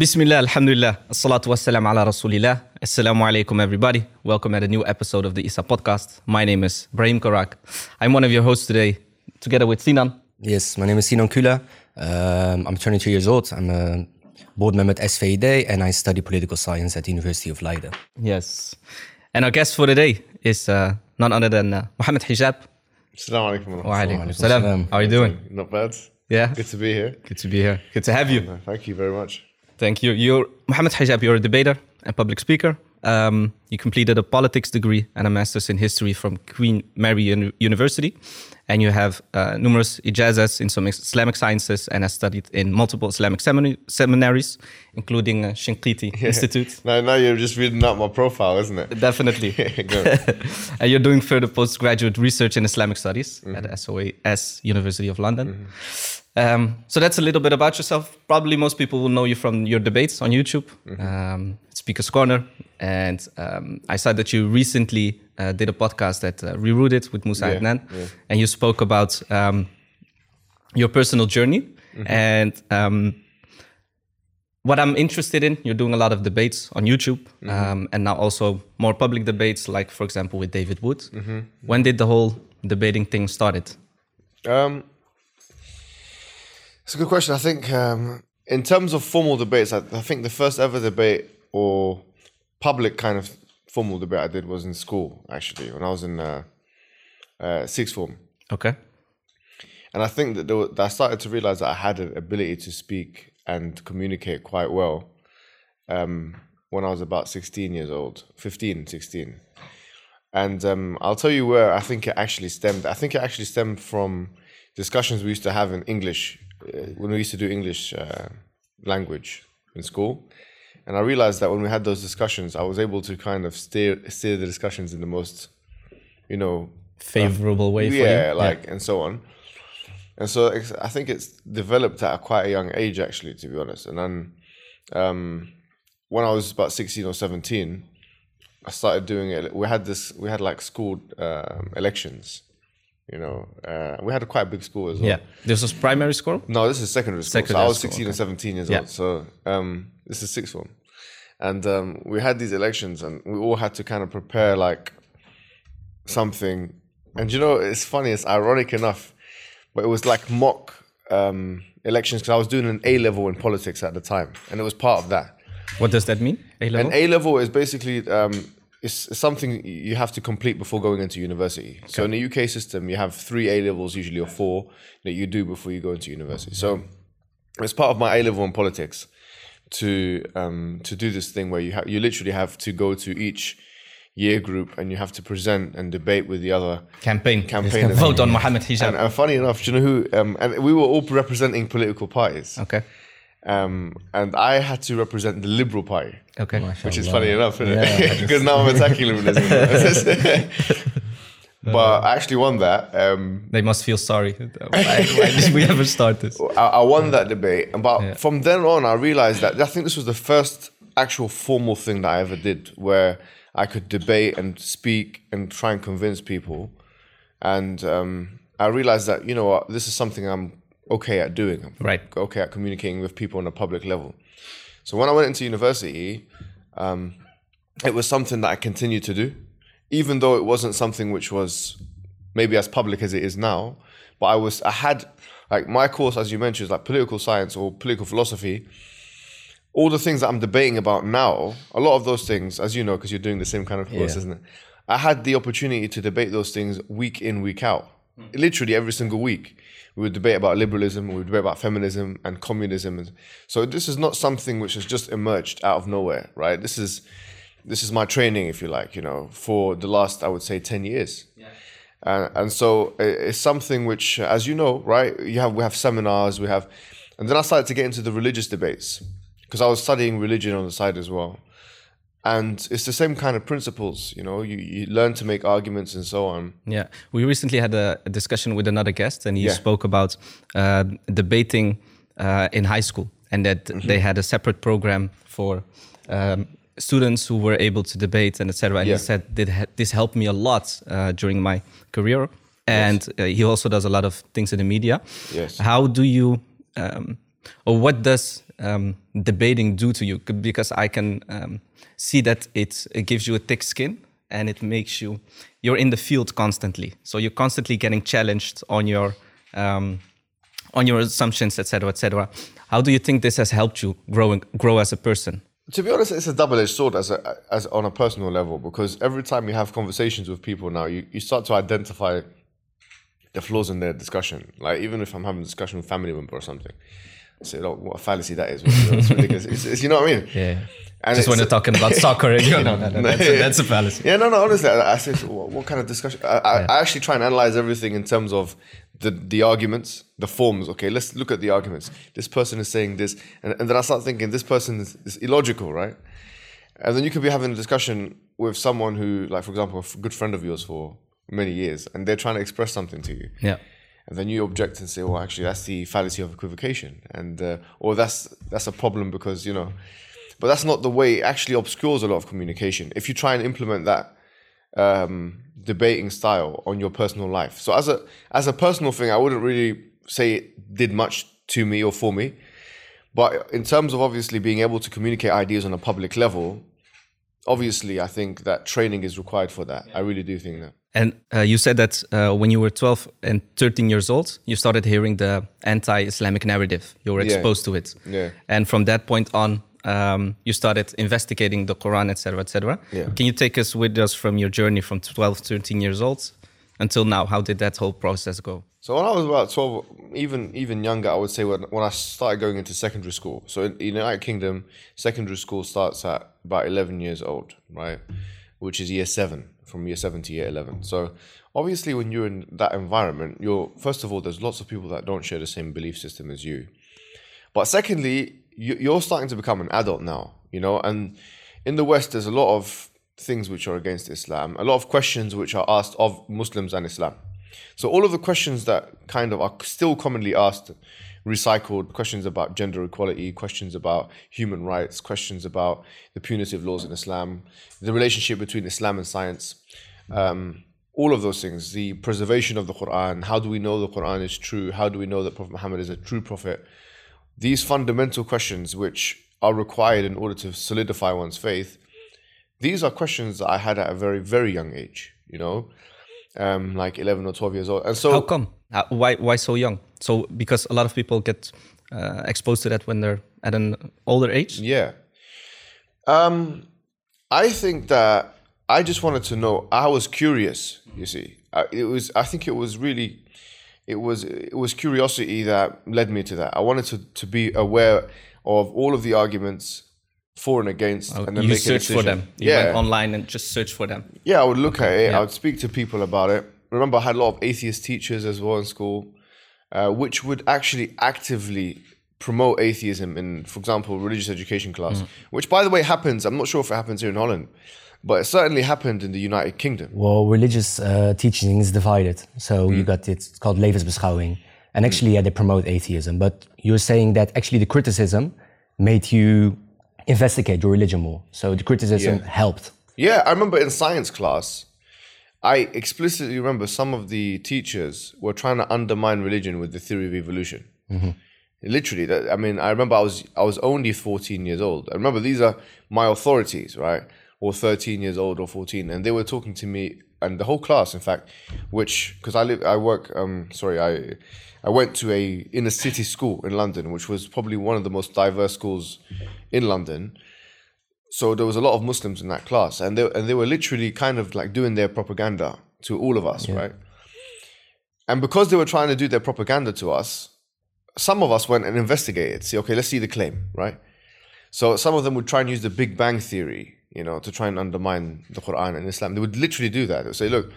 Bismillah, alhamdulillah, assalatu wassalam ala rasulillah. Assalamu alaikum, everybody. Welcome at a new episode of the ISA podcast. My name is Brahim Karak. I'm one of your hosts today, together with Sinan. Yes, my name is Sinan Kula. Um, I'm 22 years old. I'm a board member at SVD and I study political science at the University of Leiden. Yes. And our guest for today is uh, none other than uh, Mohammed Hijab. Assalamu alaikum. Wa alaikum alaikum salam. salam. How are you doing? Not bad. Yeah. Good to be here. Good to be here. Good to have you. Thank you very much. Thank you. You're Mohammed Hijab. You're a debater and public speaker. Um, you completed a politics degree and a master's in history from Queen Mary Uni- University, and you have uh, numerous ijazas in some Islamic sciences and has studied in multiple Islamic semina- seminaries, including uh, Shinqiti Institute. Now, now you're just reading out my profile, isn't it? Definitely. And you're doing further postgraduate research in Islamic studies at SOAS University of London. Um, so that's a little bit about yourself. Probably most people will know you from your debates on YouTube, um, Speaker's Corner. And um, I saw that you recently uh, did a podcast at uh, Rerooted with Musa Yeah, Adnan. yeah. And you spoke about um, your personal journey. And um, what I'm interested in, you're doing a lot of debates on YouTube, um, and now also more public debates, like for example with David Wood. When did the whole debating thing started? Um, it's a good question. I think um, in terms of formal debates, I, I think the first ever debate or public kind of formal debate I did was in school, actually, when I was in uh, uh, sixth form. Okay. And I think that, there were, that I started to realize that I had an ability to speak and communicate quite well um, when I was about 16 years old, 15, 16. And um, I'll tell you where I think it actually stemmed. I think it actually stemmed from discussions we used to have in English when we used to do English uh, language in school. And I realized that when we had those discussions, I was able to kind of steer steer the discussions in the most, you know, Favorable way for yeah, you. like and so on. And so I think it's developed at a quite a young age, actually, to be honest. And then um, when I was about sixteen or seventeen, I started doing it. We had this. We had like school um, elections. You know, uh, we had a quite big school as well. yeah. This was primary school. No, this is secondary school. so I was school, 16 and 17 years Yeah. old. So um, this is sixth form. And um, we had these elections and we all had to kind of prepare like something. And you know, it's funny, it's ironic enough, but it was like mock um, elections because I was doing an A level in politics at the time. And it was part of that. What does that mean? A level. An A level is basically um, it's something you have to complete before going into university. So in the UK system, you have three A levels usually or four that you do before you go into university. So it's part of my A level in politics to um, to do this thing where you have you literally have to go to each year group and you have to present and debate with the other campaign. campaign. Vote on Mohammed Hijab. And, and funny enough, do you know who? Um, and we were all representing political parties. okay. Um, and I had to represent the Liberal Party. Okay. Which is funny enough, isn't it? Because now I'm attacking liberalism. but I actually won that. Um, They must feel sorry. why, why did we ever start this? I, I won that debate. But from then on, I realized that I think this was the first actual formal thing that I ever did where I could debate and speak and try and convince people. And um, I realized that, you know what, this is something I'm okay at doing. I'm Right. okay at communicating with people on a public level. So when I went into university, um, it was something that I continued to do, even though it wasn't something which was maybe as public as it is now. But I was, I had like my course, as you mentioned, is like political science or political philosophy. All the things that I'm debating about now, a lot of those things, as you know, because you're doing the same kind of course, Yeah. isn't it? I had the opportunity to debate those things week in, week out, literally every single week. We would debate about liberalism, we would debate about feminism and communism. So this is not something which has just emerged out of nowhere, right? This is this is my training, if you like, you know, for the last I would say ten years. Uh, and so it's something which, as you know, right? You have we have seminars, we have, and then I started to get into the religious debates because I was studying religion on the side as well, and it's the same kind of principles. You know, you, you learn to make arguments and so on. Yeah, we recently had a, a discussion with another guest, and he Yeah. spoke about uh, debating uh, in high school, and that Mm-hmm. they had a separate program for um, students who were able to debate and etc. And Yeah. he said this helped me a lot uh, during my career, and uh, he also does a lot of things in the media. Yes. How do you, um, or what does um, debating do to you? Because I can um, see that it, it gives you a thick skin and it makes you you're in the field constantly. So you're constantly getting challenged on your um, on your assumptions, etc., etc. How do you think this has helped you growing grow as a person? To be honest, it's a double-edged sword as a, as on a personal level because every time you have conversations with people now, you, you start to identify the flaws in their discussion. Like even if I'm having a discussion with family member or something, Say, "Oh, what a fallacy that is!" You know, it's ridiculous. It's, it's, you know what I mean? Yeah. And Just when you're talking about soccer, and you know, no, no, that's, a, that's a fallacy. Yeah, no, no. Honestly, I, I say, what, what kind of discussion? I, I, I actually try and analyze everything in terms of the the arguments, the forms. Okay, let's look at the arguments. This person is saying this, and, and then I start thinking this person is, is illogical, right? And then you could be having a discussion with someone who, like, for example, a good friend of yours for many years, and they're trying to express something to you. Yeah. And then you object and say, "Well, actually, that's the fallacy of equivocation," and uh, or that's that's a problem because you know, but that's not the way. It actually obscures a lot of communication. If you try and implement that um, debating style on your personal life, so as a as a personal thing, I wouldn't really say it did much to me or for me. But in terms of obviously being able to communicate ideas on a public level, obviously, I think that training is required for that. I really do think that. And uh, you said that uh, when you were 12 and 13 years old, you started hearing the anti-Islamic narrative. You were Yeah. exposed to it. Yeah. And from that point on, um, you started investigating the Quran, etc., etc. Yeah. Can you take us with us from your journey from 12, 13 years old until now? How did that whole process go? So when I was about twelve, even even younger, I would say when when I started going into secondary school. So in the United Kingdom, secondary school starts at about eleven years old, right? Which is year seven, from year seven to year eleven. So obviously, when you're in that environment, you're first of all, there's lots of people that don't share the same belief system as you. But secondly, you, you're starting to become an adult now, you know, and in the West, there's a lot of things which are against Islam, a lot of questions which are asked of Muslims and Islam. So all of the questions that kind of are still commonly asked, recycled questions about gender equality, questions about human rights, questions about the punitive laws in Islam, the relationship between Islam and science, um, all of those things, the preservation of the Quran, how do we know the Quran is true? How do we know that Prophet Muhammad is a true prophet? These fundamental questions, which are required in order to solidify one's faith, these are questions that I had at a very, very young age, you know, um, like 11 or 12 years old. And so, How come? Uh, why, why so young? So because a lot of people get uh, exposed to that when they're at an older age. Yeah. Um, I think that I just wanted to know. I was curious. You see, I, it was. I think it was really, it was. It was curiosity that led me to that. I wanted to to be aware of all of the arguments for and against, and then Oh, you make a search for decision. them. You yeah, went online and just search for them. yeah. I would look at it. yeah. I would speak to people about it. Remember, I had a lot of atheist teachers as well in school, uh, which would actually actively promote atheism in, for example, religious education class, which, by the way, happens. I'm not sure if it happens here in Holland, but it certainly happened in the United Kingdom. Well, religious uh, teaching is divided. So you got it's called levensbeschouwing. And actually, yeah, they promote atheism. But you're saying that actually the criticism made you investigate your religion more. So the criticism Yeah. helped. Yeah, I remember in science class, I explicitly remember some of the teachers were trying to undermine religion with the theory of evolution. Literally, that, I mean, I remember I was I was only 14 years old. I remember these are my authorities, right? Or 13 years old or 14, and they were talking to me and the whole class, in fact, which because I live, I work. Um, sorry, I I went to a inner city school in London, which was probably one of the most diverse schools in London so there was a lot of Muslims in that class, and they and they were literally kind of like doing their propaganda to all of us, right? And because they were trying to do their propaganda to us, some of us went and investigated. See, okay, let's see the claim, right? So some of them would try and use the Big Bang theory, you know, to try and undermine the Quran and Islam. They would literally do that. They would say, look,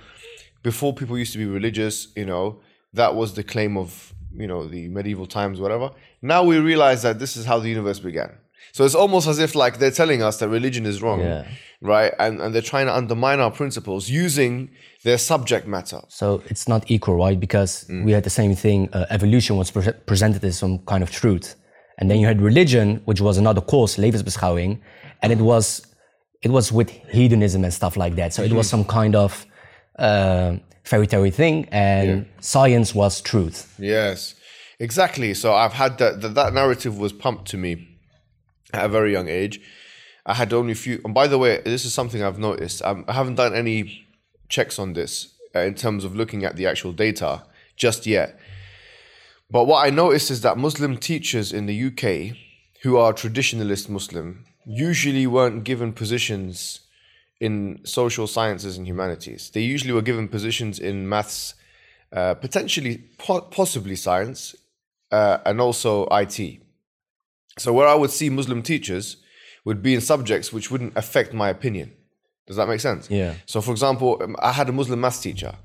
before people used to be religious, you know, that was the claim of, you know, the medieval times, whatever. Now we realize that this is how the universe began. So it's almost as if like they're telling us that religion is wrong, Yeah. right? And and they're trying to undermine our principles using their subject matter. So it's not equal, right? Because we had the same thing. Uh, evolution was pre- presented as some kind of truth, and then you had religion, which was another course, levensbeschouwing, and it was it was with hedonism and stuff like that. So it was some kind of uh, fairy tale thing, and science was truth. Yes, exactly. So I've had that, that that narrative was pumped to me at a very young age. I had only a few. And by the way, this is something I've noticed. I haven't done any checks on this uh, in terms of looking at the actual data just yet. But what I noticed is that Muslim teachers in the UK who are traditionalist Muslim usually weren't given positions in social sciences and humanities. They usually were given positions in maths, uh, potentially, po- possibly science, uh, and also IT. So where I would see Muslim teachers would be in subjects which wouldn't affect my opinion. Does that make sense? Yeah. So, for example, um, I had a Muslim maths teacher,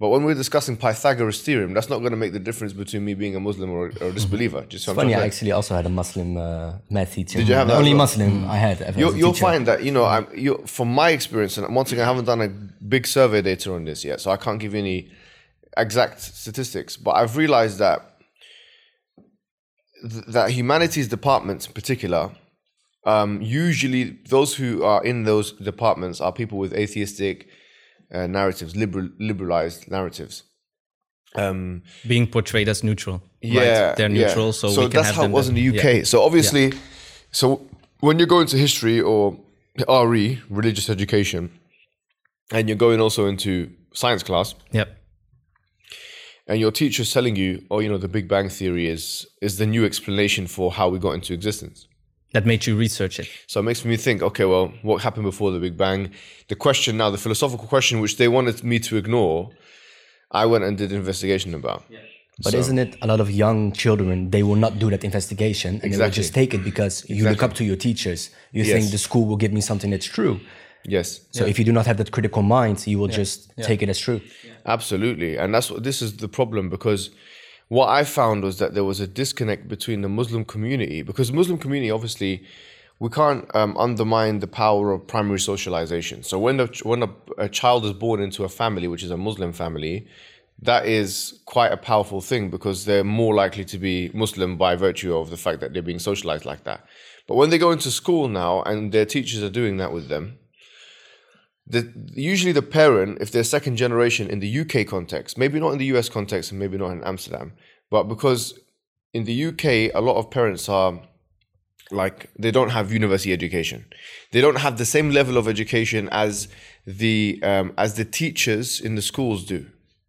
but when we're discussing Pythagoras theorem, that's not going to make the difference between me being a Muslim or, or a disbeliever. Just Funny, I actually also had a Muslim uh, math teacher. Did you have the that only well? Muslim I had ever You'll, you'll find that you know I'm you from my experience, and once again, I haven't done a big survey data on this yet, so I can't give you any exact statistics. But I've realized that th- that humanities departments, in particular, um, usually those who are in those departments are people with atheistic uh, narratives, liberal liberalized narratives. Um, Being portrayed as neutral. yeah, right? They're yeah. neutral, so, we can that's have how them it was in the UK. Yeah. So obviously, so when you're going to history or RE, religious education, and you're going also into science class, Yep. And your teacher's telling you, "Oh, you know, the Big Bang theory is is the new explanation for how we got into existence." That made you research it. So it makes me think, okay, well, what happened before the Big Bang? The question now, the philosophical question, which they wanted me to ignore, I went and did investigation about. But So- isn't it a lot of young children? They will not do that investigation, and they will just take it because you look up to your teachers. You Yes. think the school will give me something that's true. Yes. So if you do not have that critical mind, you will just take it as true. Absolutely, and that's what this is the problem because what I found was that there was a disconnect between the Muslim community because Muslim community obviously we can't um, undermine the power of primary socialization. So when a, when a, a child is born into a family which is a Muslim family, that is quite a powerful thing because they're more likely to be Muslim by virtue of the fact that they're being socialized like that. But when they go into school now and their teachers are doing that with them, the usually the parent, if they're second generation in the UK context, maybe not in the US context and maybe not in Amsterdam, but because in the UK a lot of parents are like they don't have university education. They don't have the same level of education as the um, as the teachers in the schools do.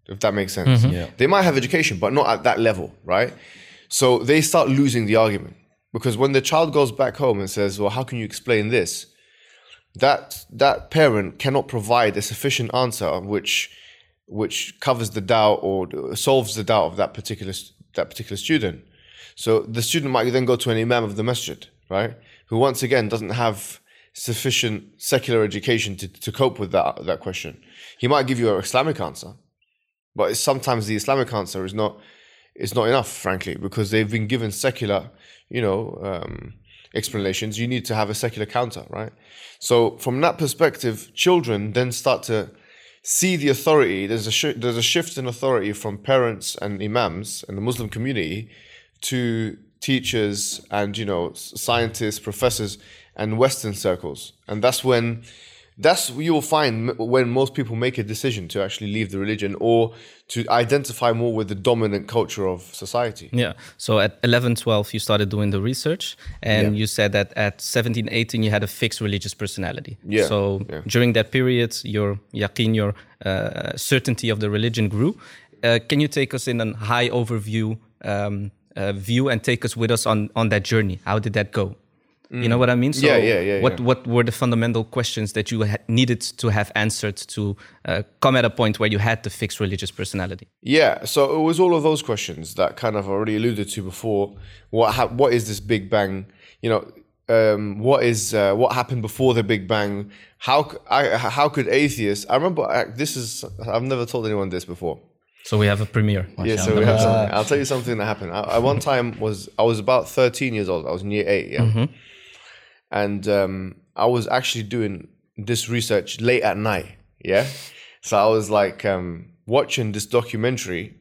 If that makes sense. Yeah. They might have education, but not at that level, right? So they start losing the argument because when the child goes back home and says, "Well, how can you explain this?" That that parent cannot provide a sufficient answer which which covers the doubt or solves the doubt of that particular that particular student. So the student might then go to an imam of the masjid, right? Who once again doesn't have sufficient secular education to, to cope with that that question. He might give you an Islamic answer, but sometimes the Islamic answer is not is not enough, frankly, because they've been given secular, you know, um, explanations. You need to have a secular counter, right? So from that perspective, children then start to see the authority. There's a sh- there's a shift in authority from parents and imams and the Muslim community to teachers and you know scientists, professors, and Western circles, and that's when. That's what you'll find when most people make a decision to actually leave the religion or to identify more with the dominant culture of society. Yeah. So at 11, 12, you started doing the research, and Yeah. you said that at 17, 18, you had a fixed religious personality. Yeah, So yeah. during that period, your yaqeen, your uh, certainty of the religion grew. Uh, can you take us in a high overview um, uh, view and take us with us on on that journey? How did that go? You know what I mean? So Mm. Yeah, yeah, yeah, What yeah. what were the fundamental questions that you ha- needed to have answered to uh, come at a point where you had the fixed religious personality? Yeah, so it was all of those questions that kind of already alluded to before. What ha- what is this Big Bang? You know, um, what is uh, what happened before the Big Bang? How c- I, how could atheists? I remember uh, this is I've never told anyone this before. So we have a premiere. Yeah, so we have something. I'll tell you something that happened. I, I one time was I was about thirteen years old. I was in year eight, yeah, and um, I was actually doing this research late at night, yeah. So I was like um, watching this documentary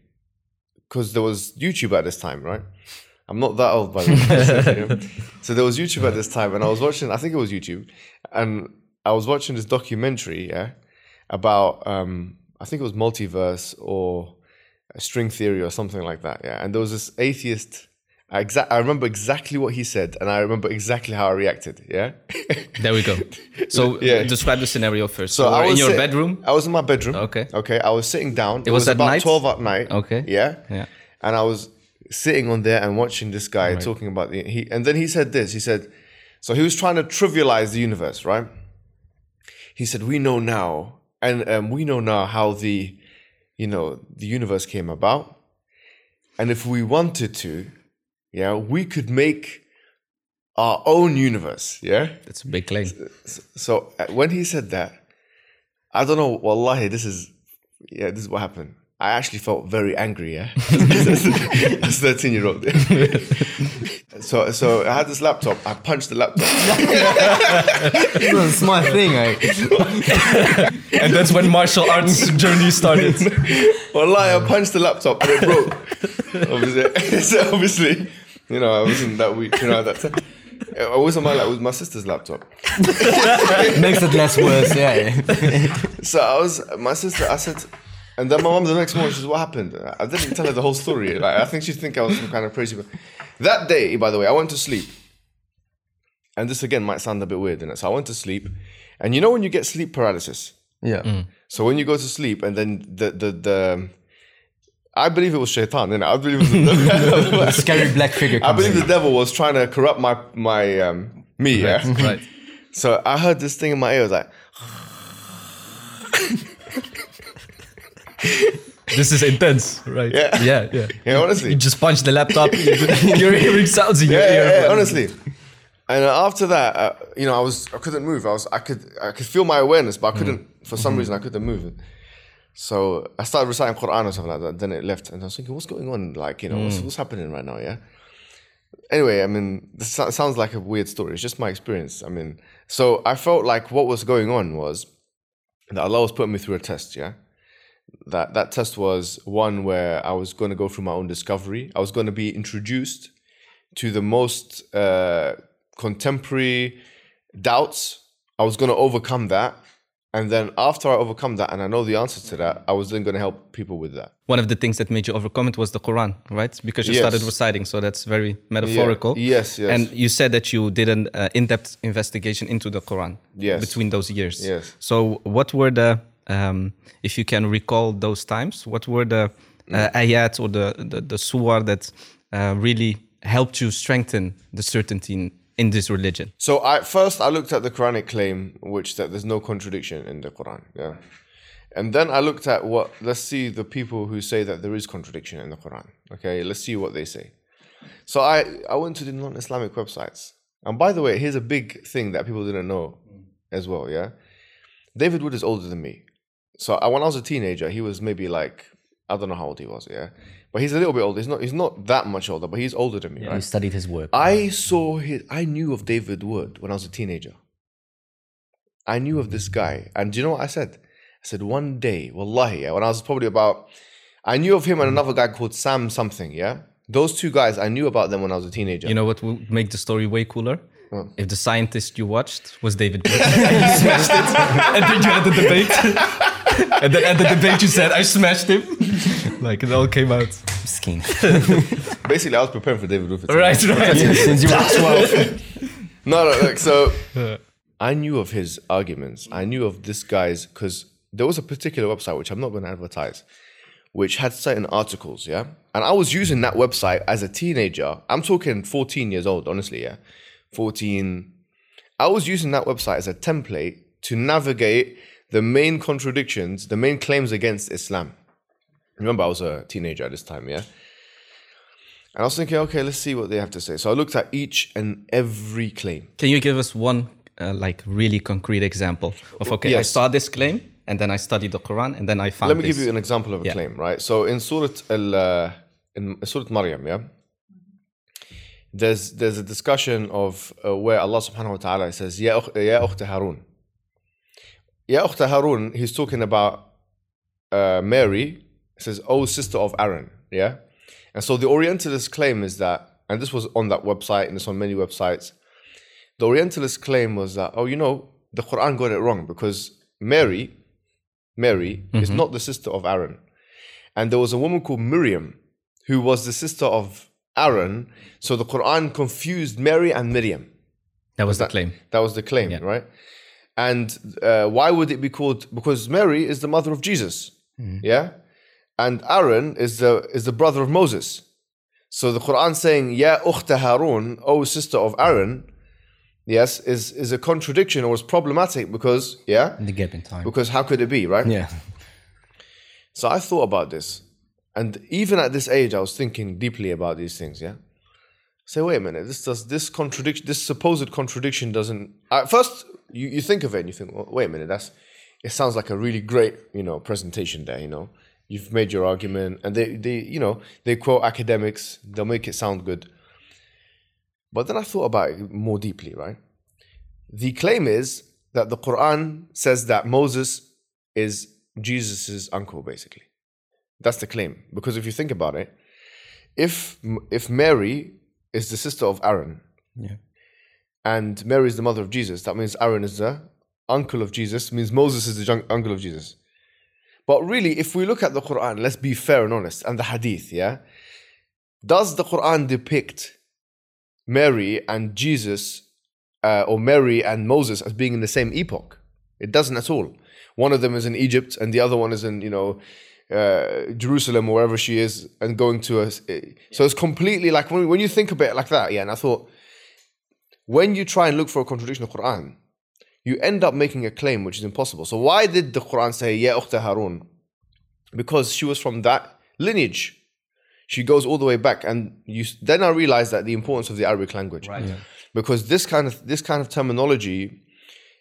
because there was YouTube at this time, right? I'm not that old, by the way. so there was YouTube at this time, and I was watching. I think it was YouTube, and I was watching this documentary, yeah, about um, I think it was multiverse or string theory or something like that. Yeah, and there was this atheist I, exa- I remember exactly what he said, and I remember exactly how I reacted. Yeah. There we go. So Yeah. describe the scenario first. So So, I in your sit- bedroom. I was in my bedroom. Okay. Okay. I was sitting down. It, was at about night? twelve at night. Okay. Yeah. Yeah. And I was sitting on there and watching this guy talking about the he, and then he said this. He said, so he was trying to trivialize the universe, right? He said, "We know now, and um, we know now how the, you know, the universe came about, and if we wanted to, yeah, we could make." Our own universe, yeah. That's a big claim. So uh, when he said that, I don't know. Wallahi, this is yeah, this is what happened. I actually felt very angry. Yeah, as thirteen year old. so so I had this laptop. I punched the laptop. That's my thing, eh? and that's when martial arts journey started. Wallahi, I punched the laptop and it broke. obviously, so obviously, you know, I wasn't that weak. You know that. It wasn't my laptop. It was my sister's laptop. Makes it less worse, yeah. So I was my sister. I said, and then my mom the next morning. She said, "What happened?" I didn't tell her the whole story. Like I think she think I was some kind of crazy. But that day, by the way, I went to sleep. And this again might sound a bit weird, innit? So I went to sleep, and you know when you get sleep paralysis. Yeah. Mm. So when you go to sleep, and then the the the, I believe it was shaitan. innit? I believe it was the, Scary black figure I believe in. the devil was trying to corrupt my my um, me. Yeah. right. So I heard this thing in my ear. I was like. This is intense, right? Yeah. Yeah, yeah. Yeah, honestly. You just punch the laptop. You're hearing sounds in your yeah, ear. yeah, yeah, honestly. And after that, uh, you know, I was I couldn't move. I was I could I could feel my awareness, but I couldn't for some reason I couldn't move. So I started reciting Quran or something like that. Then it left, and I was thinking, what's going on? Like, you know, what's, what's happening right now? Yeah. Anyway, I mean, this sounds like a weird story. It's just my experience. I mean, so I felt like what was going on was that Allah was putting me through a test. Yeah. That that test was one where I was going to go through my own discovery. I was going to be introduced to the most uh, contemporary doubts. I was going to overcome that. And then after I overcome that and I know the answer to that, I was then going to help people with that. One of the things that made you overcome it was the Quran, right? Because you Yes. started reciting, so that's very metaphorical. Yes, yes. And you said that you did an uh, in-depth investigation into the Quran Yes. between those years. Yes. So what were the, um, if you can recall those times, what were the Mm. uh, ayat or the, the, the surah that uh, really helped you strengthen the certainty in, in this religion? So I first I looked at the Quranic claim, which that there's no contradiction in the Quran. Yeah. And then I looked at what let's see the people who say that there is contradiction in the Quran. Okay, let's see what they say. So I, I went to the non-Islamic websites. And by the way, here's a big thing that people didn't know as well, yeah. David Wood is older than me. So I, when I was a teenager, he was maybe like I don't know how old he was, yeah. But he's a little bit older. He's not he's not that much older, but he's older than me, You right? studied his work. I saw his. I knew of David Wood when I was a teenager. I knew of this guy, and do you know what I said? I said one day, wallahi, yeah, when I was probably about, I knew of him and another guy called Sam something. Yeah, those two guys, I knew about them when I was a teenager. You know what would make the story way cooler? What? If the scientist you watched was David Wood. and you smashed it. And then you had the debate. and then at the debate you said, I smashed him. like it all came out. Skin. Basically, I was preparing for David Wood. for Right, tonight. right. Since you were 12. No, no, like so. I knew of his arguments. I knew of this guy's because there was a particular website which I'm not going to advertise, which had certain articles, yeah. And I was using that website as a teenager. I'm talking 14 years old, honestly, yeah, 14. I was using that website as a template to navigate the main contradictions, the main claims against Islam. Remember, I was a teenager at this time, yeah. And I was thinking, okay, let's see what they have to say. So I looked at each and every claim. Can you give us one uh, like really concrete example of okay, I saw this claim and then I studied the Quran and then I found Let me this. give you an example of a Yeah. claim, right? So in Surah Al, uh, in Surah Maryam, yeah, there's there's a discussion of uh, where Allah Subhanahu wa Taala says, "Ya ya Harun." Ya ukhta Harun, he's talking about uh, Mary. He says, "Oh sister of Aaron," yeah. And so the Orientalist claim is that, and this was on that website, and it's on many websites. The Orientalist claim was that, oh, you know, the Quran got it wrong because Mary, Mary is not the sister of Aaron. And there was a woman called Miriam who was the sister of Aaron. So the Quran confused Mary and Miriam. That was the claim. That was the claim, yeah. right? And uh, why would it be called? Because Mary is the mother of Jesus, yeah, and Aaron is the is the brother of Moses. So the Quran saying "Ya ukhta Harun," oh sister of Aaron, yes, is is a contradiction or is problematic because yeah, The gap in time. because how could it be, right? Yeah. So I thought about this, and even at this age, I was thinking deeply about these things. Yeah. Say, wait a minute. This does this contradiction, this supposed contradiction doesn't. At first, you, you think of it and you think, well, wait a minute. That's it sounds like a really great, you know, presentation there. You know, you've made your argument, and they they you know they quote academics. They'll make it sound good. But then I thought about it more deeply. Right. The claim is that the Quran says that Moses is Jesus's uncle, basically. That's the claim. Because if you think about it, if if Mary is the sister of Aaron, Yeah. and Mary is the mother of Jesus, that means Aaron is the uncle of Jesus, means Moses is the jun- uncle of Jesus. But really, if we look at the Quran, let's be fair and honest, and the Hadith, yeah, does the Quran depict Mary and Jesus, uh, or Mary and Moses as being in the same epoch? It doesn't at all. One of them is in Egypt, and the other one is in, you know, uh, Jerusalem or wherever she is, and going to a. So it's completely like when, when you think about it like that, yeah. And I thought, when you try and look for a contradiction of Quran, you end up making a claim which is impossible. So why did the Quran say Ya Ukhta Harun? Because she was from that lineage. She goes all the way back, and you then I realized that the importance of the Arabic language, right? Because this kind of this kind of terminology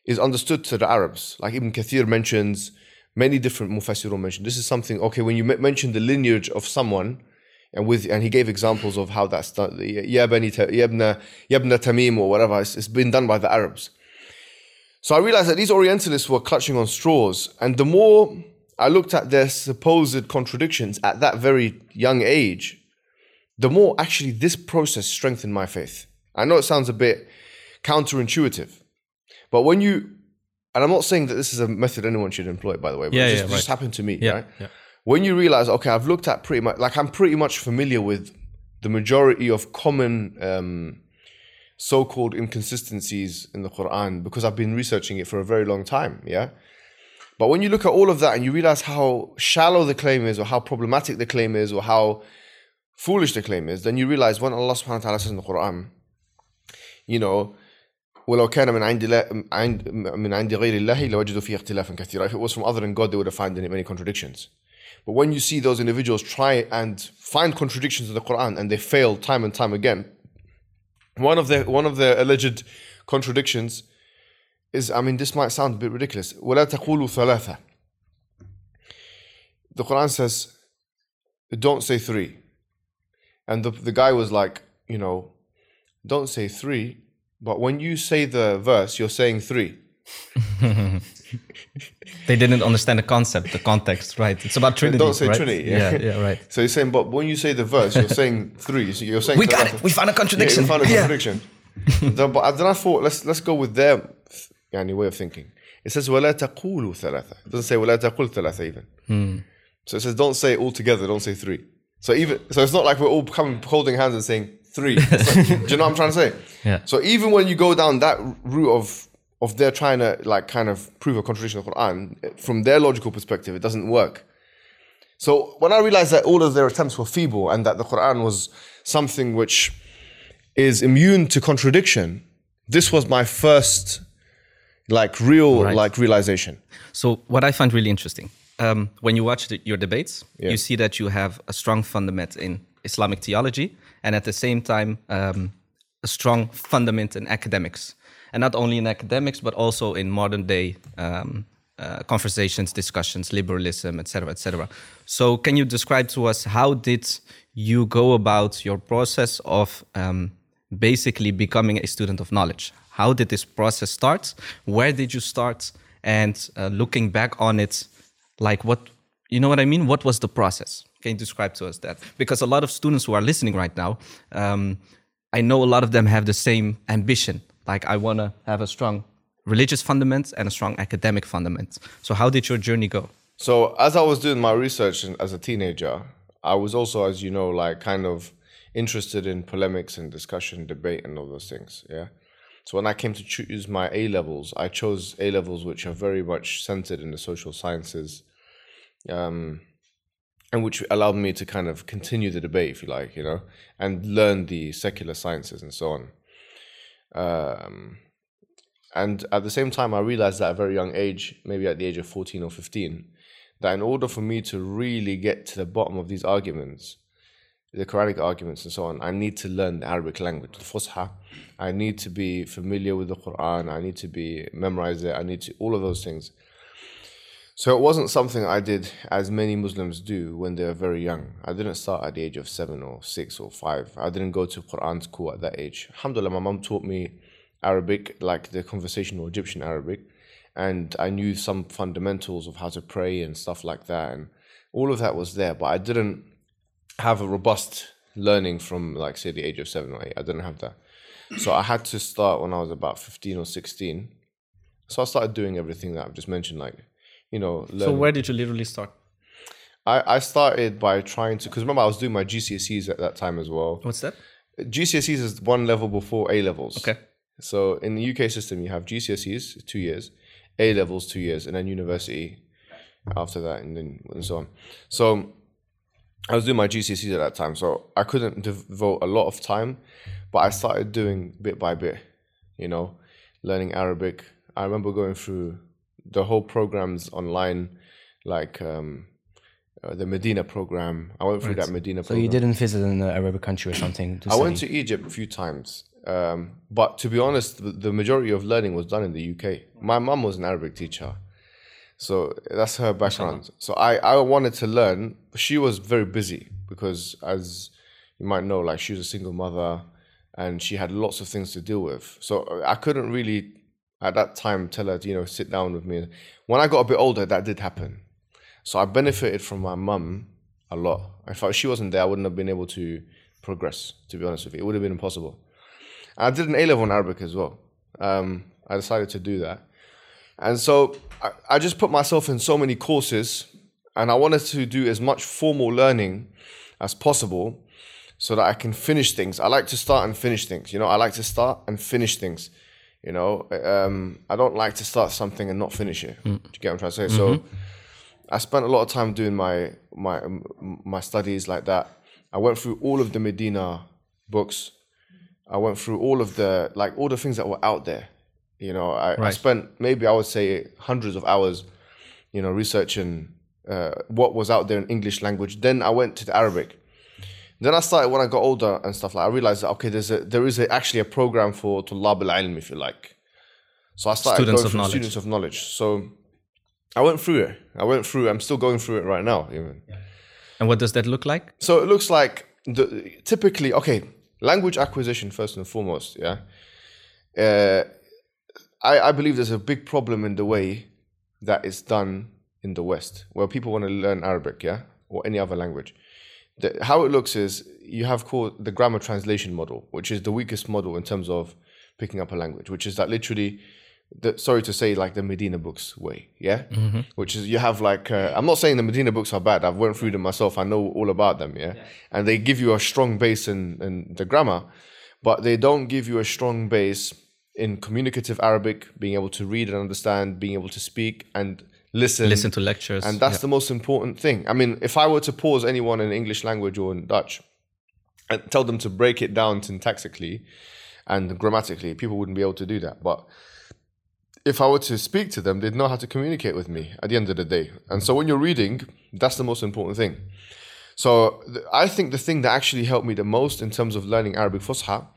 is understood to the Arabs. Like Ibn Kathir mentions, many different Mufassirun mention. This is something okay when you mention the lineage of someone, and with and he gave examples of how that's done. Ya bani Ta- ya ibna ya ibna Tamim or whatever. It's, it's been done by the Arabs. So I realized that these Orientalists were clutching on straws, and the more I looked at their supposed contradictions at that very young age, the more actually this process strengthened my faith. I know it sounds a bit counterintuitive, but when you, and I'm not saying that this is a method anyone should employ, by the way, but Yeah, it just, yeah, it just happened to me, Yeah, right? yeah. When you realize, okay, I've looked at pretty much, like I'm pretty much familiar with the majority of common um, so-called inconsistencies in the Quran because I've been researching it for a very long time, yeah? But when you look at all of that and you realize how shallow the claim is or how problematic the claim is or how foolish the claim is, then you realize when Allah subhanahu wa ta'ala says in the Quran, you know, ولو كان من عند الله عند من عند غير الله لوجدوا فيه اختلافا كثيرا. If it was from other than God, they would have found in it many contradictions. But when you see those individuals try and find contradictions in the Quran and they fail time and time again, one of the one of the alleged contradictions is, I mean, this might sound a bit ridiculous. ولا تقولوا ثلاثة. The Quran says, don't say three. And the, the guy was like, you know, don't say three, but when you say the verse, you're saying three. They didn't understand the concept, the context, right? It's about Trinity. Don't say right? Trinity. Yeah, yeah, right. So he's saying, but when you say the verse, you're saying three. So you're saying We got ثلاثة. it. We found a Yeah, contradiction. you found a Yeah. contradiction. The- but then I thought, let's let's go with their يعني, way of thinking. It says ولا تقولوا ثلاثة. It doesn't say ولا تقول ثلاثة even. So it says don't say it all together. Don't say three. So even so, it's not like we're all coming holding hands and saying three. Like- do you know what I'm trying to say? Yeah. So even when you go down that route of of their trying to like kind of prove a contradiction of Quran from their logical perspective, it doesn't work. So when I realized that all of their attempts were feeble and that the Quran was something which is immune to contradiction, this was my first like real Right. like realization. So what I find really interesting, um, when you watch the, your debates, Yeah. you see that you have a strong fundament in Islamic theology, and at the same time, um, a strong fundament in academics, and not only in academics but also in modern day um, uh, conversations, discussions, liberalism, etc., etc. So, can you describe to us how did you go about your process of um, basically becoming a student of knowledge? How did this process start? Where did you start? And uh, looking back on it, like what, you know what I mean? What was the process? Can you describe to us that? Because a lot of students who are listening right now, um, I know a lot of them have the same ambition. Like, I want to have a strong religious fundament and a strong academic fundament. So, how did your journey go? So as I was doing my research as a teenager, I was also, as you know, like kind of interested in polemics and discussion, debate, and all those things. Yeah. So when I came to choose my A levels, I chose A levels which are very much centered in the social sciences, um, and which allowed me to kind of continue the debate, if you like, you know, and learn the secular sciences and so on. Um, and at the same time, I realized that at a very young age, maybe at the age of 14 or 15, that in order for me to really get to the bottom of these arguments, the Quranic arguments and so on, I need to learn the Arabic language, the Fusha. I need to be familiar with the Quran. I need to be memorize it. I need to all of those things. So it wasn't something I did as many Muslims do when they're very young. I didn't start at the age of seven or six or five. I didn't go to Quran school at that age. Alhamdulillah, my mom taught me Arabic, like the conversational Egyptian Arabic, and I knew some fundamentals of how to pray and stuff like that, and all of that was there. But I didn't have a robust learning from, like, say, the age of seven or eight. I didn't have that, so I had to start when I was about fifteen or sixteen. So I started doing everything that I've just mentioned, like, you know, So where did you literally start? I, I started by trying to, because remember I was doing my GCSEs at that time as well. What's that? GCSEs is one level before A levels. Okay. So in the UK system, you have GCSEs two years, A levels two years, and then university after that, and then and so on. So I was doing my GCSEs at that time, so I couldn't devote a lot of time, but I started doing bit by bit, you know, learning Arabic. I remember going through the whole programs online, like um, uh, the Medina program. I went through that Medina So program. you didn't visit an Arabic country or something? To I went to Egypt a few times, um, but to be honest, the, the majority of learning was done in the UK. My mum was an Arabic teacher, so that's her background. So I, I wanted to learn. She was very busy because, as you might know, like she was a single mother and she had lots of things to deal with. So I couldn't really, at that time, tell her you know sit down with me. When I got a bit older, that did happen. So I benefited from my mum a lot. If I, she wasn't there, I wouldn't have been able to progress. To be honest with you, it would have been impossible. I did an A level in Arabic as well. Um, I decided to do that, and so I, I just put myself in so many courses, and I wanted to do as much formal learning as possible, so that I can finish things. I like to start and finish things. You know, I like to start and finish things. You know, um, I don't like to start something and not finish it. Do you get what I'm trying to say? So. I spent a lot of time doing my my my studies like that. I went through all of the Medina books. I went through all of the like all the things that were out there. You know, I, I spent maybe I would say hundreds of hours, you know, researching uh, what was out there in English language. Then I went to the Arabic. Then I started when I got older and stuff like. I realized that okay, there's a there is a, actually a program for tulab al ilm if you like. So I started Students going of knowledge. students of knowledge. So I went through it. I went through. I'm still going through it right now. Even And what does that look like? so, it looks like the typically okay. Language acquisition first and foremost. Yeah. Uh, I I believe there's a big problem in the way that it's done in the West, where people want to learn Arabic, yeah, or any other language. The, how it looks is you have called the grammar translation model, which is the weakest model in terms of picking up a language, which is that literally, the, sorry to say, like the Medina books way, yeah, which is you have like uh, I'm not saying the Medina books are bad. I've went through them myself. I know all about them, yeah, and they give you a strong base in, in the grammar, but they don't give you a strong base in communicative Arabic, being able to read and understand, being able to speak and listen, Listen to lectures. and that's the most important thing. I mean, if I were to pause anyone in English language or in Dutch and tell them to break it down syntactically and grammatically, people wouldn't be able to do that. But if I were to speak to them, they'd know how to communicate with me at the end of the day. And so when you're reading, that's the most important thing. So th- I think the thing that actually helped me the most in terms of learning Arabic Fusha,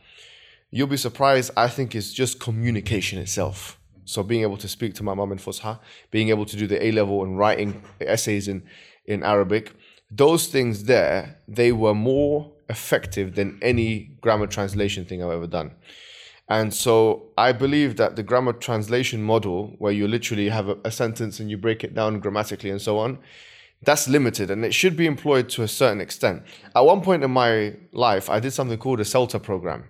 you'll be surprised, I think is just communication itself. So being able to speak to my mum in Fusha, being able to do the A level and writing essays in, in Arabic, those things there, they were more effective than any grammar translation thing I've ever done. And so I believe that the grammar translation model, where you literally have a, a sentence and you break it down grammatically and so on, that's limited and it should be employed to a certain extent. At one point in my life, I did something called a CELTA program.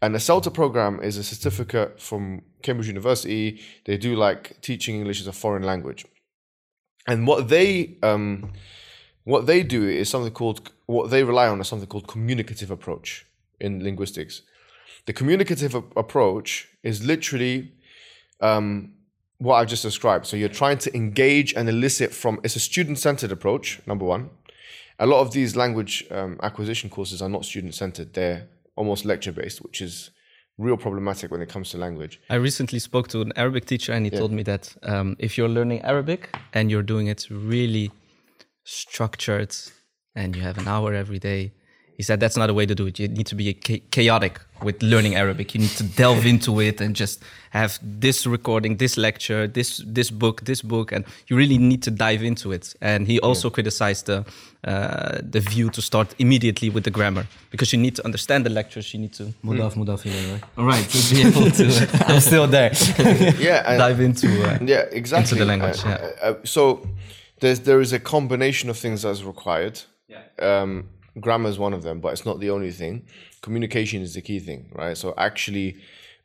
And the CELTA program is a certificate from Cambridge University. They do like teaching English as a foreign language. And what they um, What they do is something called what they rely on is something called communicative approach in linguistics. The communicative approach is literally um, what I've just described. So you're trying to engage and elicit from. It's a student-centered approach. Number one, a lot of these language um, acquisition courses are not student-centered. They're almost lecture-based, which is real problematic when it comes to language. I recently spoke to an Arabic teacher, and he told me that um, if you're learning Arabic and you're doing it really structured, and you have an hour every day, he said that's not a way to do it. You need to be cha- chaotic with learning Arabic. You need to delve into it and just have this recording, this lecture, this this book, this book, and you really need to dive into it. And he also criticized the uh, the view to start immediately with the grammar because you need to understand the lectures. You need to Mudaf, mudaf right? all right to be able to I'm still there. Yeah, and, dive into. Uh, yeah, exactly. into the language, Uh, yeah. uh, so there's there is a combination of things that's required. Um, grammar is one of them, but it's not the only thing. Communication is the key thing, right? So actually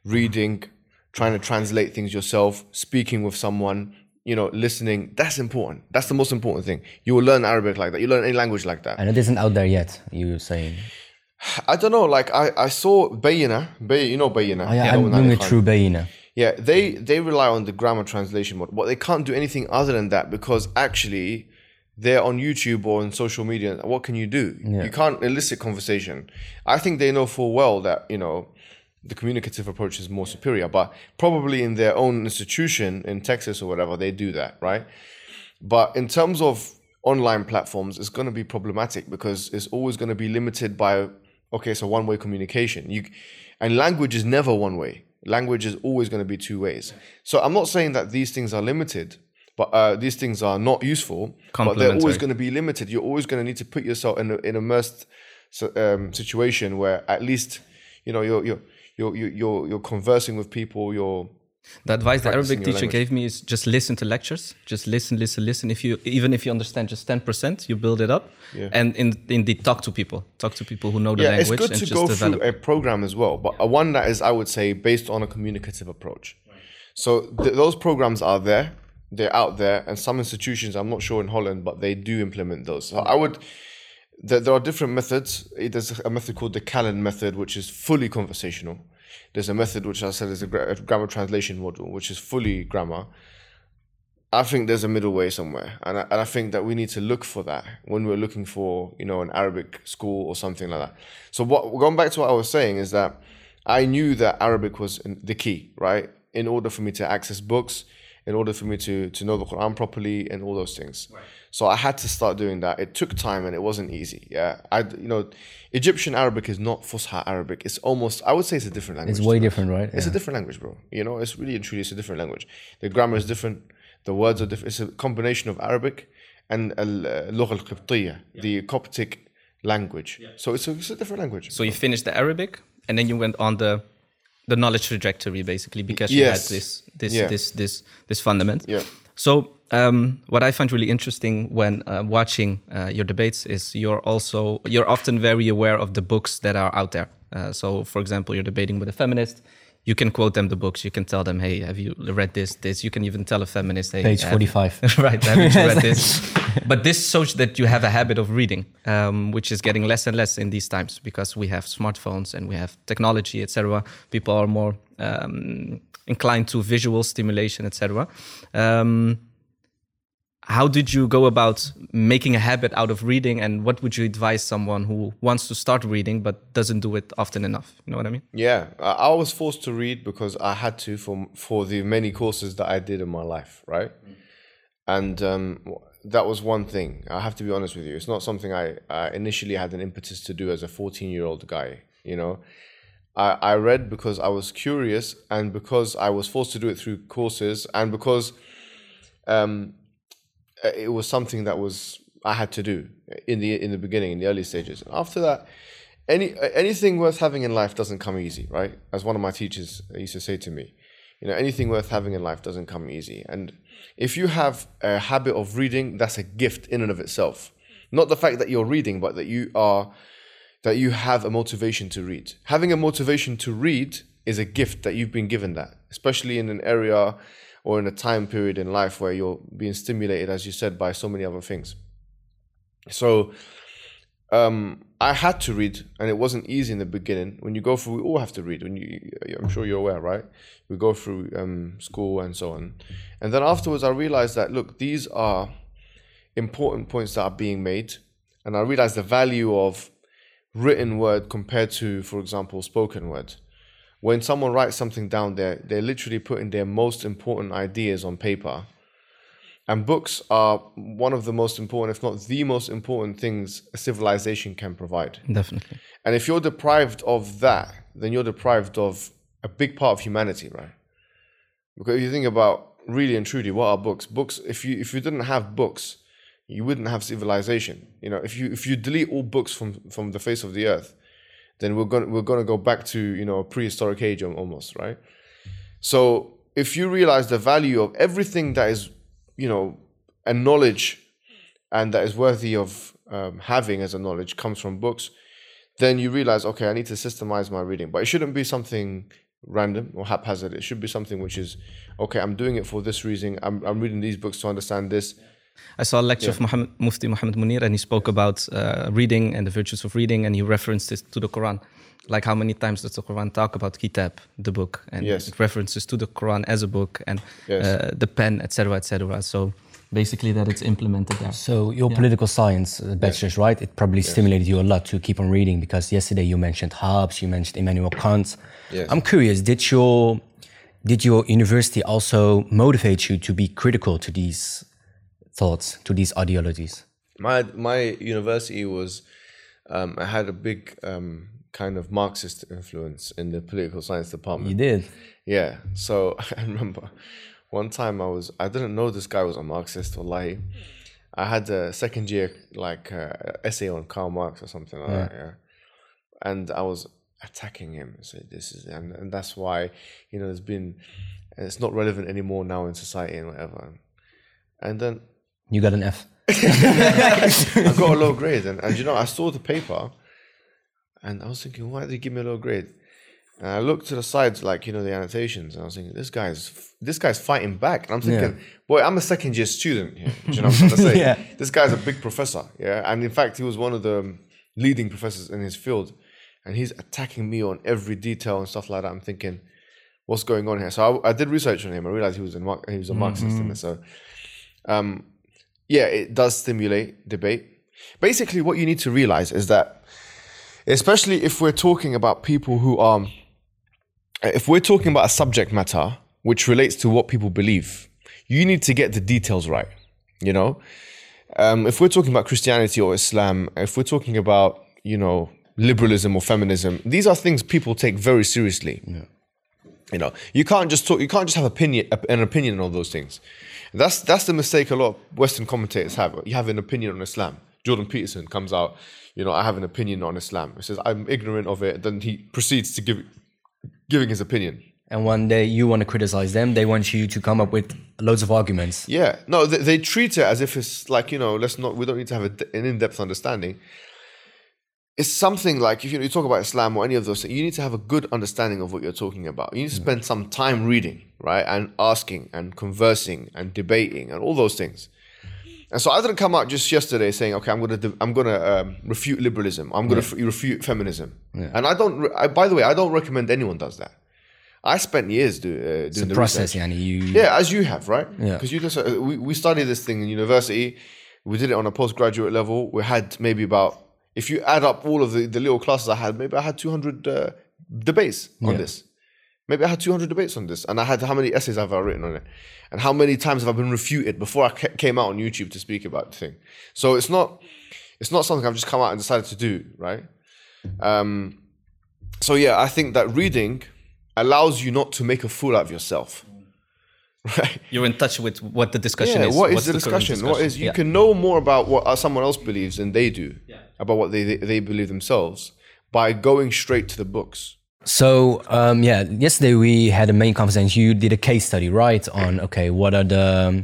reading, trying to translate things yourself, speaking with someone, you know, listening. That's important. That's the most important thing. You will learn Arabic like that. You learn any language like that. And it isn't out there yet. You were saying. I don't know. Like I, I saw Bayyinah. Bay, you know Bayyinah. Oh, yeah, I'm doing a true Bayyinah. Yeah, they they rely on the grammar translation mode, but they can't do anything other than that because actually they're on YouTube or on social media. What can you do? You can't elicit conversation. I think they know full well that you know the communicative approach is more superior, but probably in their own institution in Texas or whatever they do that, right? But in terms of online platforms, it's going to be problematic because it's always going to be limited by okay, so one way communication. You and language is never one way. Language is always going to be two ways. So I'm not saying that these things are limited, but uh, these things are not useful. But they're always going to be limited. You're always going to need to put yourself in a, in a immersed um, situation where at least you know you're you're you're you're, you're, conversing with people. You're The advice the Arabic teacher language. gave me is just listen to lectures. Just listen, listen, listen. If you even if you understand just ten percent, you build it up. Yeah. And in indeed talk to people. Talk to people who know the yeah, language it's good to go develop. through a program as well, but a one that is, I would say, based on a communicative approach. So th- those programs are there, they're out there, and some institutions, I'm not sure in Holland, but they do implement those. So I would. There, are different methods. There's a method called the Callan method, which is fully conversational. There's a method which I said is a, grammar translation module, which is fully grammar. I think there's a middle way somewhere, and I, and I think that we need to look for that when we're looking for you know an Arabic school or something like that. So what going back to what I was saying is that I knew that Arabic was the key, right? In order for me to access books, in order for me to to know the Quran properly and all those things. Right. So I had to start doing that. It took time and it wasn't easy. Yeah, I you know, Egyptian Arabic is not Fusha Arabic. It's almost I would say it's a different language. It's way different, right? It's a different language, bro. You know, it's really and truly it's a different language. The grammar is different. The words are different. It's a combination of Arabic and uh, al-lugha al-qibtiyya, the Coptic language. Yeah. So it's a, it's a different language. So you finished the Arabic and then you went on the the knowledge trajectory basically because you Yes. had this this Yeah. this this this fundament. Yeah. So um, what I find really interesting when uh, watching uh, your debates is you're also you're often very aware of the books that are out there. Uh, so, for example, you're debating with a feminist. You can quote them the books. You can tell them, "Hey, have you read this? This." You can even tell a feminist, "Hey, Page have- 45. right? Haven't you read this?" but this shows that you have a habit of reading, um, which is getting less and less in these times because we have smartphones and we have technology, etc. People are more um, inclined to visual stimulation, etc. Um, how did you go about making a habit out of reading, and what would you advise someone who wants to start reading but doesn't do it often enough? You know what I mean? Yeah, I was forced to read because I had to for for the many courses that I did in my life, right? And um, that was one thing. I have to be honest with you. It's not something I, I initially had an impetus to do as a 14 year old guy. You know, I, I read because I was curious and because I was forced to do it through courses and because um, Uh, it was something that was I had to do in the in the beginning in the early stages. After that, any uh, anything worth having in life doesn't come easy, right? As one of my teachers used to say to me, you know, anything worth having in life doesn't come easy. And if you have a habit of reading, that's a gift in and of itself. Not the fact that you're reading, but that you are that you have a motivation to read. Having a motivation to read is a gift that you've been given that, especially in an area or in a time period in life where you're being stimulated, as you said, by so many other things. So um, I had to read, and it wasn't easy in the beginning. When you go through, we all have to read. When you, I'm sure you're aware, right? We go through um, school and so on, and then afterwards, I realized that look, these are important points that are being made, and I realized the value of written word compared to, for example, spoken word. When someone writes something down there, they're literally putting their most important ideas on paper and books are one of the most important, if not the most important things a civilization can provide. Definitely. And if you're deprived of that, then you're deprived of a big part of humanity, right? Because if you think about really and truly, what are books? Books, if you if you didn't have books, you wouldn't have civilization. You know, if you if you delete all books from from the face of the earth, then we're gonna we're gonna go back to you know a prehistoric age almost, right? So if you realize the value of everything that is you know, a knowledge and that is worthy of um, having as a knowledge comes from books, then you realize, okay, I need to systemize my reading. But it shouldn't be something random or haphazard. It should be something which is, okay, I'm doing it for this reason. I'm, I'm reading these books to understand this. I saw a lecture of Muhammad, Mufti Muhammad Munir, and he spoke about uh, reading and the virtues of reading, and he referenced it to the Quran. Like how many times does the Quran talk about kitab, the book, and Yes. it references to the Quran as a book and Yes. uh, the pen, etc., etc. So basically, that it's implemented there. So your political science uh, bachelor's, right? It probably stimulated you a lot to keep on reading because yesterday you mentioned Hobbes, you mentioned Immanuel Kant. Yes. I'm curious, did your did your university also motivate you to be critical to these thoughts, to these ideologies? My my university was, um, I had a big um, kind of Marxist influence in the political science department. You did. Yeah. So I remember one time I was I didn't know this guy was a Marxist or like I had a second year like uh, essay on Karl Marx or something like that. Yeah. And I was attacking him. So this is and, and that's why you know there's been it's not relevant anymore now in society and whatever. And then You got an F. I got a low grade, and, and you know, I saw the paper, and I was thinking, why did he give me a low grade? And I looked to the sides, like you know, the annotations, and I was thinking, this guy's this guy's fighting back. And I'm thinking, boy, I'm a second year student here. Do you know what I'm trying to say? Yeah. This guy's a big professor, yeah, and in fact, he was one of the leading professors in his field, and he's attacking me on every detail and stuff like that. I'm thinking, what's going on here? So I, I did research on him. I realized he was Mar- he was a Marxist, and so um, yeah, it does stimulate debate. Basically, what you need to realize is that, especially if we're talking about people who are, if we're talking about a subject matter which relates to what people believe, you need to get the details right. You know, um, if we're talking about Christianity or Islam, if we're talking about, you know, liberalism or feminism, these are things people take very seriously. You know, you can't just talk. You can't just have opinion, an opinion on all those things. That's that's the mistake a lot of Western commentators have. You have an opinion on Islam. Jordan Peterson comes out. You know, I have an opinion on Islam. He says I'm ignorant of it. Then he proceeds to give giving his opinion. And one day you want to criticize them, they want you to come up with loads of arguments. Yeah, no, they, they treat it as if it's like you know, let's not. We don't need to have a, an in-depth understanding. It's something like if you, you talk about Islam or any of those things, you need to have a good understanding of what you're talking about. You need to spend some time reading, right, and asking and conversing and debating and all those things. And so I didn't come out just yesterday saying, okay, I'm gonna I'm gonna um, refute liberalism. I'm gonna refute feminism. And I don't. I, by the way, I don't recommend anyone does that. I spent years do, uh, doing It's a the process, research. yani. You, Yeah, as you have, right? Yeah. Because you just uh, we, we studied this thing in university. We did it on a postgraduate level. We had maybe about if you add up all of the, the little classes I had, maybe I had two hundred uh, debates on Yeah. this. Maybe I had two hundred debates on this, and I had how many essays have I written on it, and how many times have I been refuted before I came out on YouTube to speak about the thing. So it's not it's not something I've just come out and decided to do, right? Um, so yeah, I think that reading allows you not to make a fool out of yourself. Right? You're in touch with what the discussion Yeah, is. what is what's the current discussion? What is you Yeah. can know more about what uh, someone else believes than they do about what they, they they believe themselves by going straight to the books. So um, yeah, yesterday we had a main conversation. You did a case study, right? On okay, what are the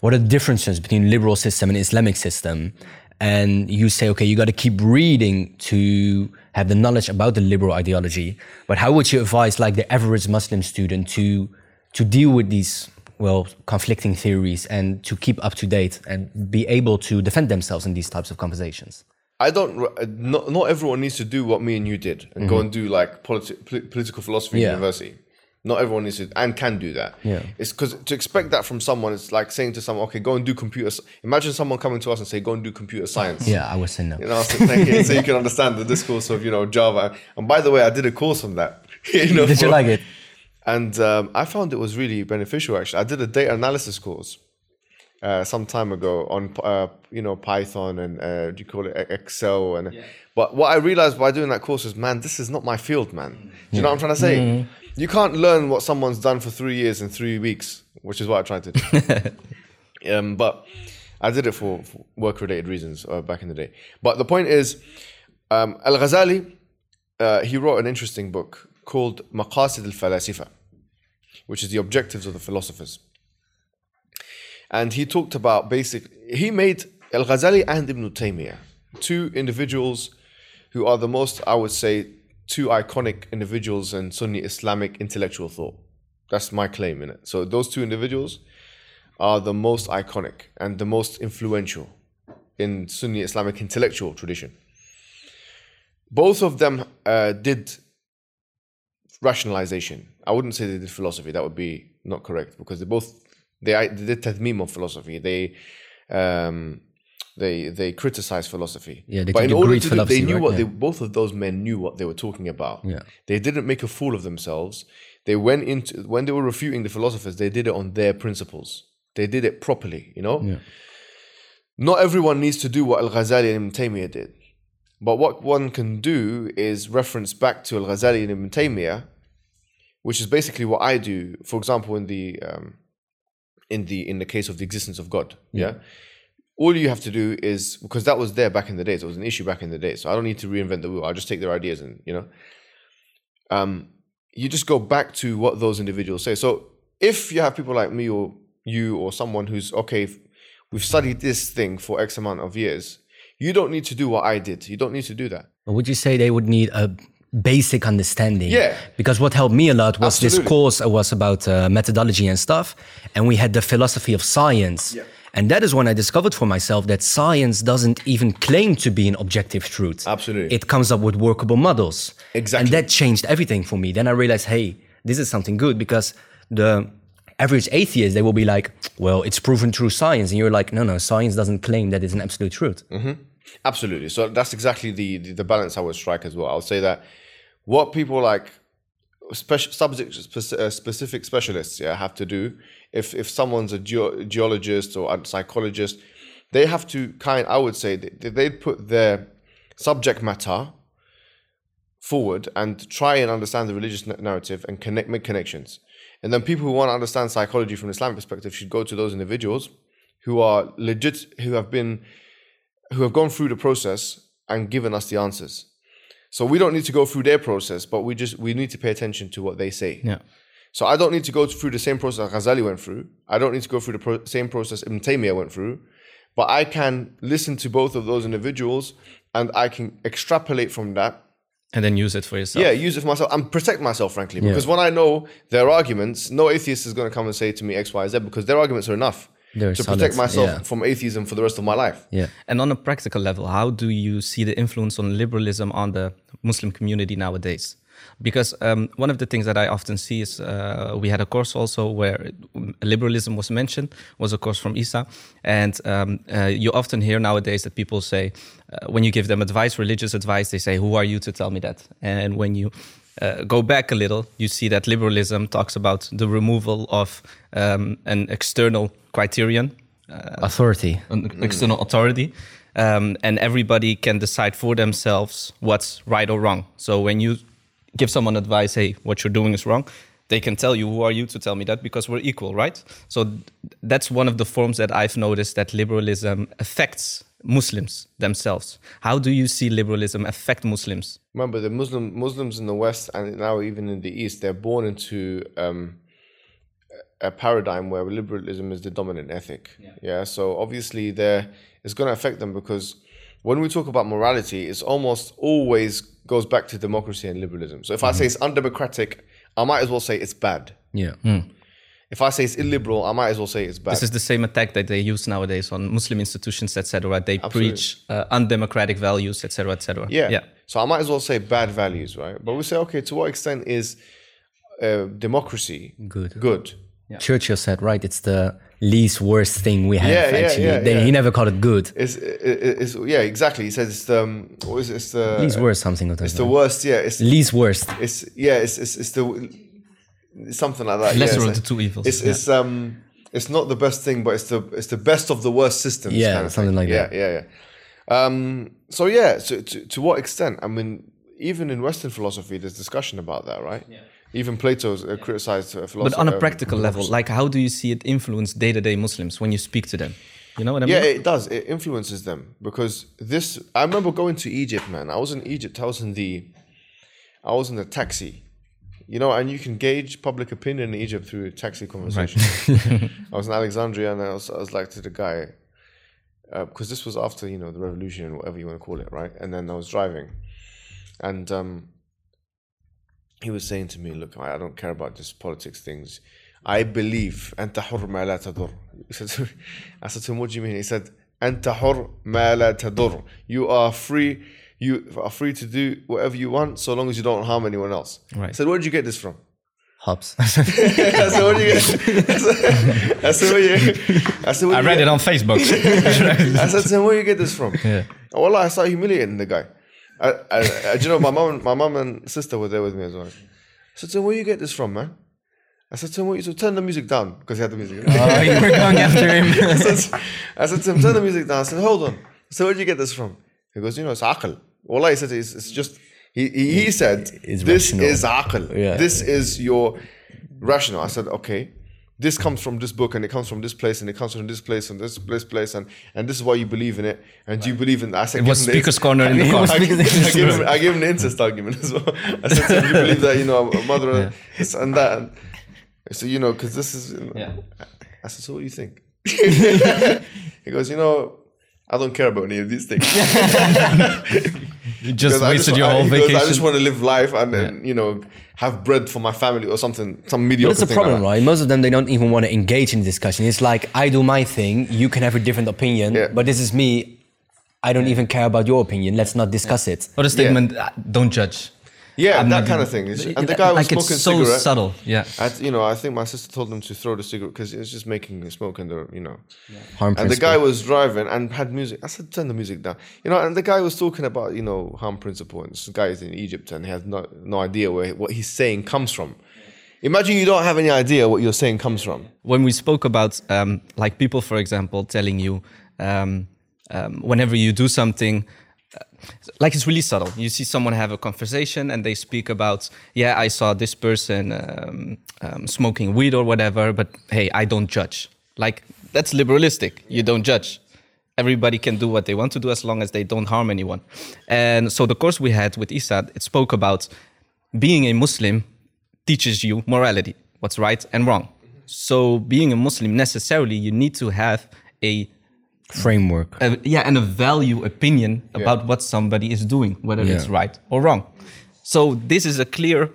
what are the differences between liberal system and Islamic system? And you say, okay, you got to keep reading to have the knowledge about the liberal ideology. But how would you advise, like the average Muslim student, to to deal with these well conflicting theories and to keep up to date and be able to defend themselves in these types of conversations. I don't. uh, Not, not everyone needs to do what me and you did and go and do like politi- poli- political philosophy Yeah. in university. Not everyone needs to and can do that. Yeah. It's because to expect that from someone, it's like saying to someone, "Okay, go and do computer." Imagine someone coming to us and say, "Go and do computer science." Yeah, I would say no. You know, so, you. so you can understand the discourse of you know Java. And by the way, I did a course on that. you know, Did you like it? And um, I found it was really beneficial. Actually, I did a data analysis course uh, some time ago on uh, you know Python and uh, do you call it Excel and. But what I realized by doing that course is, man, this is not my field, man. Do you know what I'm trying to say? You can't learn what someone's done for three years in three weeks, which is what I tried to do. um, but I did it for, for work-related reasons uh, back in the day. But the point is, um, Al Ghazali, uh, he wrote an interesting book called Maqasid al Falasifa, which is the objectives of the philosophers. And he talked about basic. He made Al Ghazali and Ibn Taymiyyah two individuals who are the most, I would say, two iconic individuals in Sunni Islamic intellectual thought. That's my claim in it. So those two individuals are the most iconic and the most influential in Sunni Islamic intellectual tradition. Both of them uh, did rationalization. I wouldn't say they did philosophy. That would be not correct because they both they, they did tadmim of philosophy. They um, they they criticized philosophy. Yeah, they but in order to do, they knew right? what Yeah. they both of those men knew what they were talking about. Yeah. They didn't make a fool of themselves. They went into when they were refuting the philosophers, they did it on their principles. They did it properly, you know? Not everyone needs to do what Al Ghazali and Ibn Taymiyyah did. But what one can do is reference back to Al Ghazali and Ibn Taymiyyah, which is basically what I do. For example, in the um, in the in the case of the existence of God, yeah. All you have to do is because that was there back in the days. It was an issue back in the day, so I don't need to reinvent the wheel. I'll just take their ideas and you know, um, you just go back to what those individuals say. So if you have people like me or you or someone who's okay, we've studied this thing for X amount of years. You don't need to do what I did. You don't need to do that. Would you say they would need a basic understanding? Yeah. Because what helped me a lot was this course was about uh, methodology and stuff, and we had the philosophy of science. And that is when I discovered for myself that science doesn't even claim to be an objective truth. Absolutely. It comes up with workable models. Exactly. And that changed everything for me. Then I realized, hey, this is something good because the average atheist, they will be like, well, it's proven through science. And you're like, no, no, science doesn't claim that it's an absolute truth. Absolutely. So that's exactly the, the, the balance I would strike as well. I would say that what people like special subject uh, specific specialists yeah have to do if if someone's a geo- geologist or a psychologist they have to kind I would say they, they'd put their subject matter forward and try and understand the religious narrative and connect make connections and then people who want to understand psychology from an Islamic perspective should go to those individuals who are legit who have been who have gone through the process and given us the answers. So we don't need to go through their process, but we just we need to pay attention to what they say. Yeah. So I don't need to go through the same process Ghazali went through. I don't need to go through the pro- same process Ibn Taymiyyah went through, but I can listen to both of those individuals and I can extrapolate from that. And then use it for yourself. Yeah, use it for myself and protect myself, frankly, because when I know their arguments, no atheist is going to come and say to me X, Y, Z because their arguments are enough They're to solid, protect myself yeah. from atheism for the rest of my life. Yeah. And on a practical level, how do you see the influence on liberalism on the Muslim community nowadays? Because um, one of the things that I often see is uh, we had a course also where liberalism was mentioned, was a course from ISA. And um, uh, you often hear nowadays that people say, uh, when you give them advice, religious advice, they say, Who are you to tell me that? And when you uh, go back a little, you see that liberalism talks about the removal of um, an external criterion Authority. an external authority um, and everybody can decide for themselves what's right or wrong. So when you give someone advice hey what you're doing is wrong they can tell you who are you to tell me that? Because we're equal right? So th- that's one of the forms that i've noticed that liberalism affects muslims themselves how do you see liberalism affect muslims remember the Muslim Muslims in the West and now even in the East, they're born into um, a paradigm where liberalism is the dominant ethic. Yeah. So obviously, there it's going to affect them because when we talk about morality, it's almost always goes back to democracy and liberalism. So if I say it's undemocratic, I might as well say it's bad. Yeah. If I say it's illiberal, I might as well say it's bad. This is the same attack that they use nowadays on Muslim institutions, etc. They preach uh, undemocratic values, etc., etc. yeah. yeah. So I might as well say bad values, right? But we say, okay, to what extent is uh, democracy Good. Good. Churchill said, right, it's the least worst thing we have, Yeah, yeah, actually. yeah, They- yeah. He never called it good. It's, it's, yeah, exactly. He says it's the um, what is it? It's the Least worst, something of that. It's the worst. Yeah, it's Least worst. it's yeah, it's it's, it's the it's something like that. Lesser yeah, of it's the two evils, It's yeah. it's um it's not the best thing, but it's the it's the best of the worst systems. Yeah, kind of something thing. like yeah, that. Yeah, yeah, Um. So yeah. So to to what extent? I mean, even in Western philosophy, there's discussion about that, right? Yeah. Even Plato's uh, criticized uh, philosophy. But on a practical level, like how do you see it influence day-to-day Muslims when you speak to them? You know what I mean? Yeah, it does. It influences them because this. I remember going to Egypt, man. I was in Egypt. I was in the, I was in the taxi, you know, and you can gauge public opinion in Egypt through taxi conversation. I was in Alexandria, and I was, I was like to the guy, because this was after you know the revolution and whatever you want to call it, right? And then I was driving, and um, he was saying to me, "Look, I I don't care about this politics things. I believe أنت حر ما لا تضر." He said to me- I said to him, "What do you mean?" He said, أنت حر ما لا تضر. You are free. you are free to do whatever you want, so long as you don't harm anyone else. Right. I said, "Where did you get this from?" Hubs. I said, "Where did you get?" I said, I said, "Where you?" I said, "Where I you read get-" it on Facebook. I said him, "Where you get this from?" Yeah. Well, I started humiliating the guy. I, I, I, do you know my mom, my mom and sister were there with me as well. I said him, "Where you get this from, man?" I said to him, you so turn the music down because he had the music." oh, you were going after him. I, said, I said to him, "Turn the music down." I said, "Hold on." So where'd you get this from? He goes, "You know, it's aql." Well, he said it's, it's just. He, he, he said, It's "This rational. is aql. Yeah. This is your rational." I said, "Okay." This comes from this book, and it comes from this place, and it comes from this place, and this this place, and and this is why you believe in it, and do you believe in that? I said, It was "Give the- speaker's corner in the I car. gave, him, I, gave him, I gave him the incest argument as well. I said, him, "You believe that you know a mother this and that?" And so you know, because this is. You know, Yeah. I said, "So what do you think?" he goes, "You know, I don't care about any of these things." You just Because I wasted just, your I, whole he goes, I just want to live life and then you know have bread for my family or something, some mediocre. That's the thing like problem, that. right? Most of them, they don't even want to engage in discussion. It's like, I do my thing, you can have a different opinion, Yeah. but this is me. I don't even care about your opinion. Let's not discuss it. or the statement, uh, don't judge. Yeah, I'm that not- kind of thing. It's- And the guy was like smoking it's so cigarette. subtle. Yeah. I, you know, I think my sister told him to throw the cigarette because it's just making smoke in the, you know. Harm And the guy was driving and had music. I said, turn the music down. You know, and the guy was talking about, you know, harm principle. And this guy is in Egypt and he has no, no idea where what he's saying comes from. Imagine you don't have any idea what you're saying comes from. when we spoke about um, like people, for example, telling you um, um, whenever you do something, like it's really subtle. You see someone have a conversation and they speak about, yeah, I saw this person um, um, smoking weed or whatever, but hey, I don't judge. Like that's liberalistic. You don't judge. Everybody can do what they want to do as long as they don't harm anyone. And so the course we had with Isad, it spoke about being a Muslim teaches you morality, what's right and wrong. So being a Muslim necessarily you need to have a, Framework. a yeah and a value opinion about what somebody is doing, whether it's right or wrong. So this is a clear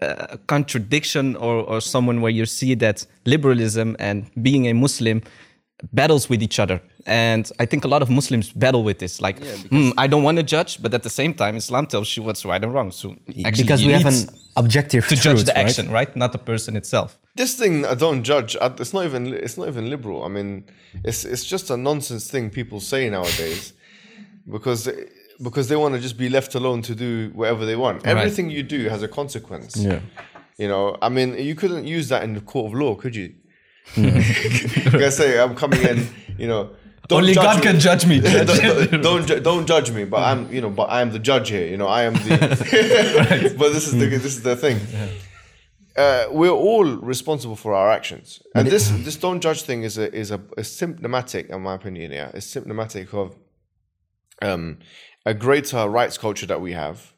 uh, contradiction or, or someone where you see that liberalism and being a Muslim battles with each other. And I think a lot of Muslims battle with this. Like, "Hmm, I don't want to judge, but at the same time, Islam tells you what's right and wrong. So actually, because we have an objective to truth, judge the right? action, right? Not the person itself. This thing I don't judge. It's not even. It's not even liberal. I mean, it's it's just a nonsense thing people say nowadays, because because they want to just be left alone to do whatever they want. Everything you do has a consequence. Yeah. You know, I mean, you couldn't use that in the court of law, could you? you can say, I'm coming in, you know. Don't Only judge God me. can judge me. don't, don't, don't don't judge me, but I'm you know, but I am the judge here. You know, I am the. but this is the this is the thing. Uh, we're all responsible for our actions, and this this don't judge thing is a is a, a symptomatic, in my opinion. Yeah, it's symptomatic of um, a greater rights culture that we have,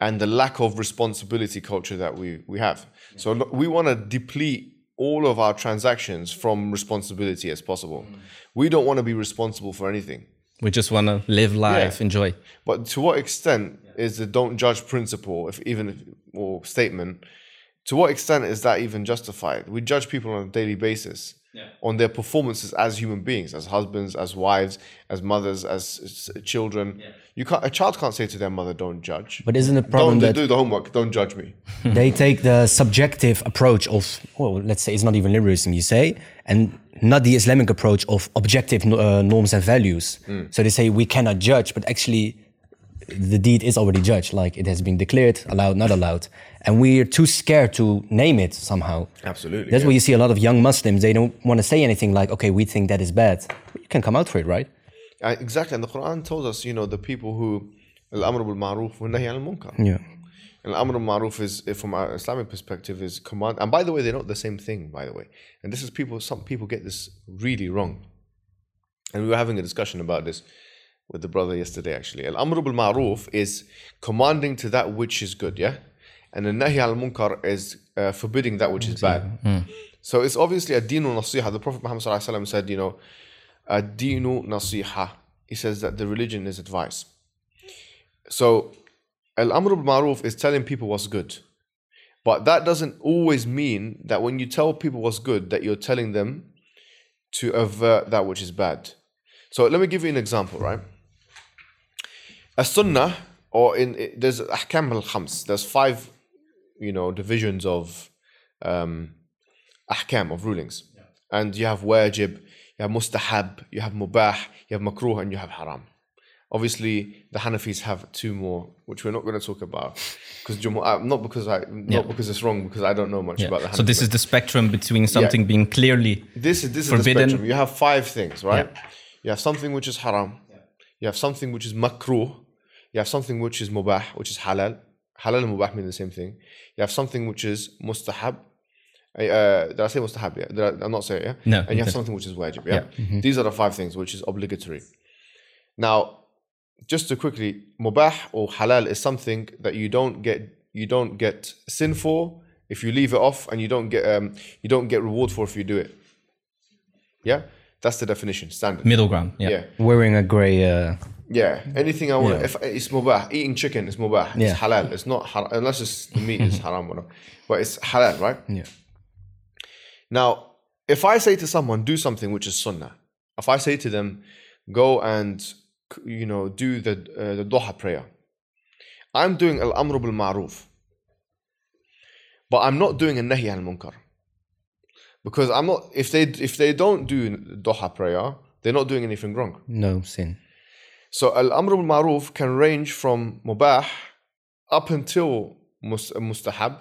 and the lack of responsibility culture that we we have. So we want to deplete all of our transactions from responsibility as possible. We don't want to be responsible for anything. We just want to live life, Yeah. enjoy. But to what extent is the don't judge principle, if even if, or statement, to what extent is that even justified? We judge people on a daily basis on their performances as human beings, as husbands, as wives, as mothers, as s- children. You can't. A child can't say to their mother, "Don't judge." But isn't the problem don't that do the homework. Don't judge me. they take the subjective approach of, well, let's say it's not even liberalism, you say, and not the Islamic approach of objective uh, norms and values. So they say we cannot judge, but actually the deed is already judged, like it has been declared, allowed, not allowed. And we're too scared to name it somehow. Absolutely, That's yeah. why you see a lot of young Muslims, they don't want to say anything like, okay, we think that is bad. You can come out for it, right? Uh, exactly, and the Quran tells us, you know, the people who al-amr bil ma'ruf wa nahy al munkar. Yeah. And al-amr bil ma'ruf is, from our Islamic perspective, is command. And by the way, they're not the same thing. By the way, and this is people. Some people get this really wrong. And we were having a discussion about this with the brother yesterday. Actually, al-amr bil ma'ruf is commanding to that which is good. Yeah, and the nahi al munkar is uh, forbidding that which is bad. So it's obviously a dinu nasiha. The Prophet Muhammad sallallahu alaihi wasallam said, you know, a dinu nasiha. He says that the religion is advice. So, al amr bil ma'ruf is telling people what's good. But that doesn't always mean that when you tell people what's good, that you're telling them to avert that which is bad. So let me give you an example, right? A sunnah, or in it- there's ahkam al khams. There's five, you know, divisions of um, ahkam of rulings, and you have wajib, you have mustahab, you have mubah, you have makruh, and you have haram. Obviously, the Hanafis have two more, which we're not going to talk about, because not because I not Yeah. because it's wrong, because I don't know much about the Hanafis. So this is the spectrum between something being clearly This is this is Forbidden. the spectrum. You have five things, right? You have something which is haram. You have something which is makruh. You have something which is mubah, which is halal. Halal and mubah mean the same thing. You have something which is mustahab. Uh, did I say mustahab? Yeah. Did I, I'm not saying it, yeah. No, And you have something which is wajib. Yeah. These are the five things which is obligatory. Now, just to quickly, mubah or halal is something that you don't get you don't get sin for if you leave it off, and you don't get um, you don't get reward for if you do it. Yeah, that's the definition, standard. middle ground. Yeah. Yeah, Wearing a gray, uh, yeah. Anything I want, Yeah. if it's mubah, eating chicken is mubah. Yeah. It's halal. It's not haram unless it's the meat is haram, whatever. but it's halal, right? yeah. Now, if I say to someone, do something which is sunnah, if I say to them, go and you know do the uh, the duha prayer, I'm doing al amr bil ma'ruf, but I'm not doing a nahi al munkar because I'm not. If they if they don't do duha prayer, they're not doing anything wrong. No sin. So al amr al-ma'ruf can range from mubah up until mus- mustahab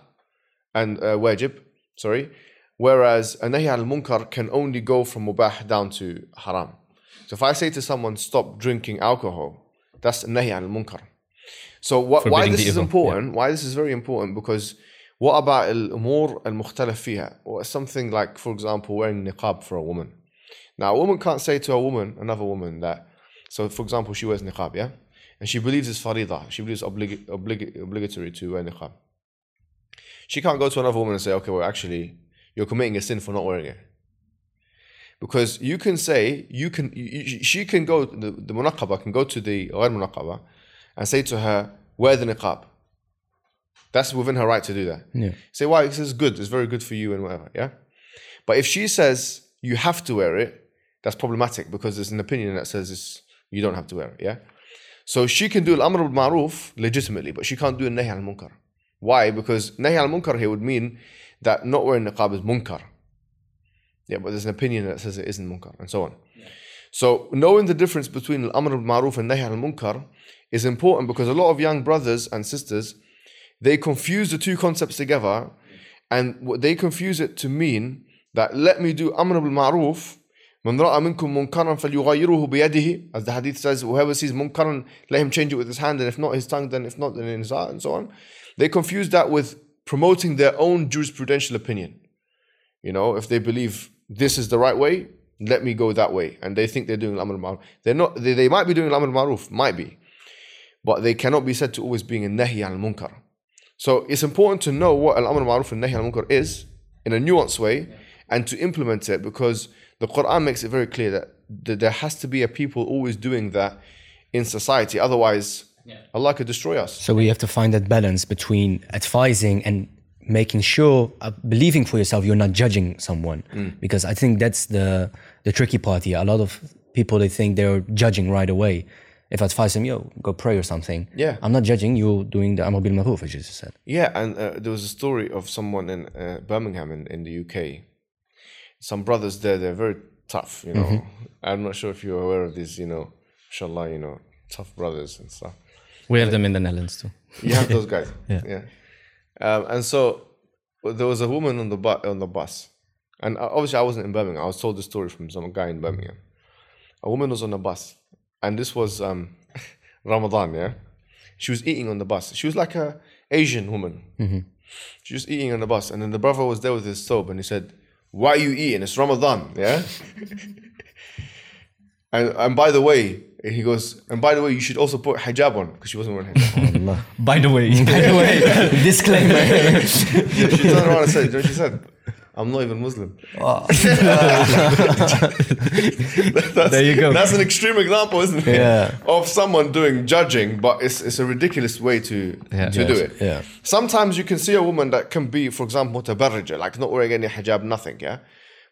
and uh, wajib, sorry, whereas a nahi al munkar can only go from mubah down to haram. So if I say to someone, stop drinking alcohol, that's nahi al munkar. So what, why this is important? Why this is very important? Because what about al umur al mukhtalaf fiha? Or something like, for example, wearing niqab for a woman. Now, a woman can't say to a woman, another woman, that. So, for example, she wears niqab, yeah, and she believes it's farida. She believes oblig- oblig- obligatory to wear niqab. She can't go to another woman and say, okay, well, actually, you're committing a sin for not wearing it. Because you can say, you can, you, she can go, the, the munaqaba can go to the ghair munaqaba and say to her, wear the niqab. That's within her right to do that. Yeah. Say, why? This is good. It's very good for you and whatever. Yeah. But if she says you have to wear it, that's problematic because there's an opinion that says it's, you don't have to wear it. Yeah. So she can do al-amr bil ma'ruf legitimately, but she can't do al-nahy al-munkar. Why? Because nahy al-munkar here would mean that not wearing niqab is munkar. Yeah, but there's an opinion that says it isn't munkar and so on. So knowing the difference between al-amr bil ma'ruf and nahy al-munkar is important because a lot of young brothers and sisters they confuse the two concepts together and what they confuse it to mean that let me do amr bil ma'ruf من رأى منكم منكرا فليغيره بيده as the hadith says whoever sees munkaran let him change it with his hand and if not his tongue then if not then in his heart and so on they confuse that with promoting their own jurisprudential opinion you know if they believe this is the right way let me go that way and they think they're doing al-amr bil ma'ruf they're not they, they might be doing al-amr bil ma'ruf might be but they cannot be said to always being a nahi al-munkar so it's important to know what al-amr ma'ruf and nahi al-munkar is in a nuanced way and to implement it because the Quran makes it very clear that, that there has to be a people always doing that in society. Otherwise, Allah could destroy us. So we have to find that balance between advising and making sure, uh, believing for yourself, you're not judging someone. Mm. Because I think that's the the tricky part here. A lot of people they think they're judging right away. If I advise them, yo, go pray or something. Yeah. I'm not judging you doing the Amr bil Maruf, as you just said. Yeah, and uh, there was a story of someone in uh, Birmingham in, in the UK. Some brothers there, they're very tough, you know. Mm-hmm. I'm not sure if you're aware of these, you know, inshallah, you know, tough brothers and stuff. We have them in the Netherlands too. You have those guys. yeah. Um, and so there was a woman on the bu- on the bus, and uh, obviously I wasn't in Birmingham. I was told the story from some guy in Birmingham. A woman was on the bus, and this was um, Ramadan. Yeah, she was eating on the bus. She was like a Asian woman. She was eating on the bus, and then the brother was there with his soap, and he said, "Why are you eating? It's Ramadan." Yeah. and and by the way, he goes, and by the way, you should also put hijab on because she wasn't wearing hijab. By the way, By the way, disclaimer. Yeah, she turned around and said, you know what she said? I'm not even Muslim. That's, There you go. That's an extreme example, isn't it? Yeah. Of someone doing judging, but it's, it's a ridiculous way to, Yeah. to do it. yeah. Sometimes you can see a woman that can be, for example, tabarrija, like not wearing any hijab, nothing, yeah?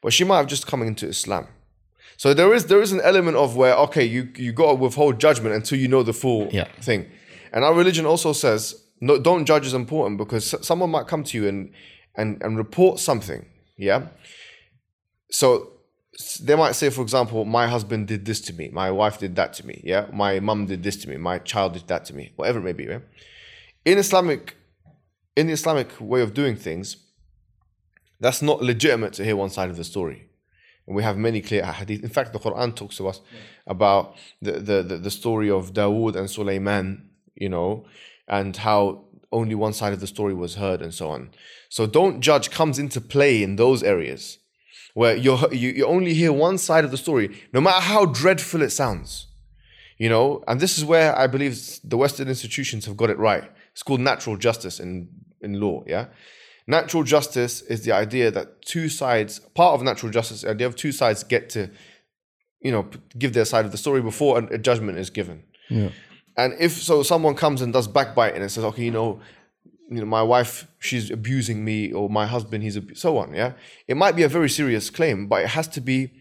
But she might have just come into Islam. So there is there is an element of where, okay, you, you got to withhold judgment until you know the full Yeah. thing. And our religion also says, no, don't judge is important because someone might come to you and, and, and report something, yeah? So they might say, for example, my husband did this to me, my wife did that to me, yeah? My mom did this to me, my child did that to me, whatever it may be, yeah? In Islamic, in the Islamic way of doing things, that's not legitimate to hear one side of the story. And we have many clear hadith. In fact, the Quran talks to us about the, the, the, the story of Dawood and Sulaiman, you know, and how only one side of the story was heard and so on. So don't judge comes into play in those areas where you, you only hear one side of the story, no matter how dreadful it sounds. You know, and this is where I believe the Western institutions have got it right. It's called natural justice in, in law, yeah? Natural justice is the idea that two sides, part of natural justice, the idea of two sides get to, you know, give their side of the story before a, judgment is given. And if so, someone comes and does backbiting and says, okay, you know, you know, my wife, she's abusing me, or my husband, he's abu-, so on. Yeah, it might be a very serious claim, but it has to be,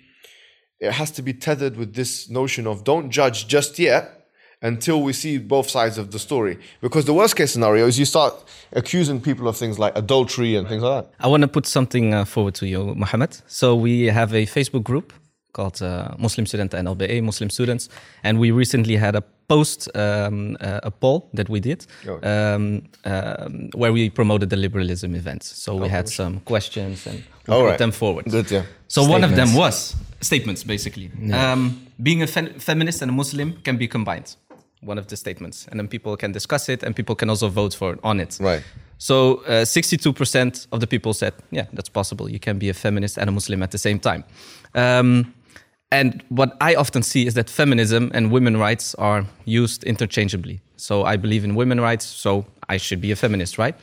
it has to be tethered with this notion of don't judge just yet until we see both sides of the story. Because the worst case scenario is you start accusing people of things like adultery and things like that. I want to put something uh, forward to you, Mohammed. So we have a Facebook group called uh, Muslim Student and LBA, Muslim Students, and we recently had a post, um, uh, a poll that we did, Oh. um, um, where we promoted the liberalism events. So we had some questions and we All put right. them forward. Good, yeah. So one of them was statements, basically. Um, being a fe- feminist and a Muslim can be combined. One of the statements, and then people can discuss it, and people can also vote for on it. Right. So uh, 62% of the people said, "Yeah, that's possible. You can be a feminist and a Muslim at the same time." Um, and what I often see is that feminism and women rights are used interchangeably. So I believe in women rights, so I should be a feminist, right?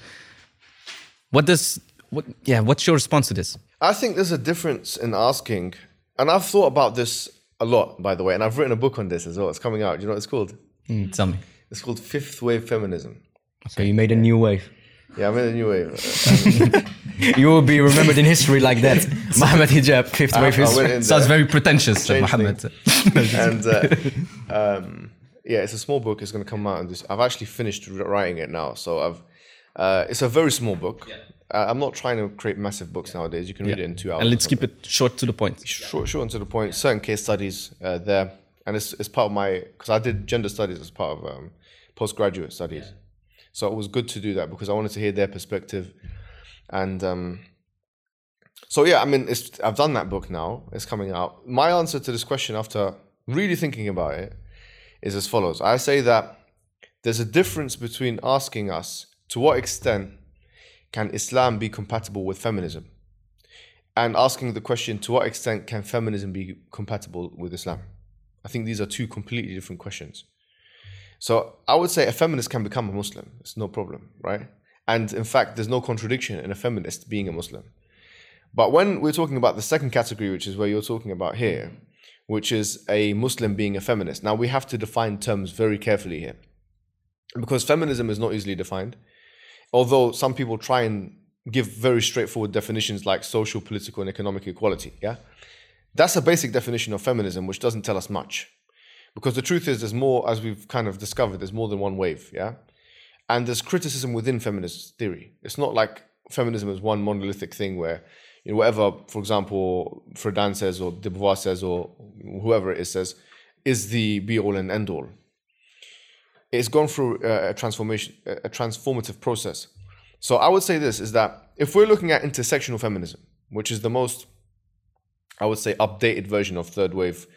What does what? Yeah, what's your response to this? I think there's a difference in asking, and I've thought about this a lot, by the way, and I've written a book on this as well. It's coming out. Do you know what it's called? Mm, tell me. It's called Fifth Wave Feminism. So you made a new wave. Yeah, I made a new wave. You will be remembered in history like that. Mohammed Hijab, fifth I, wave history. Sounds very pretentious, uh, Change Mohammed. and uh, um, yeah, it's a small book. It's going to come out. In this, I've actually finished writing it now, so I've. Uh, it's a very small book. Uh, I'm not trying to create massive books nowadays. You can read it in two hours. And let's keep it short to the point. short, short and to the point. Certain case studies uh, there, and it's it's part of my because I did gender studies as part of um, postgraduate studies, so it was good to do that because I wanted to hear their perspective, and um, so yeah, I mean, I've done that book now. It's coming out. My answer to this question, after really thinking about it, is as follows. I say that there's a difference between asking us to what extent can Islam be compatible with feminism and asking the question to what extent can feminism be compatible with Islam? I think these are two completely different questions. So I would say a feminist can become a Muslim. It's no problem, right? And in fact, there's no contradiction in a feminist being a Muslim. But when we're talking about the second category, which is where you're talking about here, which is a Muslim being a feminist, now we have to define terms very carefully here. Because feminism is not easily defined. Although some people try and give very straightforward definitions like social, political, and economic equality. Yeah, that's a basic definition of feminism, which doesn't tell us much, because the truth is, there's more, as we've kind of discovered, there's more than one wave. Yeah, and there's criticism within feminist theory. It's not like feminism is one monolithic thing where you know, whatever, for example, Friedan says or de Beauvoir says or whoever it is says is the be all and end all. It's gone through a transformation, a transformative process. So I would say this is that if we're looking at intersectional feminism, which is the most, I would say, updated version of third wave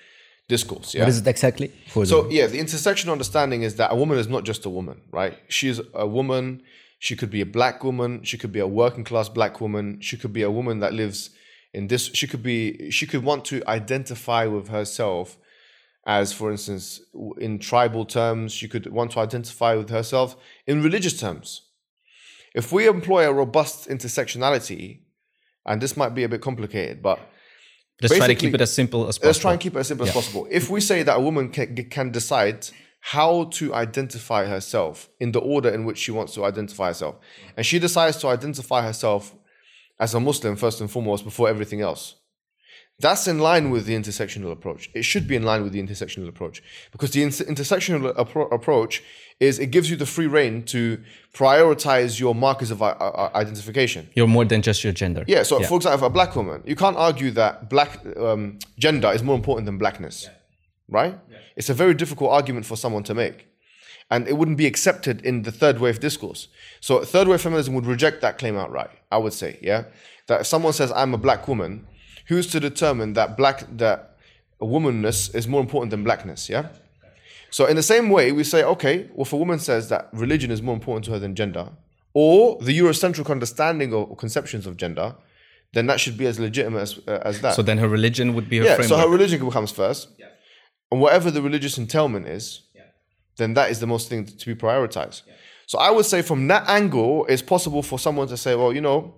discourse. Yeah. What is it exactly? So the, yeah, the intersectional understanding is that a woman is not just a woman, right? She is a woman. She could be a black woman. She could be a working class black woman. She could be a woman that lives in this. She could be. She could want to identify with herself as, for instance, in tribal terms. She could want to identify with herself in religious terms. If we employ a robust intersectionality, and this might be a bit complicated, but Let's try to keep it as simple as possible. Let's try and keep it as simple as possible. If we say that a woman can, can decide how to identify herself in the order in which she wants to identify herself, and she decides to identify herself as a Muslim first and foremost before everything else, that's in line with the intersectional approach. It should be in line with the intersectional approach because the inter- intersectional appro- approach is it gives you the free reign to prioritize your markers of i- i- identification. You're more than just your gender. Yeah. So, for example, a black woman, you can't argue that black um, gender is more important than blackness, right? It's a very difficult argument for someone to make, and it wouldn't be accepted in the third wave discourse. So, third wave feminism would reject that claim outright. I would say, yeah, that if someone says I'm a black woman, who's to determine that black that womanness is more important than blackness? Yeah. So in the same way, we say, okay, well, if a woman says that religion is more important to her than gender, or the Eurocentric understanding or conceptions of gender, then that should be as legitimate as, uh, as that. So then her religion would be her yeah, framework. so her religion becomes first, and whatever the religious entailment is, then that is the most thing to be prioritized. So I would say from that angle, it's possible for someone to say, well, you know,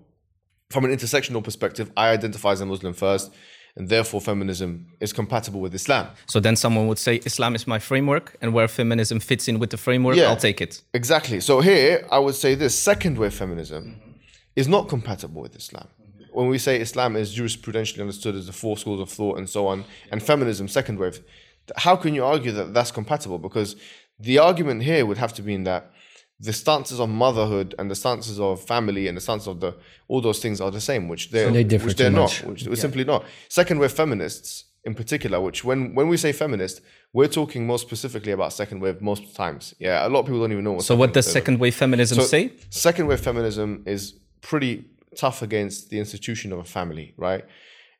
from an intersectional perspective, I identify as a Muslim first, and therefore feminism is compatible with Islam. so then someone would say Islam is my framework, and where feminism fits in with the framework, Yeah. I'll take it. Exactly. So here, I would say this second wave feminism is not compatible with Islam. When we say Islam is jurisprudentially understood as the four schools of thought and so on, and feminism, second wave, how can you argue that that's compatible? Because the argument here would have to be in that the stances of motherhood and the stances of family and the stances of the all those things are the same, which they're, they differ which they're not, much. which they're simply not. Second wave feminists in particular, which when when we say feminist, we're talking more specifically about second wave most times. Yeah, a lot of people don't even know what. So what does second wave feminism so say? Second wave feminism is pretty tough against the institution of a family, right?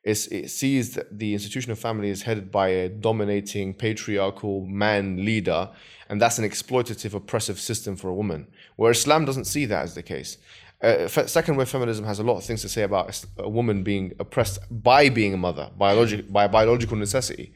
It's, it sees that the institution of family is headed by a dominating patriarchal man leader, and that's an exploitative, oppressive system for a woman. Where Islam doesn't see that as the case. Uh, second wave feminism has a lot of things to say about a woman being oppressed by being a mother, by a biological necessity.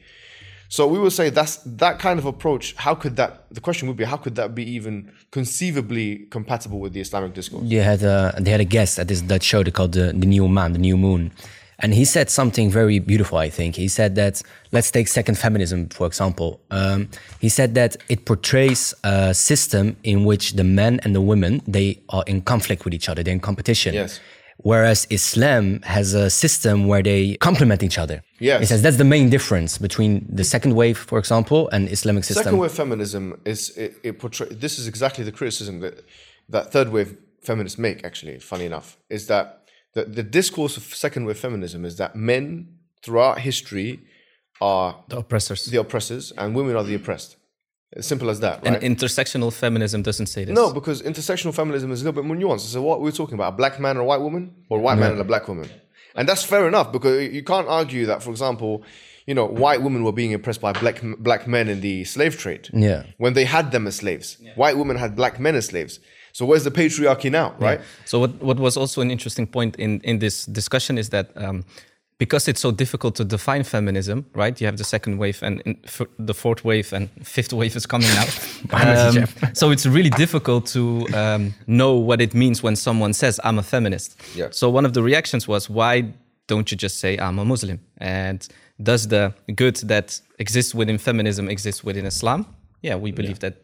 So we would say that's that kind of approach. How could that? The question would be, how could that be even conceivably compatible with the Islamic discourse? they had a, they had a guest at this Dutch show they called the, the New Man, the New Moon, and he said something very beautiful. I think he said that let's take second feminism for example. Um, he said that it portrays a system in which the men and the women they are in conflict with each other, they're in competition. Yes. Whereas Islam has a system where they complement each other. Yes. He says that's the main difference between the second wave, for example, and Islamic system. Second wave feminism is it, it portray, This is exactly the criticism that that third wave feminists make. Actually, funny enough, is that the, the discourse of second wave feminism is that men throughout history are The oppressors. the oppressors and women are the oppressed. As simple as that, right? And intersectional feminism doesn't say this. No, because intersectional feminism is a little bit more nuanced. So what we're talking about, a black man and a white woman, or a white man and a black woman. And that's fair enough because you can't argue that, for example, you know, white women were being oppressed by black black men in the slave trade. Yeah. When they had them as slaves. White women had black men as slaves. So where's the patriarchy now, right? So what, what was also an interesting point in, in this discussion is that um, because it's so difficult to define feminism, right? You have the second wave and f- the fourth wave and fifth wave is coming now. Um, so it's really difficult to um, know what it means when someone says, I'm a feminist. Yeah. So one of the reactions was, why don't you just say, I'm a Muslim? And does the good that exists within feminism exist within Islam? Yeah, we believe that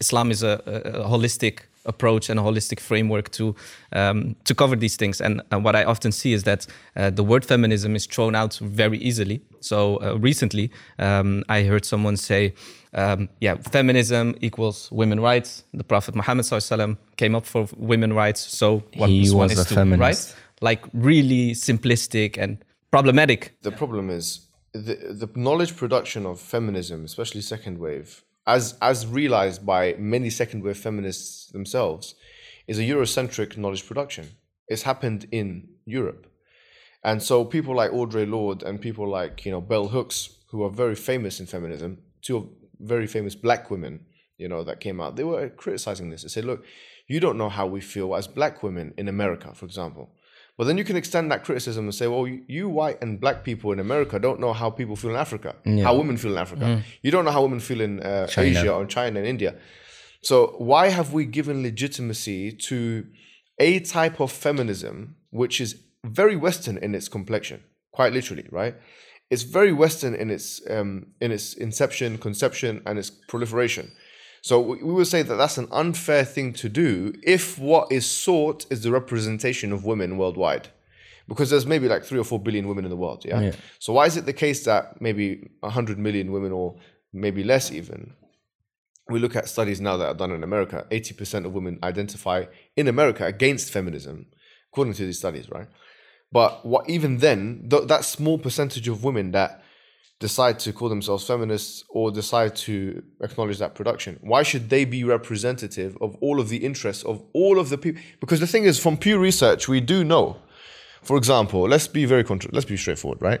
Islam is a, a, a holistic approach and a holistic framework to um, to cover these things. And uh, what I often see is that uh, the word feminism is thrown out very easily. So uh, recently, um, I heard someone say, um, "Yeah, feminism equals women rights." The Prophet Muhammad SAW came up for women rights. So what He plus one was is a two, feminist. right? Like really simplistic and problematic. The problem is the the knowledge production of feminism, especially second wave, as as realized by many second wave feminists themselves, is a Eurocentric knowledge production. It's happened in Europe. And so people like Audre Lorde and people like, you know, Bell Hooks, who are very famous in feminism, two very famous black women, you know, that came out, they were criticizing this. They said, look, you don't know how we feel as black women in America, for example. But then you can extend that criticism and say, well, you, white and black people in America don't know how people feel in Africa, how women feel in Africa. You don't know how women feel in uh, Asia or China and India. So why have we given legitimacy to a type of feminism which is very Western in its complexion, quite literally, right? It's very Western in its um, in its inception, conception, and its proliferation. So we would say that that's an unfair thing to do if what is sought is the representation of women worldwide, because there's maybe like three or four billion women in the world. Yeah. So why is it the case that maybe hundred million women, or maybe less even, we look at studies now that are done in America, 80% of women identify in America against feminism, according to these studies, right? But what even then, th- that small percentage of women that decide to call themselves feminists or decide to acknowledge that production, why should they be representative of all of the interests of all of the people? Because the thing is, from Pew Research, we do know. For example, let's be very contra- let's be straightforward, right?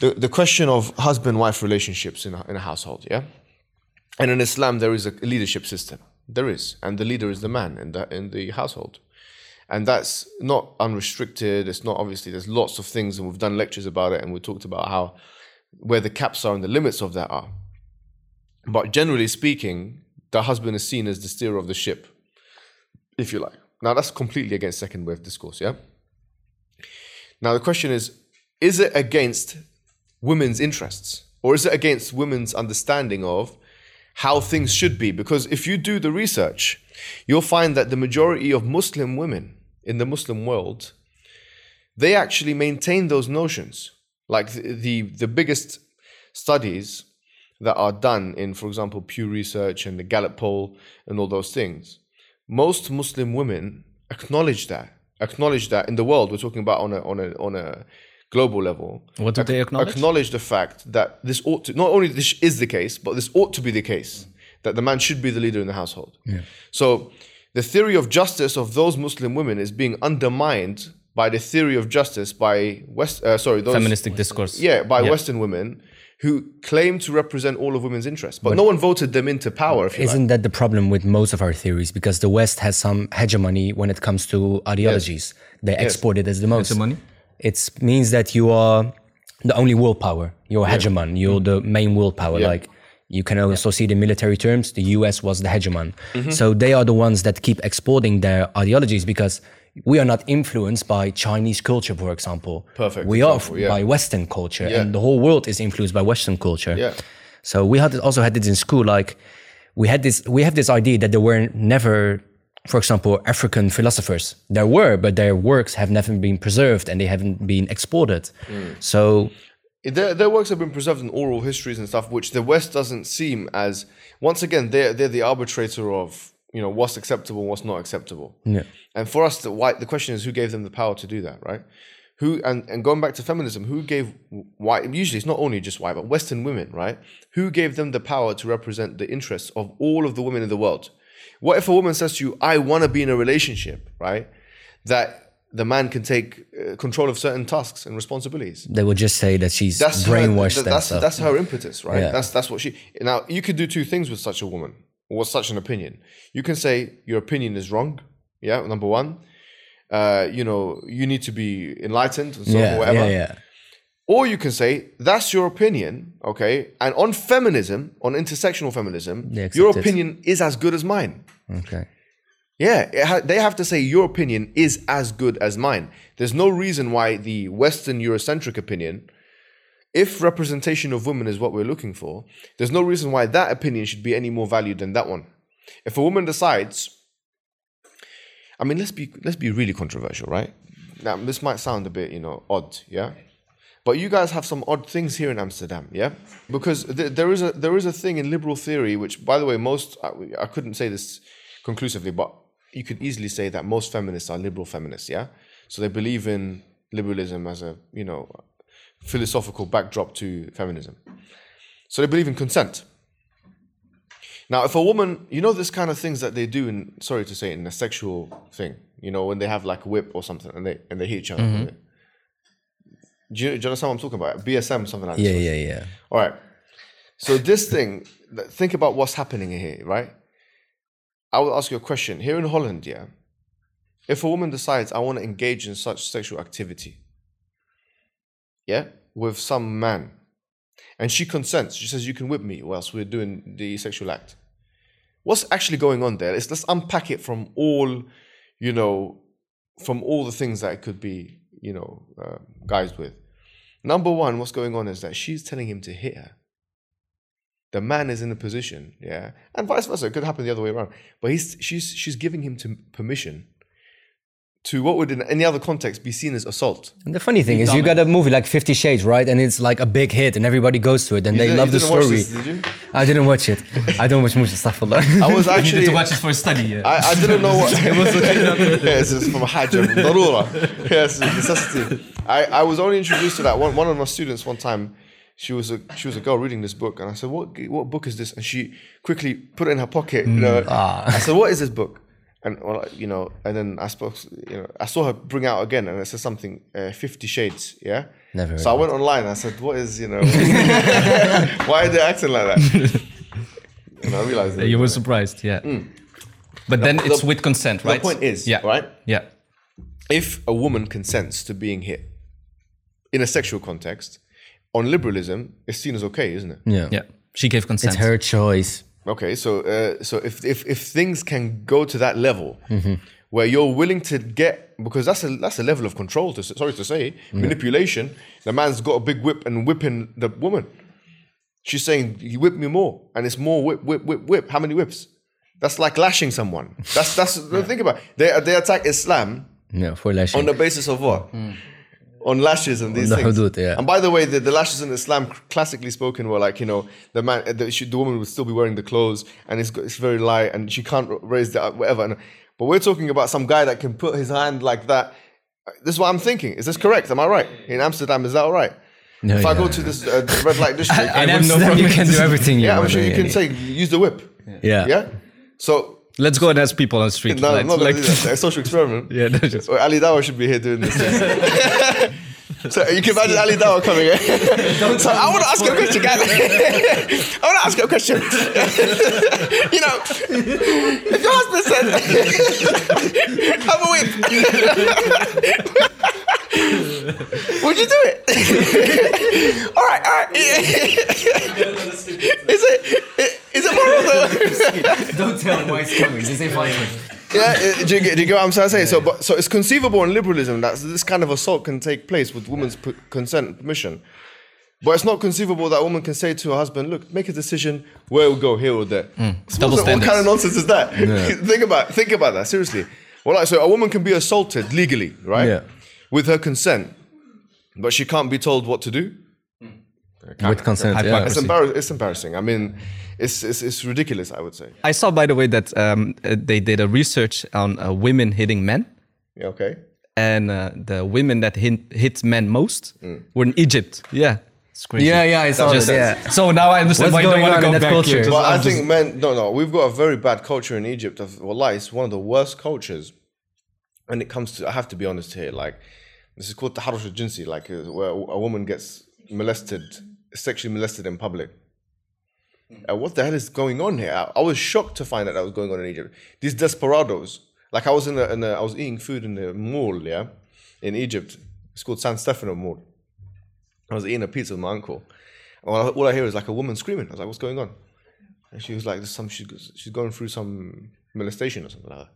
The the question of husband-wife relationships in a, in a household, yeah. And in Islam, there is a leadership system. There is, and the leader is the man in the in the household, and that's not unrestricted. It's not obviously. There's lots of things, and we've done lectures about it, and we talked about how where the caps are and the limits of that are. But generally speaking, the husband is seen as the steerer of the ship, if you like. Now that's completely against second wave discourse, yeah. Now the question is: Is it against women's interests, or is it against women's understanding of how things should be. Because if you do the research, you'll find that the majority of Muslim women in the Muslim world, they actually maintain those notions. Like the, the, biggest studies that are done in, for example, Pew Research and the Gallup poll and all those things, most Muslim women acknowledge that. Acknowledge that in the world, we're talking about on a on a on a global level. What do they acknowledge? Acknowledge the fact that this ought to not only this is the case, but this ought to be the case that the man should be the leader in the household. Yeah. So the theory of justice of those Muslim women is being undermined by the theory of justice by West. Uh, sorry, those Feministic discourse. yeah, by Western women who claim to represent all of women's interests, but, no one voted them into power. If you like. Isn't that the problem with most of our theories? Because the West has some hegemony when it comes to ideologies. They export it as the most. Hegemony? It means that you are the only willpower. You're hegemon. You're the main willpower. Yeah. Like you can also see the military terms. The US was the hegemon. Mm-hmm. So they are the ones that keep exporting their ideologies because we are not influenced by Chinese culture, for example. Perfect We example, are yeah. by Western culture, Yeah. and the whole world is influenced by Western culture. Yeah. So we had also had this in school. Like we had this, we have this idea that there were never, for example, African philosophers. There were, but their works have never been preserved and they haven't been exported. Mm. So their, their works have been preserved in oral histories and stuff, which the West doesn't seem as. Once again, they're they're the arbitrator of you know what's acceptable, and what's not acceptable. Yeah. And for us, the why the question is who gave them the power to do that, right? Who and, and going back to feminism, who gave white? Usually, it's not only just white, but Western women, right? Who gave them the power to represent the interests of all of the women in the world? What if a woman says to you, "I want to be in a relationship," right? That the man can take uh, control of certain tasks and responsibilities they would just say that she's that's brainwashed Her, that's that's her impetus, right? Yeah. That's that's what she. Now you could do two things with such a woman or such an opinion. You can say your opinion is wrong. Yeah, number one. Uh, you know, you need to be enlightened and so on, yeah, whatever. yeah, yeah. Or you can say that's your opinion, okay? And on feminism, on intersectional feminism, your opinion is as good as mine. Okay. Yeah, it ha- they have to say your opinion is as good as mine. There's no reason why the Western Eurocentric opinion, if representation of women is what we're looking for, there's no reason why that opinion should be any more valued than that one. If a woman decides I mean, let's be let's be really controversial, right? Now, this might sound a bit, you know, odd, yeah. But you guys have some odd things here in Amsterdam, yeah? Because th- there is a there is a thing in liberal theory, which, by the way, most I, I couldn't say this conclusively, but you could easily say that most feminists are liberal feminists, yeah. So they believe in liberalism as a you know philosophical backdrop to feminism. So they believe in consent. Now, if a woman, you know, this kind of things that they do in, sorry to say, in a sexual thing, you know, when they have like a whip or something and they and they hit each other. it. Do, you, do you understand what I'm talking about? BSM, something like that. Yeah, yeah, yeah. All right. So this thing, think about what's happening here, right? I will ask you a question. Here in Holland, yeah, if a woman decides I want to engage in such sexual activity, yeah, with some man, and she consents, she says, "You can whip me whilst we're doing the sexual act." What's actually going on there? Let's let's unpack it from all, you know, from all the things that it could be, you know, uh, guys with. Number one, what's going on is that she's telling him to hit her. The man is in a position, yeah, and vice versa. It could happen the other way around. But he's she's she's giving him to permission to what would in any other context be seen as assault. And the funny thing is, you got a movie like Fifty Shades, right? And it's like a big hit, and everybody goes to it, and You they didn't- love you the didn't watch story. this, did you? I didn't watch it. I don't watch movies stuff a lot. I was You actually needed to watch this for a study. Yeah. I, I didn't know what it was. yes, it's from Hajj, from Darura. Yes, necessity. I, I was only introduced to that one. One of my students one time, she was a she was a girl reading this book, and I said, "What what book is this?" And she quickly put it in her pocket. You know, mm, ah. I said, "What is this book?" And well, you know, and then I spoke. You know, I saw her bring out again, and it said something, uh, Fifty Shades. Yeah. Never So I of went online. and I said, "What is you know? why are they acting like that?" And I realized that you were surprised, yeah. But then it's the- with consent, right? the point is, yeah, right? Yeah. if a woman consents to being hit in a sexual context, on liberalism, it's seen as okay, isn't it? yeah. Yeah. She gave consent. It's her choice. Okay, so uh, so if, if if things can go to that level Mm-hmm. where you're willing to get because that's a that's a level of control. To, sorry to say, manipulation. The man's got a big whip and whipping the woman. She's saying, "You whip me more," and it's more whip, whip, whip, whip. How many whips? That's like lashing someone. That's that's think about. It. They they attack Islam Yeah, for lashing. on the basis of what? On lashes and these the things. hudud, yeah. And by the way, the, the lashes in Islam, classically spoken, were like you know the man, the, she, the woman would still be wearing the clothes, and it's it's very light, and she can't raise the whatever. And, but we're talking about some guy that can put his hand like that. This is what I'm thinking. Is this correct? Am I right? In Amsterdam, is that all right? No, if I go to this uh, red light district, I In have no Amsterdam, you can do everything. yeah, I'm sure you yeah. can say use the whip. Yeah. Yeah. So Let's go and ask people on the street. no, right? I'm not gonna Like- do that. A social experiment. yeah, no, just- So Ali Dawah should be here doing this. so you can imagine Ali Dawah coming in. so I want to ask you a question, guys. I want to ask you a question. you know, if your husband said, "Have a whip," would you do it? all right, all right. is it is it moral though? Don't tell him why it's coming. Just say fine. Yeah, do you, get, do you get what I'm trying to say? So, but, so it's conceivable in liberalism that this kind of assault can take place with women's p- consent and permission. But it's not conceivable that a woman can say to her husband, "Look, make a decision where we'll go, here or there." It's What, double what kind of nonsense is that? think about think about that seriously. Well, like, so a woman can be assaulted legally, right? Yeah. With her consent, but she can't be told what to do. With consent. Yeah. It's, embarrass- it's embarrassing. I mean, it's, it's it's ridiculous. I would say. I saw, by the way, that um, uh, they did a research on uh, women hitting men, Yeah, okay. and uh, the women that hit, hit men most Mm. were in Egypt. Yeah, it's crazy. Yeah, yeah, I saw Just- Yeah. So now I understand What's why you don't want to go back culture? here. Just- But I just- think, man, no, no, we've got a very bad culture in Egypt. Of Wallah, it's one of the worst cultures when it comes to. I have to be honest here. Like, this is called taharush al-jinsi, like uh, where a woman gets molested, sexually molested in public. Uh, what the hell is going on here? I, I was shocked to find out that was going on in Egypt. These desperados, like I was in a, in a, I was eating food in the mall, yeah, in Egypt. It's called San Stefano Mall. I was eating a pizza with my uncle. And all I, all I hear is like a woman screaming. I was like, "What's going on?" And she was like, some she's she's going through some molestation or something like that."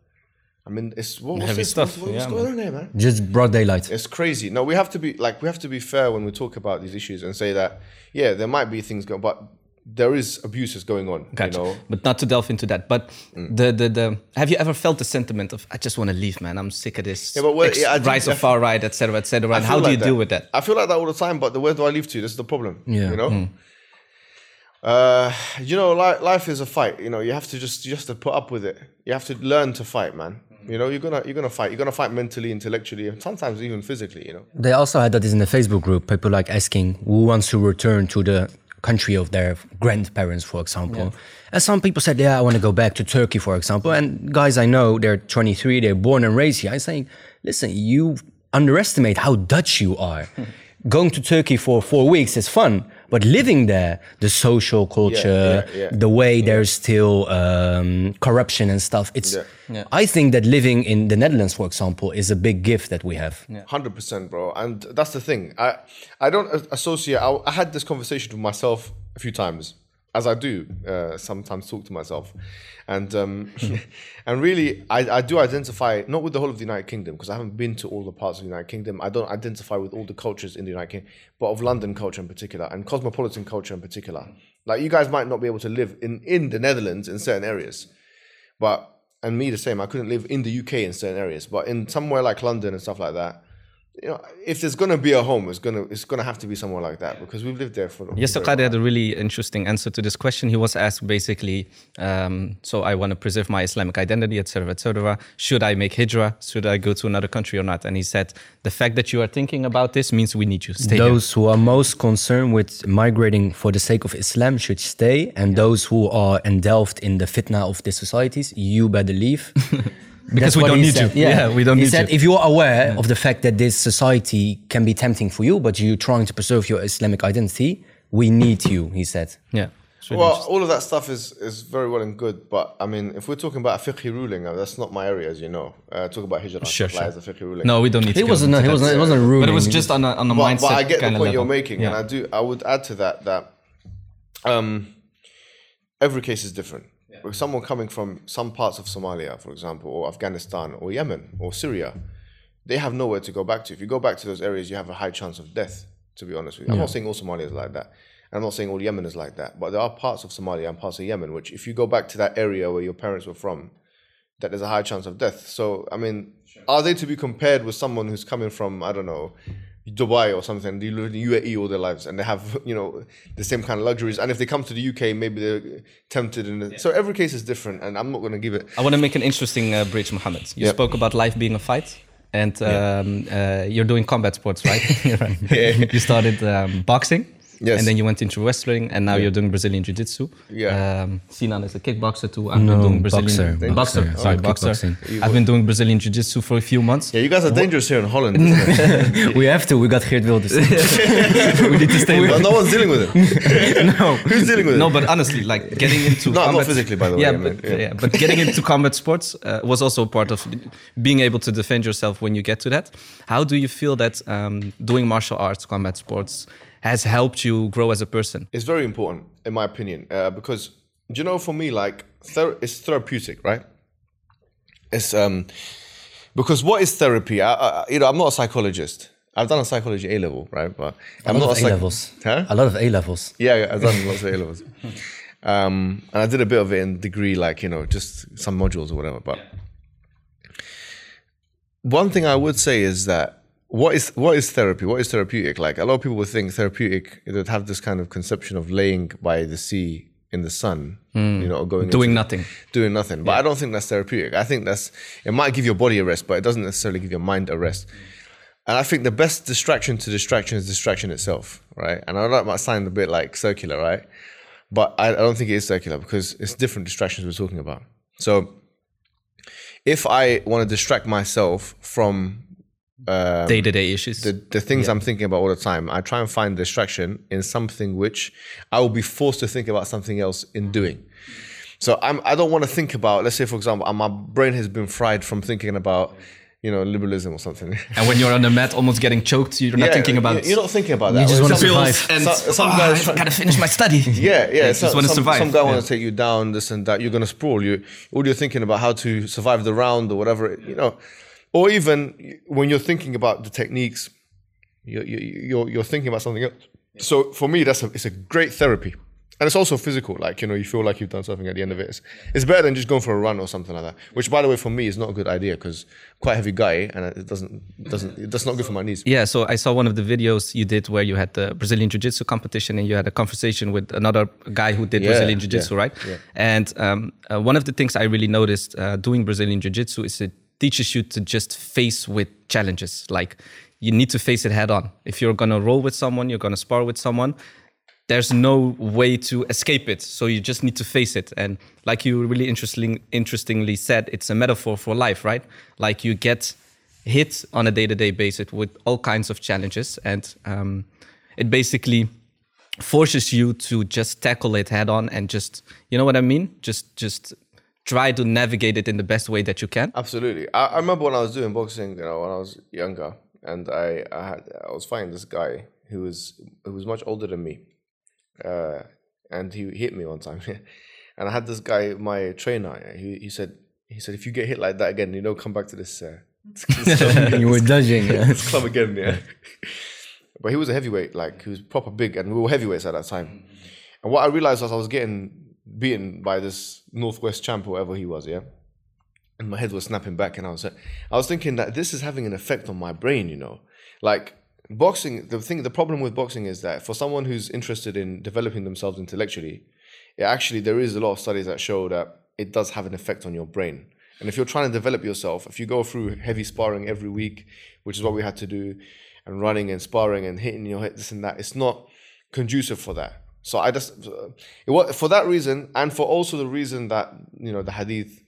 I mean, it's what, what's Heavy this? stuff, What's, what's yeah, going on here, man? Just broad daylight. It's crazy. No, we have to be like we have to be fair when we talk about these issues and say that yeah, there might be things going, but there is abuses going on. Gotcha. You know, But not to delve into that. But the, the the have you ever felt the sentiment of I just want to leave, man. I'm sick of this Yeah, but what- ex- yeah, I think- rise of far right, etc., etc. I And feel how do like you deal with that? I feel like that all the time, but the where do I leave to? This is the problem. Yeah. You know. Hmm. Uh, you know, li- life is a fight. You know, you have to just you have to put up with it. You have to learn to fight, man. You know, you're gonna you're gonna fight. You're gonna fight mentally, intellectually, and sometimes even physically. You know. They also had that in the Facebook group. People like asking who wants to return to the country of their grandparents, for example. And some people said, "Yeah, I want to go back to Turkey, for example." And guys I know, they're 23, they're born and raised here. I'm saying, listen, you underestimate how Dutch you are. Going to Turkey for four weeks is fun, but living there, the social culture, yeah, yeah. the way there's still um, corruption and stuff, it's. Yeah. I think that living in the Netherlands, for example, is a big gift that we have. Hundred percent, bro. And that's the thing. I I don't associate. I, I had this conversation with myself a few times, as I do uh, sometimes talk to myself, and um, and really, I, I do identify not with the whole of the United Kingdom because I haven't been to all the parts of the United Kingdom. I don't identify with all the cultures in the United Kingdom, but of London culture in particular and cosmopolitan culture in particular. Like you guys might not be able to live in in the Netherlands in certain areas, but and me the same. I couldn't live in the UK in certain areas, but in somewhere like London and stuff like that, you know, if there's gonna be a home, it's gonna it's gonna have to be somewhere like that because we've lived there for. Yasir Qadhi had a really interesting answer to this question. He was asked basically, um, so I want to preserve my Islamic identity, etc., etc. Should I make hijrah? Should I go to another country or not? And he said, the fact that you are thinking about this means we need you. Stay here. those who are most concerned with migrating for the sake of Islam should stay, and those who are engulfed in the fitna of the societies, you better leave. That's we don't need said. you. Yeah, we don't he need said, you. if you are aware of the fact that this society can be tempting for you, but you're trying to preserve your Islamic identity, we need you. He said. Yeah. Really Well, all of that stuff is is very well and good, but I mean, if we're talking about a fiqh ruling, uh, that's not my area, as you know. Uh, talk about hijrah, Sure, sure. as a fiqh ruling. no, we don't need It to. wasn't. into It wasn't. It wasn't ruling. But it was just on a, on a but, mindset but I get the point of you're making, Yeah. and I do. I would add to that that um, every case is different. With someone coming from some parts of Somalia, for example, or Afghanistan, or Yemen, or Syria, they have nowhere to go back to. If you go back to those areas, you have a high chance of death. To be honest with you, I'm not saying all Somalia is like that. I'm not saying all Yemen is like that, but there are parts of Somalia and parts of Yemen which, if you go back to that area where your parents were from, that there's a high chance of death. So, I mean, are they to be compared with someone who's coming from, I don't know, Dubai or something, they live in UAE all their lives and they have, you know, the same kind of luxuries. And if they come to the UK, maybe they're tempted. And so every case is different. And I'm not going to give it. I want to make an interesting uh, bridge, Mohammed. You Yep. spoke about life being a fight, and um, uh, you're doing combat sports, right? you started um, boxing, Yes. and then you went into wrestling, and now you're doing Brazilian Jiu-Jitsu. Yeah. Um, Sinan is a kickboxer too. I've No, been doing Brazilian boxer. boxer. Boxer. Sorry, Oh, boxer. kickboxing. I've been doing Brazilian Jiu-Jitsu for a few months. Yeah, you guys are dangerous here in Holland. We have to. We got Geert Wilders. we need to stay. no, no one's dealing with it. no, Who's dealing with it? No, but honestly, like getting into No, not physically, by the way, Yeah, I mean, but, yeah. yeah. but getting into combat sports uh, was also part of being able to defend yourself when you get to that. How do you feel that um, doing martial arts, combat sports, has helped you grow as a person? It's very important, in my opinion, uh, because you know, for me, like ther- it's therapeutic, right? It's um because what is therapy? I, I, you know, I'm not a psychologist. I've done a psychology A level, right? But I'm a not of A psych- levels. Huh? A lot of A levels. Yeah, yeah, I've done lots of A levels. Um, and I did a bit of it in degree, like you know, just some modules or whatever. But one thing I would say is that what is what is therapy? What is therapeutic? Like a lot of people would think therapeutic would have this kind of conception of laying by the sea in the sun, hmm. you know, going Doing into- nothing. doing nothing. But I don't think that's therapeutic. I think that's it might give your body a rest, but it doesn't necessarily give your mind a rest. And I think the best distraction to distraction is distraction itself, right? And I know that might sound a bit like circular, right? But I, I don't think it is circular because it's different distractions we're talking about. So if I want to distract myself from Um, Day-to-day issues. the, the things I'm thinking about all the time, I try and find distraction in something which I will be forced to think about something else in doing. So I'm I don't want to think about, let's say for example, my brain has been fried from thinking about, you know, liberalism or something. and when you're on the mat, almost getting choked, you're not Yeah, thinking about. You're not thinking about that. You just wanna some- survive. and Some- some "Oh, guys ah, I've try- got to finish my study. Yeah, yeah. just wanna some, survive. Some guy Yeah. wants to take you down, this and that. You're gonna sprawl. You all you're thinking about how to survive the round or whatever. You know, or even when you're thinking about the techniques, you're you're you're, you're thinking about something else. So for me, that's a it's a great therapy. And it's also physical, like you know, you feel like you've done something at the end of it. It's, it's better than just going for a run or something like that. Which, by the way, for me is not a good idea because quite a heavy guy, and it doesn't it doesn't that's not good for my knees. Yeah, so I saw one of the videos you did where you had the Brazilian Jiu Jitsu competition and you had a conversation with another guy who did Yeah, Brazilian Jiu Jitsu, yeah, right? yeah. And um, uh, one of the things I really noticed uh, doing Brazilian Jiu Jitsu is it teaches you to just face with challenges. Like you need to face it head on. If you're gonna roll with someone, you're gonna spar with someone, there's no way to escape it. So you just need to face it. And like you really interesting, interestingly said, it's a metaphor for life, right? Like you get hit on a day-to-day basis with all kinds of challenges, and um, it basically forces you to just tackle it head on and just, you know what I mean? Just, just try to navigate it in the best way that you can. Absolutely. I, I remember when I was doing boxing, you know, when I was younger, and I, I had I was fighting this guy who was who was much older than me, uh, and he hit me one time, and I had this guy, my trainer. He he said he said if you get hit like that again, you know, come back to this. Uh, this club, you were dodging. Yeah. this club again, yeah. but he was a heavyweight, like he was proper big, and we were heavyweights at that time. And what I realized was I was getting beaten by this Northwest champ, whatever he was, yeah. And my head was snapping back, and I was, I was thinking that this is having an effect on my brain, you know, like boxing. The thing, the problem with boxing is that for someone who's interested in developing themselves intellectually, it actually there is a lot of studies that show that it does have an effect on your brain. And if you're trying to develop yourself, if you go through heavy sparring every week, which is what we had to do, and running and sparring and hitting your head, this and that, it's not conducive for that. So I just, it was, for that reason, and for also the reason that you know the hadith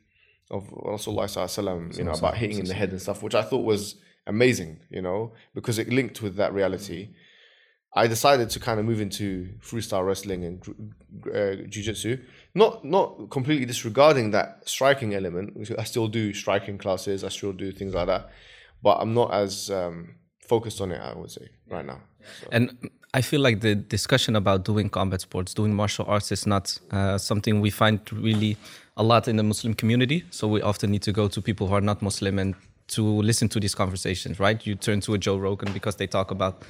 of Rasulullah sallam, you know, about hitting in the head and stuff, which I thought was amazing, you know, because it linked with that reality. I decided to kind of move into freestyle wrestling and uh, jiu-jitsu, not not completely disregarding that striking element. I still do striking classes, I still do things like that, but I'm not as um, focused on it. I would say right now. And I feel like the discussion about doing combat sports, doing martial arts, is not uh, something we find really a lot in the Muslim community. So we often need to go to people who are not Muslim and to listen to these conversations, right? You turn to a Joe Rogan because they talk about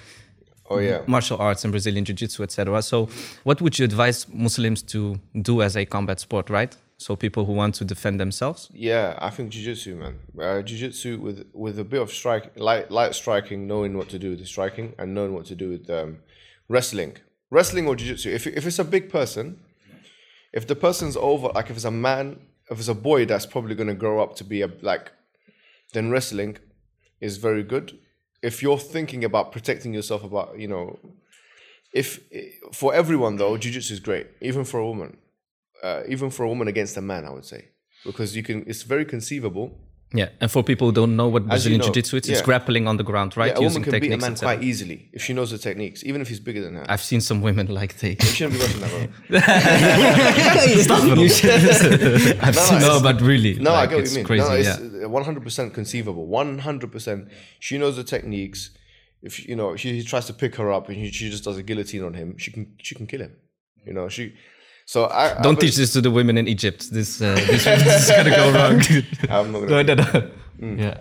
Oh yeah. martial arts and Brazilian jiu-jitsu, etc. So, what would you advise Muslims to do as a combat sport, right? So, people who want to defend themselves. Yeah, I think jiu-jitsu, man. Uh, jiu-jitsu with with a bit of strike, light light striking, knowing what to do with the striking, and knowing what to do with um, wrestling, wrestling or jiu-jitsu. If if it's a big person, if the person's over, like if it's a man, if it's a boy that's probably going to grow up to be a like, then wrestling is very good. If you're thinking about protecting yourself, about you know, if for everyone though, jiu-jitsu is great, even for a woman, uh, even for a woman against a man, I would say, because you can. It's very conceivable. Yeah, and for people who don't know what As you Brazilian know, jiu-jitsu is, it's grappling on the ground, right? Yeah, a woman Using can beat a man quite easily if she knows the techniques, even if he's bigger than her. I've seen some women like they. You shouldn't be watching that, bro. I've seen, no, it's- but really, No, like, I get what you mean. crazy. no, yeah. it's one hundred percent conceivable. One hundred percent. She knows the techniques. If you know, she he tries to pick her up and he, she just does a guillotine on him. She can she can kill him. You know, she. So I I Don't bet- teach this to the women in Egypt. This uh, this, this is gonna go wrong. I'm not no, gonna. no, no. Mm. Yeah,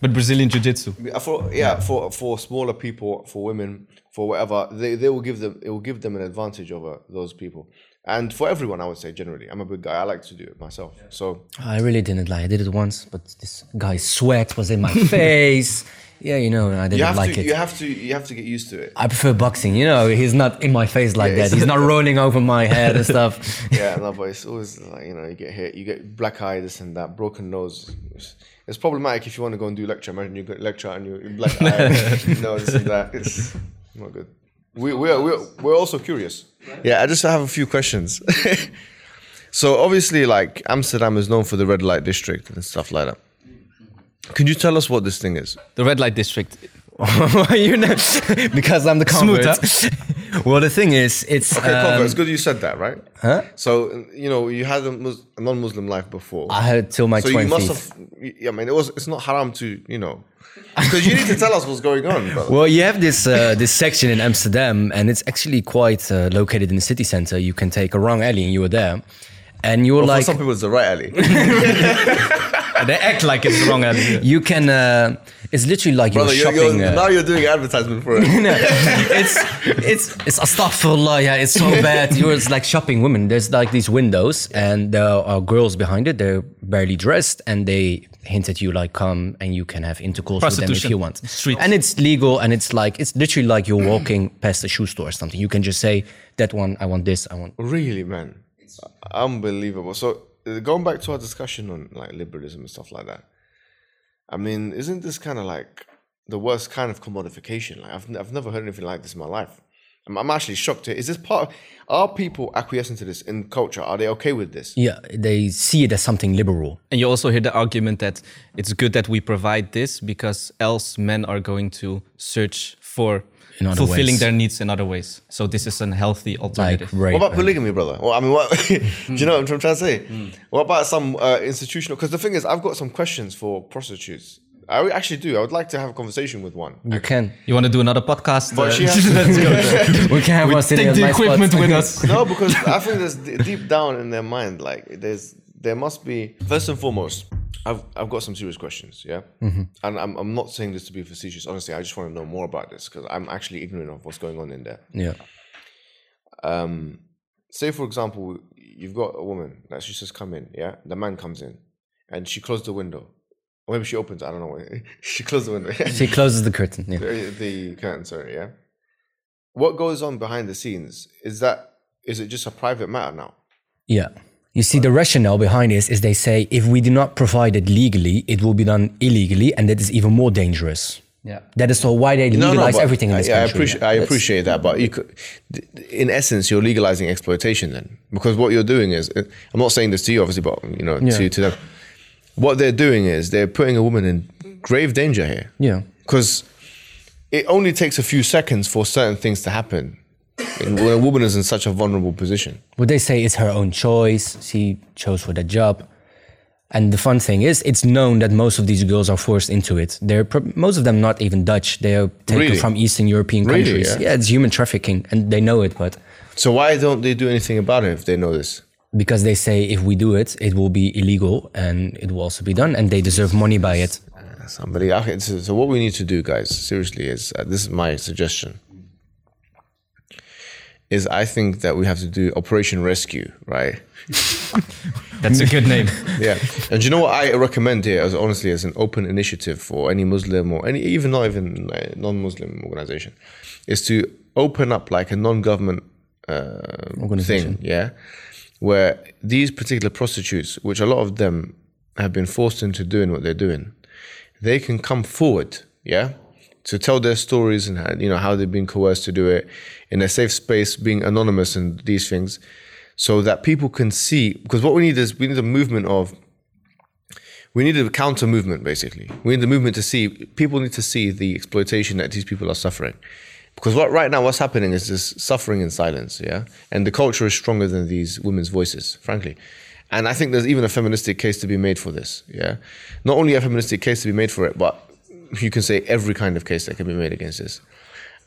but Brazilian jiu-jitsu. For yeah, for for smaller people, for women, for whatever, they, they will give them it will give them an advantage over those people. And for everyone, I would say generally, I'm a big guy. I like to do it myself. So I really didn't like. I did it once, but this guy's sweat was in my face. Yeah, you know, I didn't you have like to it. you have to you have to get used to it. I prefer boxing. You know, he's not in my face like Yeah, that. He's not rolling over my head and stuff. yeah, no, but it's always like you know you get hit, you get black eye, this and that, broken nose. It's, it's problematic if you want to go and do lecture. Imagine you get lecture and you black eye, you know this and that. It's not good. We we're we're, we're also curious. Yeah, I just have a few questions. so obviously, like Amsterdam is known for the red light district and stuff like that. Can you tell us what this thing is? The red light district. you know, because I'm the Smooth, convert. well, the thing is, it's Okay, um, Convert, it's good you said that, right? Huh? So you know you had a, Mus- a non-Muslim life before. I had till my so you must have. Yeah, I mean, it was. It's not haram to you know, because you need to tell us what's going on. Brother. Well, you have this uh, this section in Amsterdam, and it's actually quite uh, located in the city center. You can take a wrong alley, and you were there, and you were For like, some people, it's the right alley. they act like it's wrong idea. You can. Uh, it's literally like Brother, you're you're, shopping. you're, uh, now you're doing advertisement for it. no, it's it's it's astaghfirullah. Yeah, it's so bad. You're it's like shopping women. There's like these windows, and there are girls behind it. They're barely dressed, and they hint at you like, "Come and you can have intercourse with them if you want." Street. And it's legal, and it's like it's literally like you're walking past a shoe store or something. You can just say, "That one, I want this, I want." Really, man, unbelievable. So going back to our discussion on like liberalism and stuff like that. I mean, isn't this kind of like the worst kind of commodification? Like I've n- I've never heard anything like this in my life. I'm, I'm actually shocked. Here. Is this part? Of, are people acquiescing to this in culture? Are they okay with this? Yeah, they see it as something liberal. And you also hear the argument that it's good that we provide this because else men are going to search for In other fulfilling ways. their needs in other ways. So this is an healthy Like alternative. rape. What about and- polygamy, brother? Well, I mean, what do you know what I'm trying to say? What about some uh, institutional? Because the thing is, I've got some questions for prostitutes. I actually do. I would like to have a conversation with one. you can. you want to do another podcast? But Uh, she has let's go. We can have We one sitting take the equipment spot. with us. no, because I think there's deep down in their mind, like there's there must be first and foremost. I've I've got some serious questions, yeah, and I'm I'm not saying this to be facetious. Honestly, I just want to know more about this because I'm actually ignorant of what's going on in there. Yeah. Um, say for example, you've got a woman that she's just come in, yeah. The man comes in, and she closed the window, or maybe she opens. I don't know. she closed the window. She closes the curtain. Yeah. the, the curtain, sorry, yeah. What goes on behind the scenes? Is that is it just a private matter now? Yeah. You see, the rationale behind this is they say if we do not provide it legally, it will be done illegally, and that is even more dangerous. Yeah. That is so why they legalize everything in this I, I country. appreciate, I appreciate that, but you could, in essence, you're legalizing exploitation then, because what you're doing is, I'm not saying this to you, obviously, but you know, Yeah. to to them, what they're doing is they're putting a woman in grave danger here. Yeah. because it only takes a few seconds for certain things to happen when a woman is in such a vulnerable position. Would they say it's her own choice? She chose for that job. And the fun thing is, it's known that most of these girls are forced into it. They're most of them not even Dutch. They are taken Really? from Eastern European Really, countries. yeah? it's human trafficking, and they know it. But So why don't they do anything about it if they know this? because they say if we do it, it will be illegal and it will also be done, and they deserve money by it. Somebody, okay, so, so what we need to do, guys, seriously, is uh, this is my suggestion. Is I think that we have to do Operation Rescue, right? That's a good name. Yeah, and you know what I recommend here, as honestly as an open initiative for any Muslim or any even not even non-Muslim organization, is to open up like a non-government uh, thing, yeah, where these particular prostitutes, which a lot of them have been forced into doing what they're doing, they can come forward, yeah, to tell their stories and you know how they've been coerced to do it in a safe space, being anonymous and these things, so that people can see. Because what we need is we need a movement of we need a counter movement basically. We need the movement to see people need to see the exploitation that these people are suffering. Because what right now what's happening is this suffering in silence yeah? And the culture is stronger than these women's voices frankly. And i think there's even a feministic case to be made for this yeah? Not only a feministic case to be made for it but you can say every kind of case that can be made against this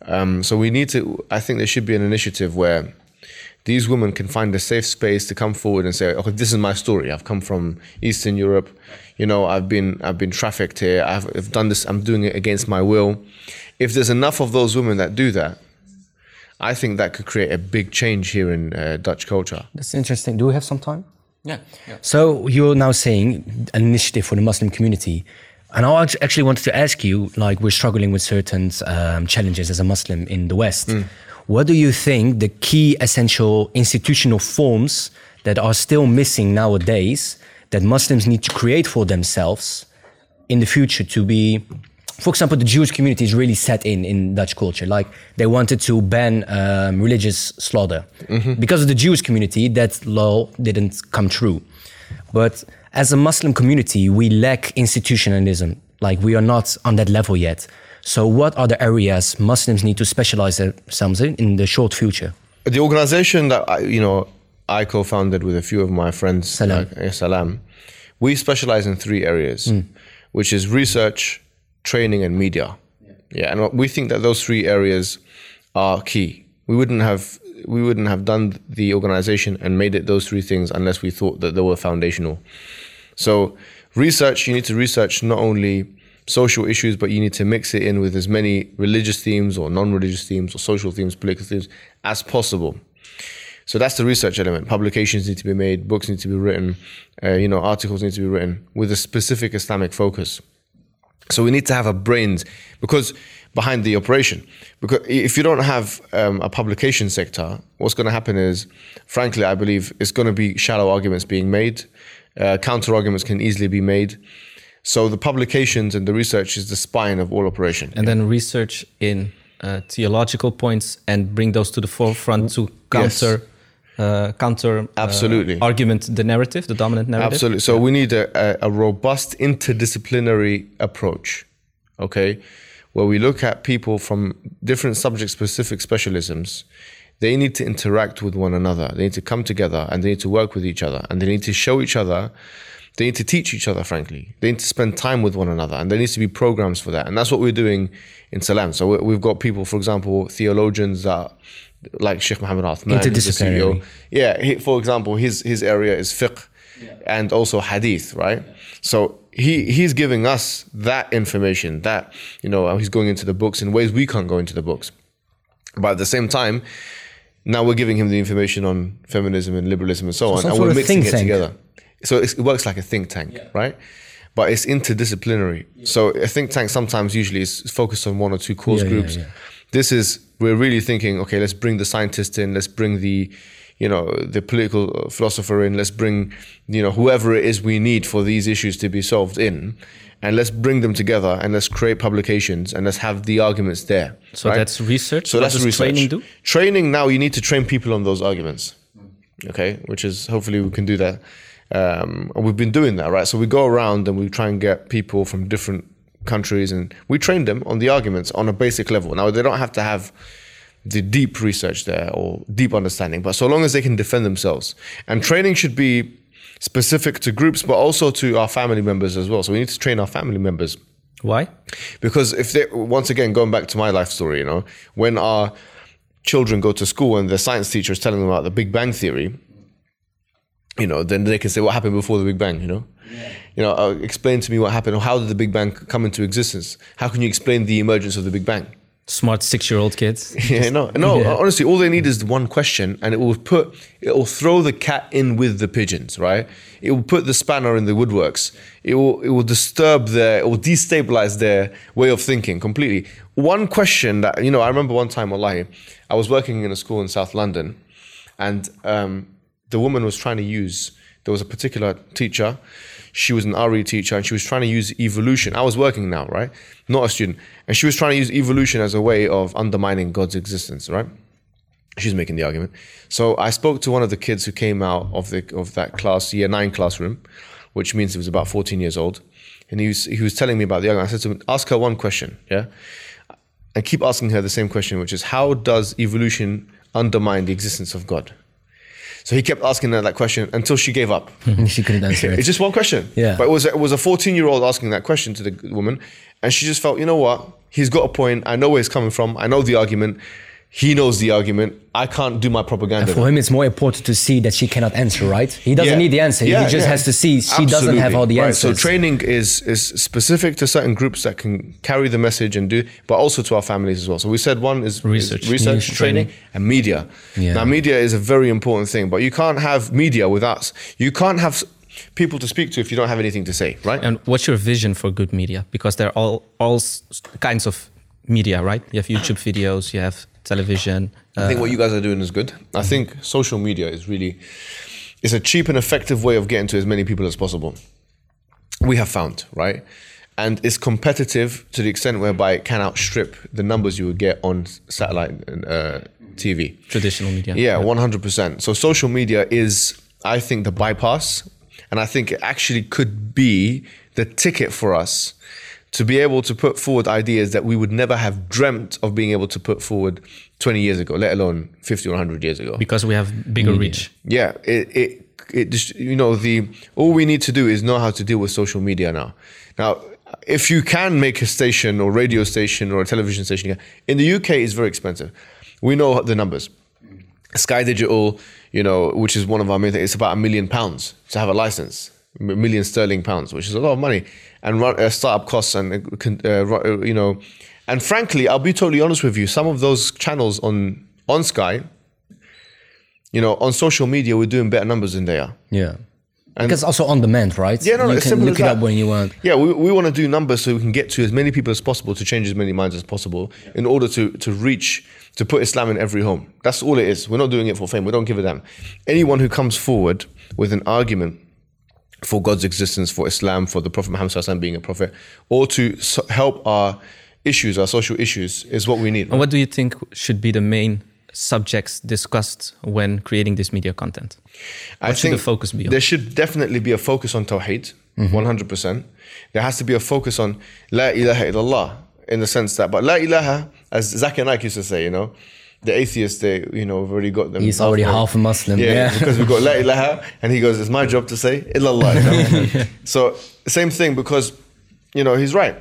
um, so we need to i think there should be an initiative where these women can find a safe space to come forward and say, "Okay, this is my story. I've come from Eastern Europe. You know, I've been I've been trafficked here. I've, I've done this. I'm doing it against my will." If there's enough of those women that do that, I think that could create a big change here in uh, Dutch culture. That's interesting. Do we have some time? Yeah. yeah. So you're now saying an initiative for the Muslim community. And I actually wanted to ask you, like we're struggling with certain um, challenges as a Muslim in the West. What do you think the key essential institutional forms that are still missing nowadays that Muslims need to create for themselves in the future to be, for example, the Jewish community is really set in in Dutch culture. Like they wanted to ban um, religious slaughter because of the Jewish community. That law didn't come true. But as a Muslim community, we lack institutionalism. Like we are not on that level yet. So, what are the areas Muslims need to specialize themselves in in the short future? The organization that I, you know I co-founded with a few of my friends, Salam. like, Salam, we specialize in three areas, hmm. which is research, training, and media. Yeah. and we think that those three areas are key. We wouldn't have we wouldn't have done the organization and made it those three things unless we thought that they were foundational. So, research, you need to research not only social issues, but you need to mix it in with as many religious themes or non-religious themes or social themes, political themes as possible. So that's the research element. Publications need to be made, books need to be written, uh, you know, articles need to be written with a specific Islamic focus. So we need to have a brains because behind the operation. Because if you don't have um, a publication sector, what's going to happen is, frankly, I believe it's going to be shallow arguments being made. Uh, counter arguments can easily be made. So the publications and the research is the spine of all operation. and then research in uh, theological points and bring those to the forefront to counter uh, counter uh, Absolutely. argument the narrative the dominant narrative Absolutely. So we need a, a, a robust interdisciplinary approach, okay, where we look at people from different subject specific specialisms. They need to interact with one another. They need to come together and they need to work with each other and they need to show each other. They need to teach each other, frankly. They need to spend time with one another and there needs to be programs for that. And that's what we're doing in Salam. So we- we've got people, for example, theologians that like Sheikh Muhammad Athman, who's the Interdisciplinary. CEO. Yeah, he, for example, his his area is fiqh and also hadith, right? So he he's giving us that information that you know he's going into the books in ways we can't go into the books. But at the same time, now we're giving him the information on feminism and liberalism and so, on, and we're mixing it tank. together. So it's, it works like a think tank, right? But it's interdisciplinary. So a think tank sometimes usually is focused on one or two cause Yeah, yeah, groups. yeah. This is we're really thinking, okay, let's bring the scientist in, let's bring the you know the political philosopher in, let's bring you know whoever it is we need for these issues to be solved in, and let's bring them together and let's create publications and let's have the arguments there. So right? that's research. So What that's research. training do? Training now you need to train people on those arguments. Okay, which is hopefully we can do that. Um, and we've been doing that, right? So we go around and we try and get people from different countries and we train them on the arguments on a basic level. Now they don't have to have the deep research there or deep understanding, but so long as they can defend themselves. And training should be specific to groups, but also to our family members as well. So we need to train our family members Why? because if they once again going back to my life story you know when our children go to school and the science teacher is telling them about the big bang theory you know then they can say what happened before the big bang you know you know uh, explain to me what happened or how did the big bang come into existence how can you explain the emergence of the big bang Smart six-year-old kids. yeah, no, no. Honestly, all they need is one question, and it will put, it will throw the cat in with the pigeons, right? It will put the spanner in the woodworks. It will, it will disturb their, it will destabilize their way of thinking completely. One question that you know, I remember one time, wallahi, I was working in a school in South London, and um, the woman was trying to use. There was a particular teacher. She was an RE teacher, and she was trying to use evolution. I was working now, right? Not a student, and she was trying to use evolution as a way of undermining God's existence, right? She's making the argument. So I spoke to one of the kids who came out of the of that class, year nine classroom, which means he was about 14 years old, and he was he was telling me about the argument. I said to him, "Ask her one question, yeah." And keep asking her the same question, which is how does evolution undermine the existence of God? So he kept asking her that question until she gave up. she couldn't answer It's just one question. Yeah. But it was it was a 14 year old asking that question to the woman, and she just felt, you know what? He's got a point. I know where he's coming from. I know the argument. He knows the argument. I can't do my propaganda. For him, it's more important to see that she cannot answer, right? He doesn't Yeah. need the answer. Yeah, he just yeah. has to see she doesn't have all the Right. answers. So training is is specific to certain groups that can carry the message and do, but also to our families as well. So we said one is is Research. research, training, training. and media. Yeah. Now media is a very important thing, but you can't have media without you can't have people to speak to if you don't have anything to say, right? And what's your vision for good media? Because there are all all kinds of media, right? You have YouTube videos, you have television. I Uh, think what you guys are doing is good. I think social media is really it's a cheap and effective way of getting to as many people as possible. We have found, right? And it's competitive to the extent whereby it can outstrip the numbers you would get on satellite uh, TV. traditional media. Yeah, one hundred percent. So social media is, I think, the bypass, and I think it actually could be the ticket for us to be able to put forward ideas that we would never have dreamt of being able to put forward twenty years ago, let alone fifty or hundred years ago. Because we have bigger reach. Yeah, it, it, it just, you know, the, all we need to do is know how to deal with social media now. Now, if you can make a station or radio station or a television station, in the UK it's very expensive. We know the numbers. Sky Digital, you know, which is one of our main things, it's about a million pounds to have a license. Million sterling pounds, which is a lot of money, and run, uh, startup costs and uh, uh, uh, you know, and frankly, I'll be totally honest with you. Some of those channels on on Sky, you know, on social media, we're doing better numbers than they are. Yeah. because also on demand, right? Yeah, no, you can look it that. up when you want. Yeah, we, we want to do numbers so we can get to as many people as possible to change as many minds as possible in order to to reach to put Islam in every home. That's all it is. We're not doing it for fame. We don't give a damn. Anyone who comes forward with an argument for God's existence, for Islam, for the Prophet Muhammad SAW being a prophet, or to help our issues, our social issues, is what we need. And what do you think should be the main subjects discussed when creating this media content? I What should the focus be on? There should definitely be a focus on Tawheed, mm-hmm. 100%. There has to be a focus on La ilaha illallah in the sense that, but La ilaha, as Zakir Naik used to say, you know, the atheists, they, you know, have already got them. He's already half a Muslim. Yeah, Yeah. because we've got La ilaha, and he goes, it's my job to say illallah. know? so, same thing because, you know, he's right.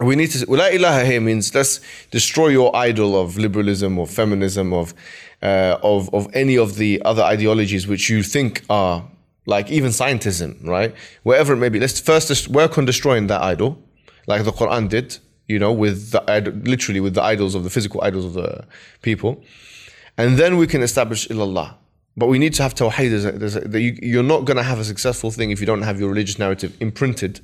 We need to. La ilaha here means let's destroy your idol of liberalism or feminism of, uh, of of any of the other ideologies which you think are like even scientism, right? Wherever it may be. Let's first work on destroying that idol, like the Quran did. You know, with the literally with the idols of the physical idols of the people, and then we can establish illallah. But we need to have tawheed. You're not going to have a successful thing if you don't have your religious narrative imprinted,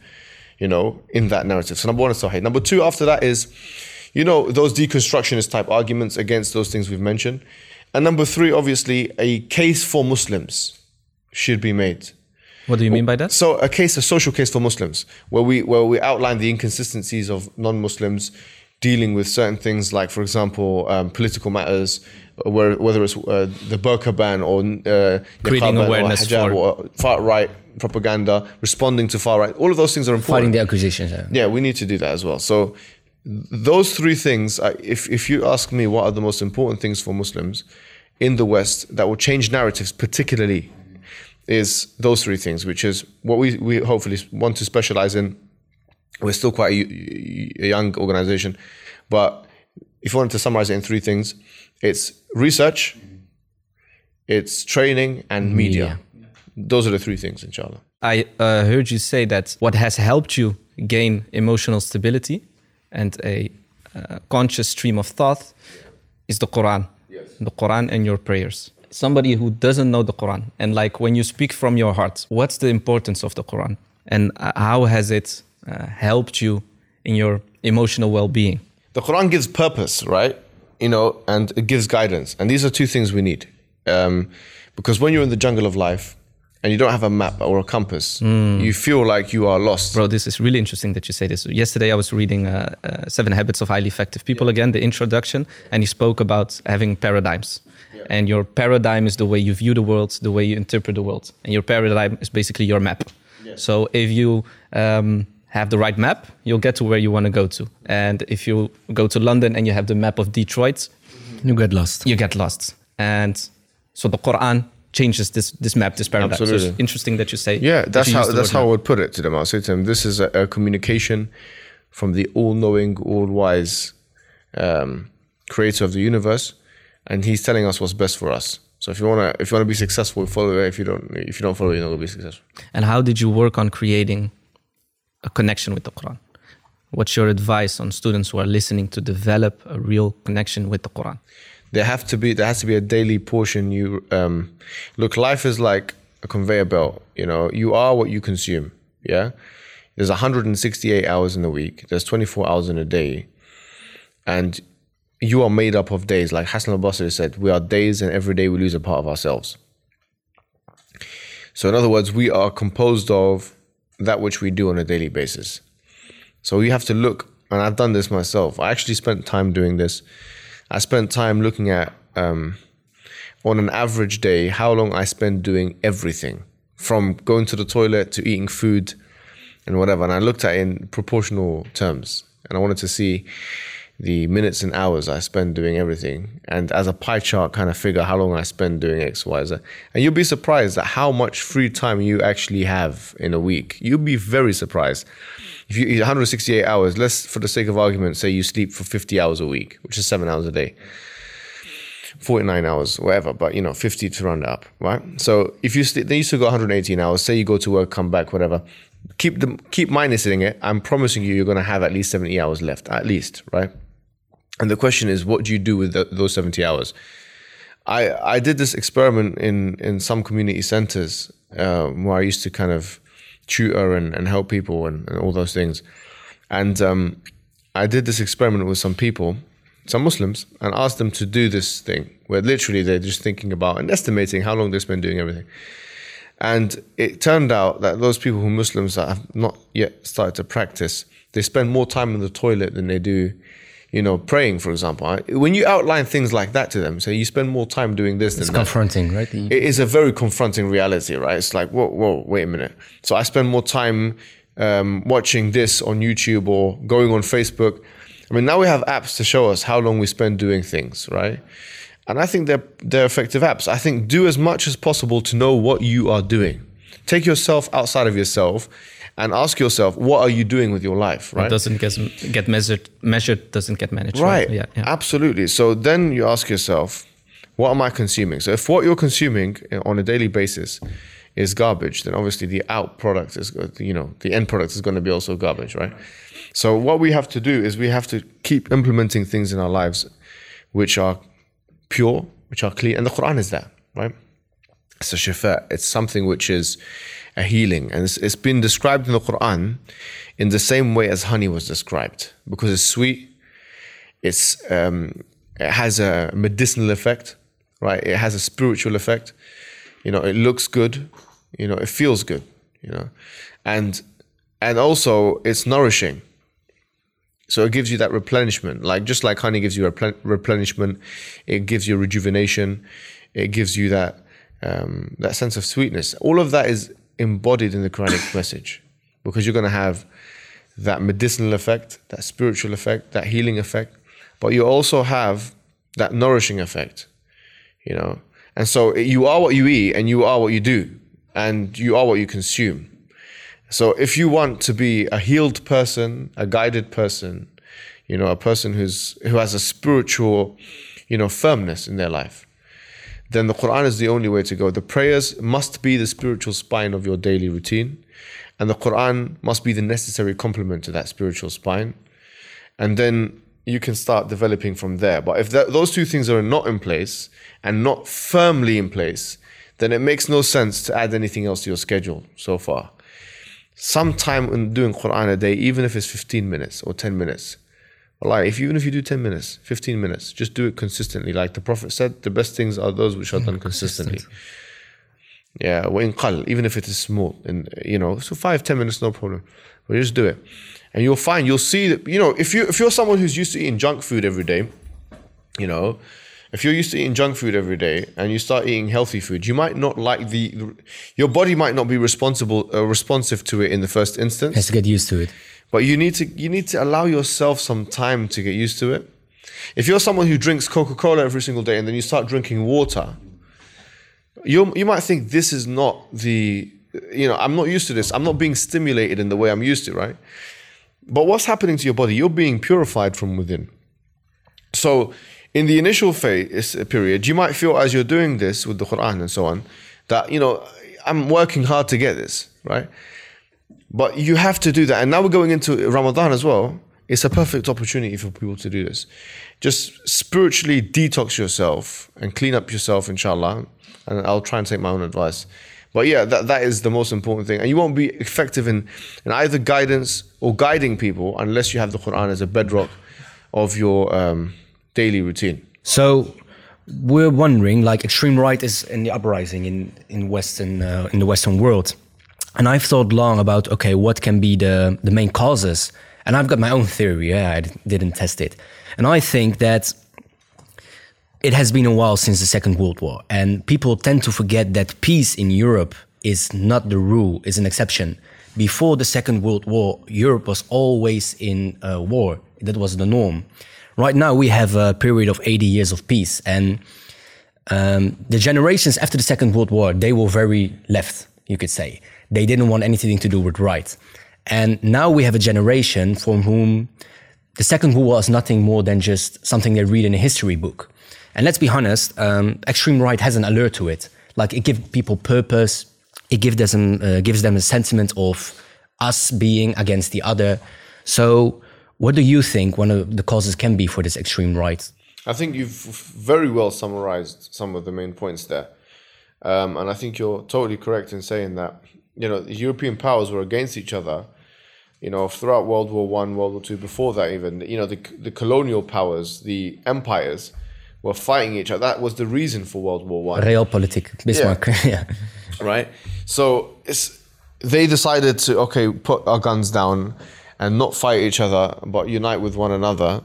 you know, in that narrative. So number one is tawheed. Number two after that is, you know, those deconstructionist type arguments against those things we've mentioned. And number three, obviously, a case for Muslims should be made. What do you mean by that? So a case, a social case for Muslims, where we where we outline the inconsistencies of non-Muslims dealing with certain things, like for example, um, political matters, where whether it's uh, the burqa ban or uh, Creating niqab ban or awareness hijab for- or far right propaganda, responding to far right. All of those things are important. Fighting the accusations. Yeah. Yeah, we need to do that as well. So those three things, if if you ask me, what are the most important things for Muslims in the West that will change narratives, particularly, is those three things, which is what we we hopefully want to specialize in. We're still quite a, a young organization, but if you wanted to summarize it in three things, it's research, it's training, and media. Those are the three things, inshallah. I uh, heard you say that what has helped you gain emotional stability and a uh, conscious stream of thought is the Quran. The Quran and your prayers. Somebody who doesn't know the Quran and like when you speak from your heart, what's the importance of the Quran and how has it uh, helped you in your emotional well-being? the Quran gives purpose, right? You know, and it gives guidance. And these are two things we need. Um, because when you're in the jungle of life and you don't have a map or a compass, you feel like you are lost. Bro, this is really interesting that you say this. Yesterday, I was reading uh, uh, Seven Habits of Highly Effective People again, the introduction, and he spoke about having paradigms. And your paradigm is the way you view the world, the way you interpret the world. And your paradigm is basically your map. So if you um, have the right map, you'll get to where you want to go to. And if you go to London and you have the map of Detroit, You get lost. you get lost. And so the Quran changes this this map, this paradigm. So Absolutely. it's interesting that you say. Yeah, that's you how that's word how I would put it to them. I'll say to them, this is a, a communication from the all-knowing, all-wise um, creator of the universe, and he's telling us what's best for us. So if you wanna if you wanna be successful, follow it. If you don't if you don't follow it, you're not gonna be successful. And how did you work on creating a connection with the Quran? What's your advice on students who are listening to develop a real connection with the Quran? there have to be there has to be a daily portion you um look life is like a conveyor belt you know you are what you consume yeah there's 168 hours in a week there's 24 hours in a day and you are made up of days. Like hassan al-basri said we are days and every day we lose a part of ourselves. So in other words we are composed of that which we do on a daily basis. So you have to look and i've done this myself. I actually spent time doing this. I spent time looking at um, on an average day how long I spend doing everything from going to the toilet to eating food and whatever. And I looked at it in proportional terms. And I wanted to see the minutes and hours I spend doing everything and as a pie chart kind of figure how long I spend doing X, Y, Z. And you'll be surprised at how much free time you actually have in a week. You'll be very surprised. If you 168 hours, let's for the sake of argument say you sleep for 50 hours a week, which is seven hours a day. 49 hours, whatever, but you know, 50 to round up, right? So if you st- then you still got 118 hours, say you go to work, come back, whatever, keep the keep minusing it. I'm promising you, you're going to have at least 70 hours left, at least, right? And the question is, what do you do with the, those 70 hours? I I did this experiment in in some community centers um, where I used to kind of tutor and, and help people and, and all those things, and um, I did this experiment with some people, some Muslims, and asked them to do this thing where literally they're just thinking about and estimating how long they spend doing everything. And it turned out that those people who Muslims that have not yet started to practice, they spend more time in the toilet than they do, you know, praying, for example. When you outline things like that to them, say you spend more time doing this It's than that, confronting, right? The- it is a very confronting reality, right? It's like, whoa, whoa, wait a minute. So I spend more time um, watching this on YouTube or going on Facebook. I mean, now we have apps to show us how long we spend doing things, right? And I think they're they're effective apps. I think do as much as possible to know what you are doing. Take yourself outside of yourself and ask yourself, what are you doing with your life, right? What doesn't get get measured measured doesn't get managed. Right. Yeah. yeah. Absolutely. So then you ask yourself, what am I consuming? So if what you're consuming eh, on a daily basis is garbage, then obviously the out product is, uh, you know, the end product is going to be also garbage, right? So what we have to do is we have to keep implementing things in our lives which are pure, which are clean. And the Quran is that, right? It's a shifa. It's something which is a healing. And it's, it's been described in the Quran in the same way as honey was described because it's sweet, it's um, it has a medicinal effect, right? It has a spiritual effect. You know, it looks good. You know, it feels good. You know, and and also it's nourishing. So it gives you that replenishment, like just like honey gives you a replen- replenishment, it gives you rejuvenation, it gives you that um, that sense of sweetness. All of that is embodied in the Quranic message, because you're going to have that medicinal effect, that spiritual effect, that healing effect, but you also have that nourishing effect, you know. And so you are what you eat, and you are what you do, and you are what you consume. So if you want to be a healed person, a guided person, you know, a person who's who has a spiritual, you know, firmness in their life, then the Quran is the only way to go. The prayers must be the spiritual spine of your daily routine, and the Quran must be the necessary complement to that spiritual spine. And then you can start developing from there. But if that, those two things are not in place and not firmly in place, then it makes no sense to add anything else to your schedule so far some time in doing Quran a day, even if it's 15 minutes or 10 minutes. Like if even if you do 10 minutes, 15 minutes, just do it consistently. Like the Prophet said, the best things are those which are done consistently. Yeah, وإن قل, even if it is small, and you know, so five, 10 minutes, no problem. But just do it, and you'll find you'll see that you know if you if you're someone who's used to eating junk food every day, you know, if you're used to eating junk food every day and you start eating healthy food, you might not like the, your body might not be responsible, uh, responsive to it in the first instance. has to get used to it. But you need to, you need to allow yourself some time to get used to it. If you're someone who drinks Coca-Cola every single day and then you start drinking water, you you might think this is not the, you know, I'm not used to this. I'm not being stimulated in the way I'm used to, right? But what's happening to your body? You're being purified from within. So, in the initial phase uh, period, you might feel as you're doing this with the Quran and so on, that you know I'm working hard to get this right. But you have to do that, and now we're going into Ramadan as well. It's a perfect opportunity for people to do this. Just spiritually detox yourself and clean up yourself, inshallah. And I'll try and take my own advice. But yeah, that, that is the most important thing. And you won't be effective in, in either guidance or guiding people unless you have the Quran as a bedrock of your um, daily routine. So we're wondering, like, extreme right is in the uprising in in Western uh, in the Western world, and I've thought long about okay, what can be the the main causes, and I've got my own theory. Yeah, I didn't test it, and I think that it has been a while since the Second World War, and people tend to forget that peace in Europe is not the rule; is an exception. Before the Second World War, Europe was always in war. That was the norm. Right now, we have a period of 80 years of peace, and um, the generations after the Second World War, they were very left, you could say. They didn't want anything to do with right. And now we have a generation from whom the Second World War is nothing more than just something they read in a history book. And let's be honest, um, extreme right has an allure to it. Like it gives people purpose. It gives them uh, gives them a sentiment of us being against the other. So, what do you think one of the causes can be for this extreme right? I think you've very well summarized some of the main points there. Um, and I think you're totally correct in saying that, you know, the European powers were against each other, you know, throughout World War One, World War Two, before that even, you know, the, the colonial powers, the empires were fighting each other. That was the reason for World War One. Realpolitik, Bismarck. Yeah. right? So it's they decided to okay put our guns down and not fight each other, but unite with one another,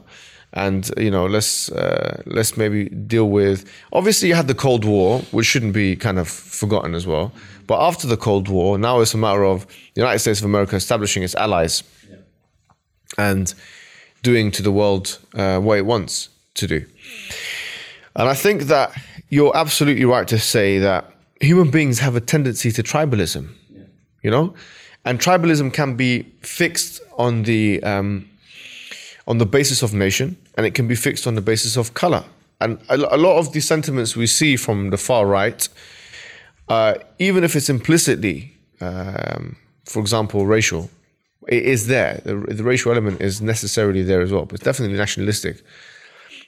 and you know let's uh, let's maybe deal with. Obviously, you had the Cold War, which shouldn't be kind of forgotten as well. But after the Cold War, now it's a matter of the United States of America establishing its allies and doing to the world uh, what it wants to do. And I think that you're absolutely right to say that human beings have a tendency to tribalism, you know, and tribalism can be fixed on the um, on the basis of nation, and it can be fixed on the basis of color. And a, a lot of the sentiments we see from the far right, uh, even if it's implicitly, um, for example, racial, it is there. The, the racial element is necessarily there as well, but it's definitely nationalistic.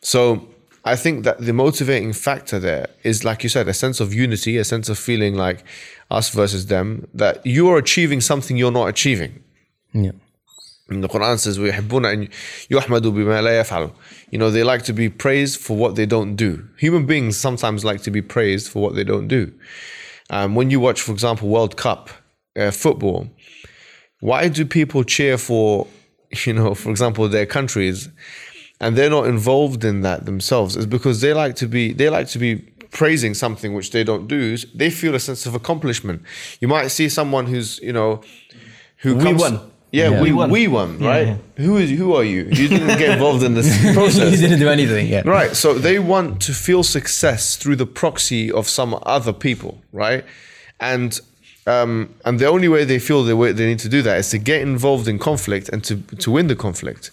So I think that the motivating factor there is, like you said, a sense of unity, a sense of feeling like us versus them, that you're achieving something you're not achieving. yeah. And the Quran says, وَيُحِبُّونَ أَن يُحْمَدُوا بِمَا لَا يَفْعَلُ You know, they like to be praised for what they don't do. Human beings sometimes like to be praised for what they don't do. Um, when you watch, for example, World Cup uh, football, why do people cheer for, you know, for example, their countries, and they're not involved in that themselves? Is because they like to be they like to be praising something which they don't do. They feel a sense of accomplishment. You might see someone who's you know who We comes, won. Yeah, Yeah. we We won. we won, right? Who is who are you? You didn't get involved in this process. he didn't do anything. Yeah. Right. So they want to feel success through the proxy of some other people, right? And um, and the only way they feel the way they need to do that is to get involved in conflict and to to win the conflict.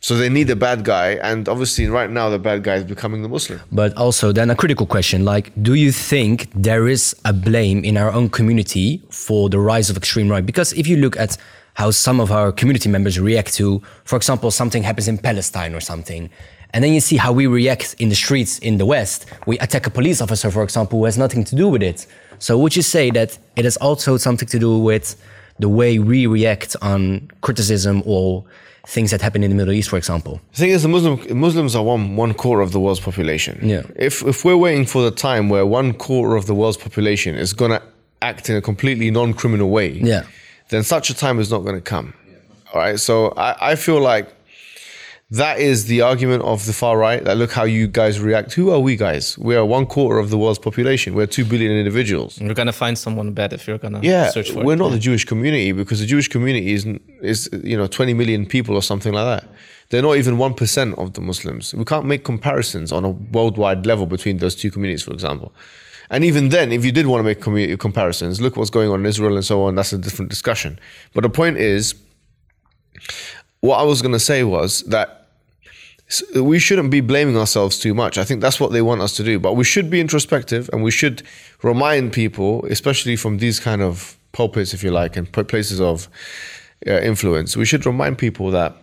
So they need a bad guy, and obviously right now the bad guy is becoming the Muslim. But also, then a critical question like, do you think there is a blame in our own community for the rise of extreme right? Because if you look at how some of our community members react to, for example, something happens in Palestine or something, and then you see how we react in the streets in the West, we attack a police officer, for example, who has nothing to do with it. So would you say that it has also something to do with the way we react on criticism or things that happen in the Middle East, for example? The thing is, the Muslim Muslims are one one quarter of the world's population. Yeah. If if we're waiting for the time where one quarter of the world's population is gonna act in a completely non-criminal way, Yeah. Then such a time is not going to come. All right. So I, I feel like that is the argument of the far right. That look how you guys react. Who are we guys? We are one quarter of the world's population. We're two billion individuals. You're gonna find someone bad if you're gonna Yeah, search for we're it. not the Jewish community because the Jewish community is is you know 20 million people or something like that. They're not even one percent of the Muslims. We can't make comparisons on a worldwide level between those two communities, for example. And even then, if you did want to make community comparisons, look what's going on in Israel and so on. That's a different discussion. But the point is, what I was going to say was that we shouldn't be blaming ourselves too much. I think that's what they want us to do. But we should be introspective and we should remind people, especially from these kind of pulpits, if you like, and places of uh, influence, we should remind people that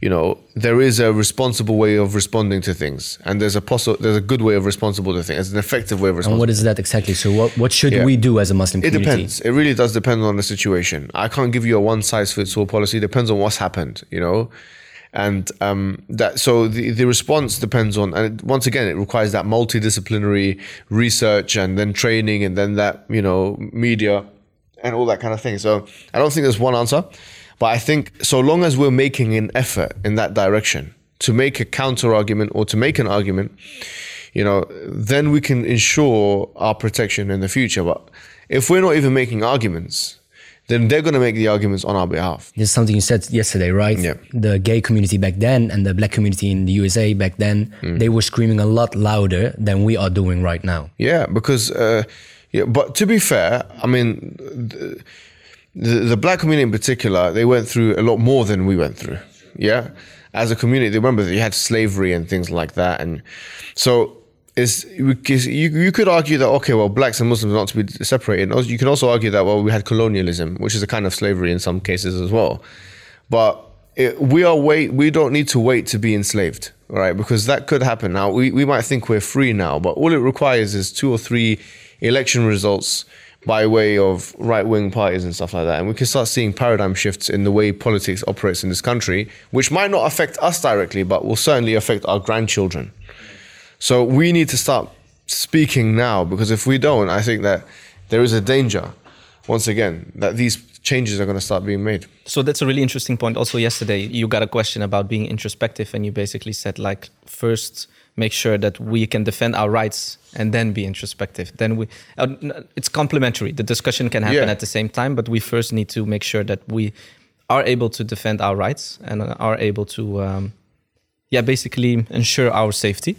you know there is a responsible way of responding to things, and there's a possible, there's a good way of responsible to things. There's an effective way of responding. And what is that exactly? So what, what should Yeah. we do as a Muslim community? It depends. It really does depend on the situation. I can't give you a one size fits all policy. It depends on what's happened, you know, and um, that. So the the response depends on, and it, once again, it requires that multidisciplinary research and then training and then that you know media and all that kind of thing. So I don't think there's one answer, but I think so long as we're making an effort in that direction to make a counter argument or to make an argument, you know, then we can ensure our protection in the future. But if we're not even making arguments, then they're going to make the arguments on our behalf. This is something you said yesterday, right? Yeah. The gay community back then and the black community in the USA back then, Mm. they were screaming a lot louder than we are doing right now. Yeah, because, uh, yeah, but to be fair, I mean, the, the, black community in particular, they went through a lot more than we went through. Yeah, as a community, they remember that you had slavery and things like that, and so is you, you could argue that okay, well, blacks and Muslims are not to be separated. You can also argue that well, we had colonialism, which is a kind of slavery in some cases as well. But it, we are wait. We don't need to wait to be enslaved, right? Because that could happen. Now we, we might think we're free now, but all it requires is two or three election results by way of right wing parties and stuff like that, and we can start seeing paradigm shifts in the way politics operates in this country, which might not affect us directly, but will certainly affect our grandchildren. So we need to start speaking now because if we don't, I think that there is a danger, once again, that these changes are going to start being made. So that's a really interesting point. Also, yesterday you got a question about being introspective, and you basically said like first make sure that we can defend our rights and then be introspective. Then we, uh, it's complementary. The discussion can happen Yeah. at the same time, but we first need to make sure that we are able to defend our rights and uh, are able to. Um, yeah, basically ensure our safety.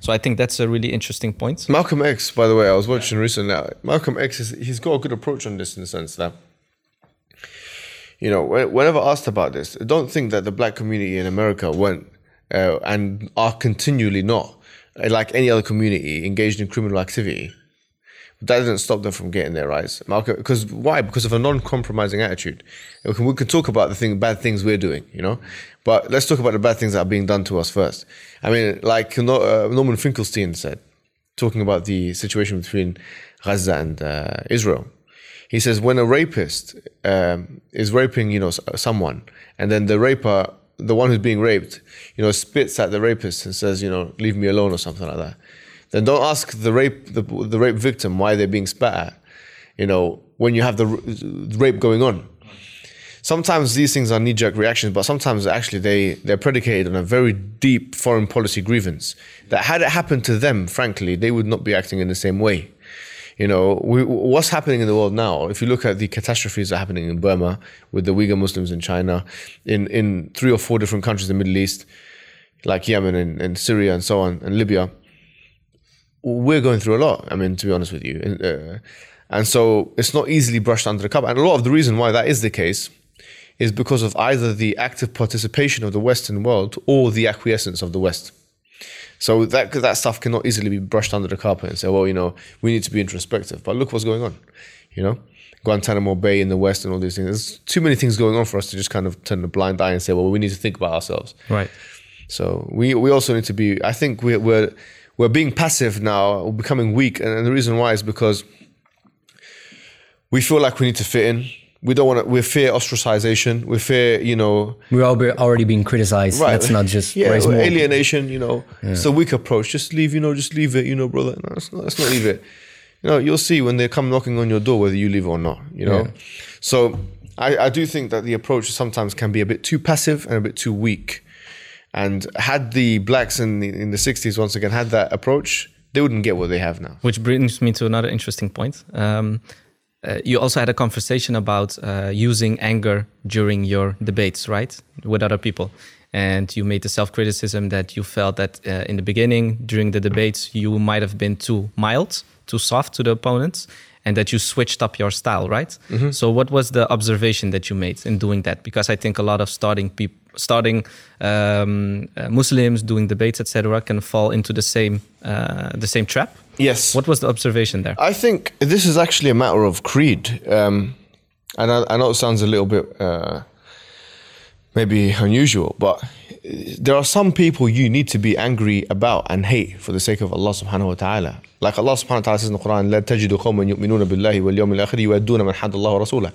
So I think that's a really interesting point. Malcolm X, by the way, I was watching recently. Malcolm X, is, he's got a good approach on this in the sense that, you know, whe- whenever asked about this, don't think that the black community in America went uh, and are continually not, like any other community, engaged in criminal activity. But that doesn't stop them from getting their rights. Because why? Because of a non-compromising attitude. We can, we can talk about the thing, bad things we're doing, you know, but let's talk about the bad things that are being done to us first. I mean, like uh, Norman Finkelstein said, talking about the situation between Gaza and uh, Israel. He says when a rapist um, is raping, you know, someone, and then the raper, the one who's being raped, you know, spits at the rapist and says, you know, leave me alone or something like that. Then don't ask the rape the, the rape victim why they're being spat at, you know, when you have the rape going on sometimes these things are knee-jerk reactions, but sometimes actually they they're predicated on a very deep foreign policy grievance. That had it happened to them, frankly, they would not be acting in the same way. You know, we, what's happening in the world now? If you look at the catastrophes that are happening in Burma with the Uyghur Muslims in China, in in three or four different countries in the Middle East, like Yemen and, and Syria and so on, and Libya, we're going through a lot. I mean, to be honest with you, and, uh, and so it's not easily brushed under the carpet. And a lot of the reason why that is the case is because of either the active participation of the Western world or the acquiescence of the West. So that that stuff cannot easily be brushed under the carpet and say, well, you know, we need to be introspective. But look what's going on, you know, Guantanamo Bay in the West and all these things. There's too many things going on for us to just kind of turn a blind eye and say, well, we need to think about ourselves. Right. So we we also need to be. I think we're we're we're being passive now. Becoming weak, and the reason why is because we feel like we need to fit in. We don't want to. We fear ostracization. We fear, you know, We're al- we're already being criticized. Let's not just yeah, raise more. alienation. You know, it's a weak approach. Just leave. You know, just leave it. You know, brother. No, let's not, let's not leave it. You know, you'll see when they come knocking on your door whether you leave or not. You know, so I, I do think that the approach sometimes can be a bit too passive and a bit too weak. And had the blacks in the, in the 60s once again had that approach, they wouldn't get what they have now. Which brings me to another interesting point. Um, uh, you also had a conversation about uh, using anger during your debates, right, with other people. And you made the self criticism that you felt that uh, in the beginning, during the debates, you might have been too mild, too soft to the opponents, and that you switched up your style, right? So, what was the observation that you made in doing that? Because I think a lot of starting people, starting um, uh, Muslims doing debates, etc., can fall into the same uh, the same trap. Yes. What was the observation there? I think this is actually a matter of creed. Um, and I, I know it sounds a little bit uh, maybe unusual, but there are some people you need to be angry about and hate for the sake of Allah subhanahu wa ta'ala. Like Allah subhanahu wa ta'ala says in the Quran, لا تجد قوما يؤمنون بالله واليوم الآخر يودون من حد الله ورسوله.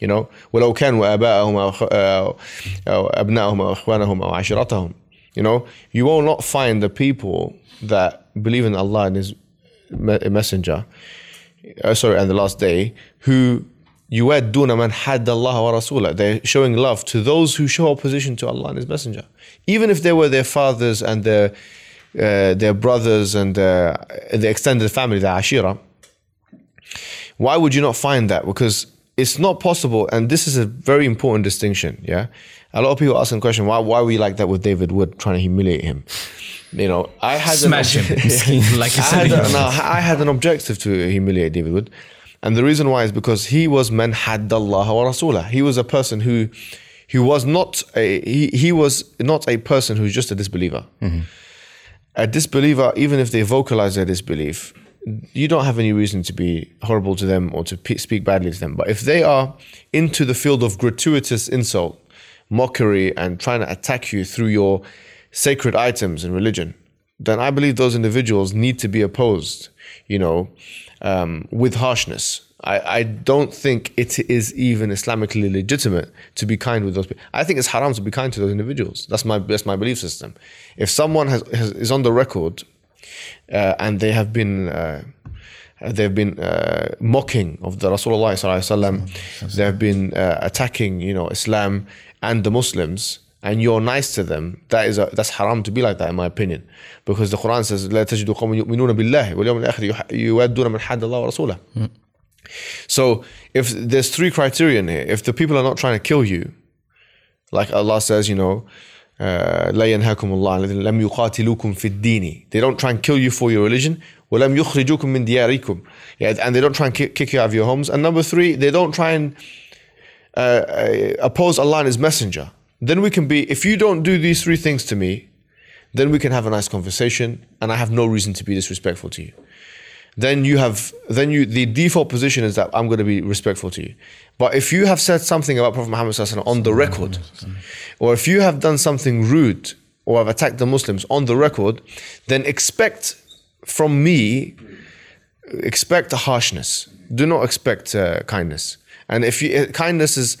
You know, ولو كانوا آباءهم أو أخ- أو أو أبنائهم أو إخوانهم أو عشيرتهم. You know, you will not find the people that believe in Allah and His me- messenger, uh, sorry, and the last day, who يودون من حد الله ورسوله. They're showing love to those who show opposition to Allah and His messenger. Even if they were their fathers and their, uh, their brothers and uh, the extended family, the Ashira. Why would you not find that? Because it's not possible, and this is a very important distinction. Yeah, a lot of people ask the question, why why were you like that with David Wood, trying to humiliate him? You know, I had an Smash him, like I said. had, a, no, I had an objective to humiliate David Wood, and the reason why is because he was man had Allah wa Rasulah. He was a person who, he was not a he, he was not a person who's just a disbeliever. Mm-hmm. a disbeliever, even if they vocalize their disbelief, you don't have any reason to be horrible to them or to pe- speak badly to them. But if they are into the field of gratuitous insult, mockery, and trying to attack you through your sacred items in religion, then I believe those individuals need to be opposed, you know, um, with harshness. I, I don't think it is even Islamically legitimate to be kind with those people. I think it's haram to be kind to those individuals. That's my that's my belief system. If someone has, has is on the record uh, and they have been uh, they've been uh, mocking of the Rasulullah sallallahu alaihi wasallam, they have been uh, attacking you know Islam and the Muslims, and you're nice to them, that is a, that's haram to be like that in my opinion, because the Quran says لا تجد قوم يؤمنون بالله واليوم الآخر يح- يودون من حد الله ورسوله. So if there's three criterion here, if the people are not trying to kill you, like Allah says, you know, uh, لا ينهاكم الله الذين لم يقاتلوكم في الدين. They don't try and kill you for your religion. ولم يخرجوكم من دياركم. Yeah, and they don't try and kick, kick you out of your homes. And number three, they don't try and uh, uh, oppose Allah and His Messenger. Then we can be, if you don't do these three things to me, then we can have a nice conversation and I have no reason to be disrespectful to you then you have then you the default position is that I'm going to be respectful to you. But if you have said something about Prophet Muhammad on the record, or if you have done something rude or have attacked the Muslims on the record, then expect from me expect harshness. Do not expect uh, kindness. And if you, uh, kindness is,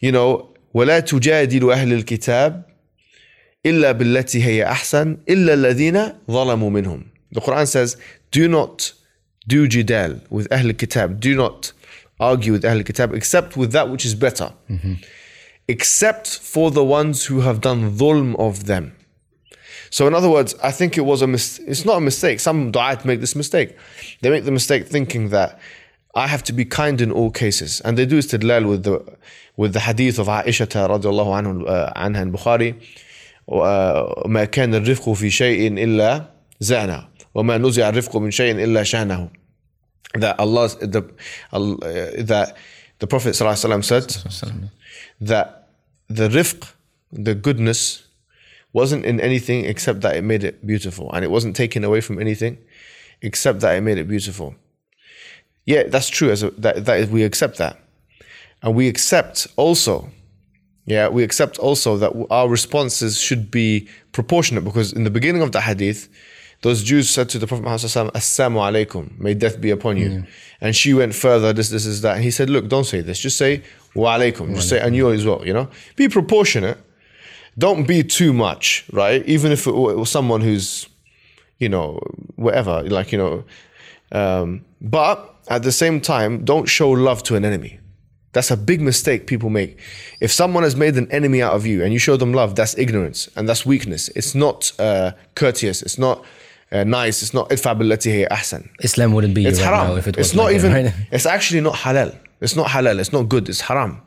you know, ولا تجادل أهل الكتاب إلا بالتي هي أحسن إلا الذين ظلموا منهم. The Quran says, do not do jidal with Ahl Kitab. Do not argue with Ahl Kitab except with that which is better. Except for the ones who have done dhulm of them. So in other words, I think it was a mis- it's not a mistake. Some du'at make this mistake. They make the mistake thinking that I have to be kind in all cases. And they do istidlal with the with the hadith of Aisha radiallahu anhu, uh, عنها in Bukhari. uh, ما كان الرفق في شيء إلا زانه وما نزع الرفق من شيء إلا شانه that Allah the uh, that the Prophet ﷺ said that the rifq the goodness wasn't in anything except that it made it beautiful and it wasn't taken away from anything except that it made it beautiful yeah that's true as a, that, that is, we accept that and we accept also yeah, we accept also that our responses should be proportionate because in the beginning of the hadith, those Jews said to the Prophet Muhammad Assalamu alaikum, may death be upon you. And she went further, this, this is that. And he said, Look, don't say this, just say wa alaikum, just say and you as well, you know? Be proportionate. Don't be too much, right? Even if it was someone who's, you know, whatever, like, you know, um, but at the same time, don't show love to an enemy. That's a big mistake people make. If someone has made an enemy out of you and you show them love, that's ignorance and that's weakness. It's not uh, courteous. It's not uh, nice. It's not idfa billati hiya ahsan. Islam wouldn't be It's right haram. now if it was it's not like even. right? It's actually not halal. It's not halal. It's not good. It's haram.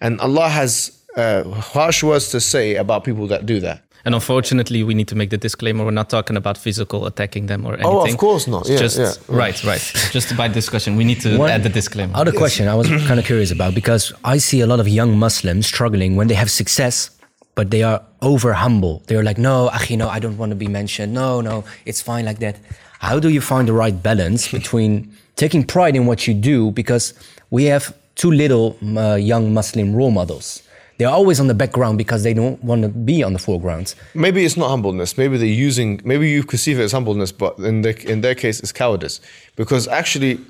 And Allah has uh, harsh words to say about people that do that. And unfortunately, we need to make the disclaimer: we're not talking about physical attacking them or anything. Oh, of course not. Yeah, just yeah. right, right. just by discussion, we need to One add the disclaimer. Other question I was kind of curious about because I see a lot of young Muslims struggling when they have success, but they are over humble. They're like, no, akhi, no, I don't want to be mentioned. No, no, it's fine like that. How do you find the right balance between taking pride in what you do? Because we have too little uh, young Muslim role models. They're always on the background because they don't want to be on the foreground. Maybe it's not humbleness. Maybe they're using. Maybe you perceive it as humbleness, but in their in their case, it's cowardice. Because actually,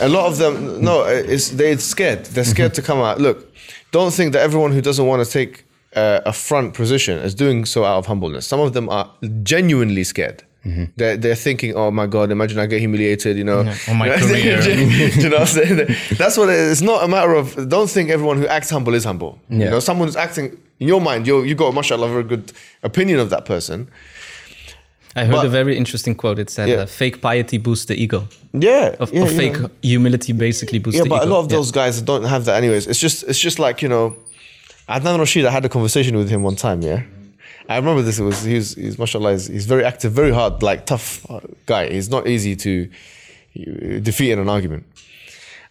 a lot of them no, it's they're scared. They're scared to come out. Look, don't think that everyone who doesn't want to take uh, a front position is doing so out of humbleness. Some of them are genuinely scared. They're, they're thinking, oh my God, imagine I get humiliated, you know. on my career. Do you know what I'm saying? That's what it is. It's not a matter of, don't think everyone who acts humble is humble. You Yeah. know, someone who's acting, in your mind, you're, you got, mashallah, a very good opinion of that person. I heard but- a very interesting quote. It said, Yeah. uh, "Fake piety boosts the ego." Yeah. Of, yeah, yeah. fake humility basically boosts Yeah, the but ego. a lot of those guys don't have that anyways. It's just, it's just like, you know, Adnan Rashid, I had a conversation with him one time, yeah. I remember this. It was he was he's mashallah. He's, he's very active, very hard, like tough guy. He's not easy to uh, defeat in an argument.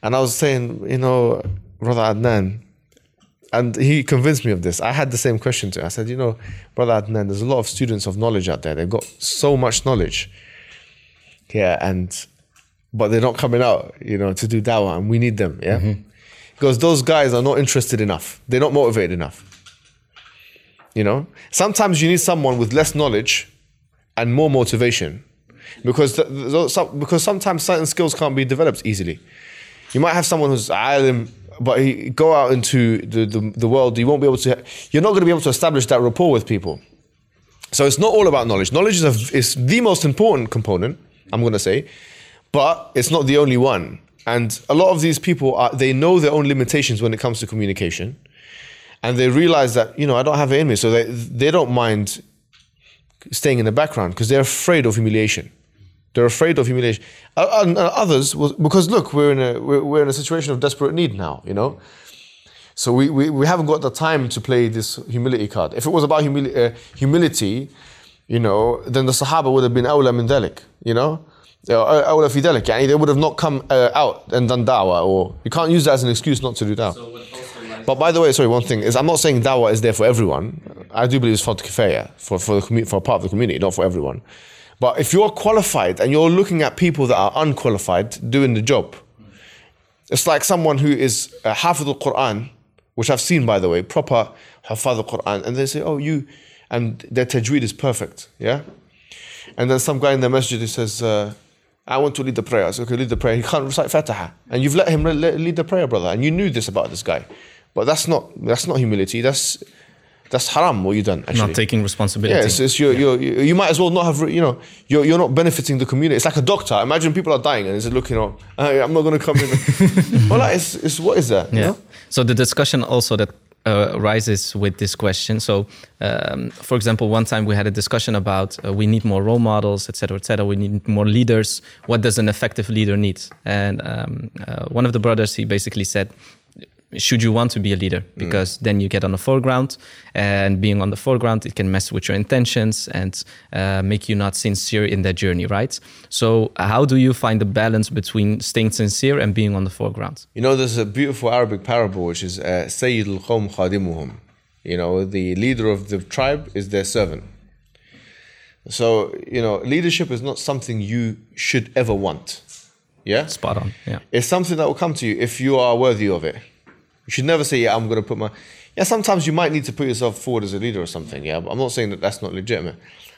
And I was saying, you know, brother Adnan, and he convinced me of this. I had the same question to him. I said, you know, brother Adnan, there's a lot of students of knowledge out there. They've got so much knowledge. Yeah, and but they're not coming out, you know, to do dawah, and we need them. Yeah, because those guys are not interested enough. They're not motivated enough. You know, sometimes you need someone with less knowledge and more motivation, because th- th- because sometimes certain skills can't be developed easily. You might have someone who's alim, but he go out into the, the, the world, you won't be able to. You're not going to be able to establish that rapport with people. So it's not all about knowledge. Knowledge is, a, is the most important component, I'm going to say, but it's not the only one. And a lot of these people are they know their own limitations when it comes to communication, and they realize that you know I don't have me, so they they don't mind staying in the background because they're afraid of humiliation. They're afraid of humiliation. Uh, And others, because look, we're in a we're, in a situation of desperate need now. You know, so we, we, we haven't got the time to play this humility card. If it was about humili- uh, humility, you know, then the Sahaba would have been awla min dhalik, you know? Uh, Awla fi dhalik. They would have not come uh, out and done da'wah or you can't use that as an excuse not to do da'wah. But by the way, sorry, one thing is I'm not saying da'wah is there for everyone. I do believe it's for the kifaya, for, for, the commu- for a part of the community, not for everyone. But if you're qualified and you're looking at people that are unqualified doing the job, it's like someone who is a of the Quran, which I've seen by the way, proper Hafid al Quran, and they say, Oh, you, and their tajweed is perfect, yeah? And then some guy in the masjid says, uh, I want to lead the prayer. I say, Okay, lead the prayer. He can't recite Fatiha. And you've let him le- le- lead the prayer, brother, and you knew this about this guy. But that's not that's not humility, that's that's haram what you done actually. Not taking responsibility. Yeah, it's, it's you're, you're, you you might as well not have, you know, you're, you're not benefiting the community. It's like a doctor. Imagine people are dying and it's looking, you know, "Hey, I'm not going to come in. well, like, it's, it's, what is that? you Yeah. know? So the discussion also that uh, arises with this question. So, um, for example, one time we had a discussion about uh, we need more role models, etc., etc. We need more leaders. What does an effective leader need? And um, uh, one of the brothers he basically said. Should you want to be a leader? Because then you get on the foreground, and being on the foreground, it can mess with your intentions and uh, make you not sincere in that journey, right? So, how do you find the balance between staying sincere and being on the foreground? You know, there's a beautiful Arabic parable which is uh, Sayyid al Qawm Khadimuhum. You know, the leader of the tribe is their servant. So, you know, leadership is not something you should ever want. Yeah? Spot on. Yeah. It's something that will come to you if you are worthy of it. You should never say, "Yeah, I'm going to put my." Yeah, sometimes you might need to put yourself forward as a leader or something. Yeah, but I'm not saying that that's not legitimate.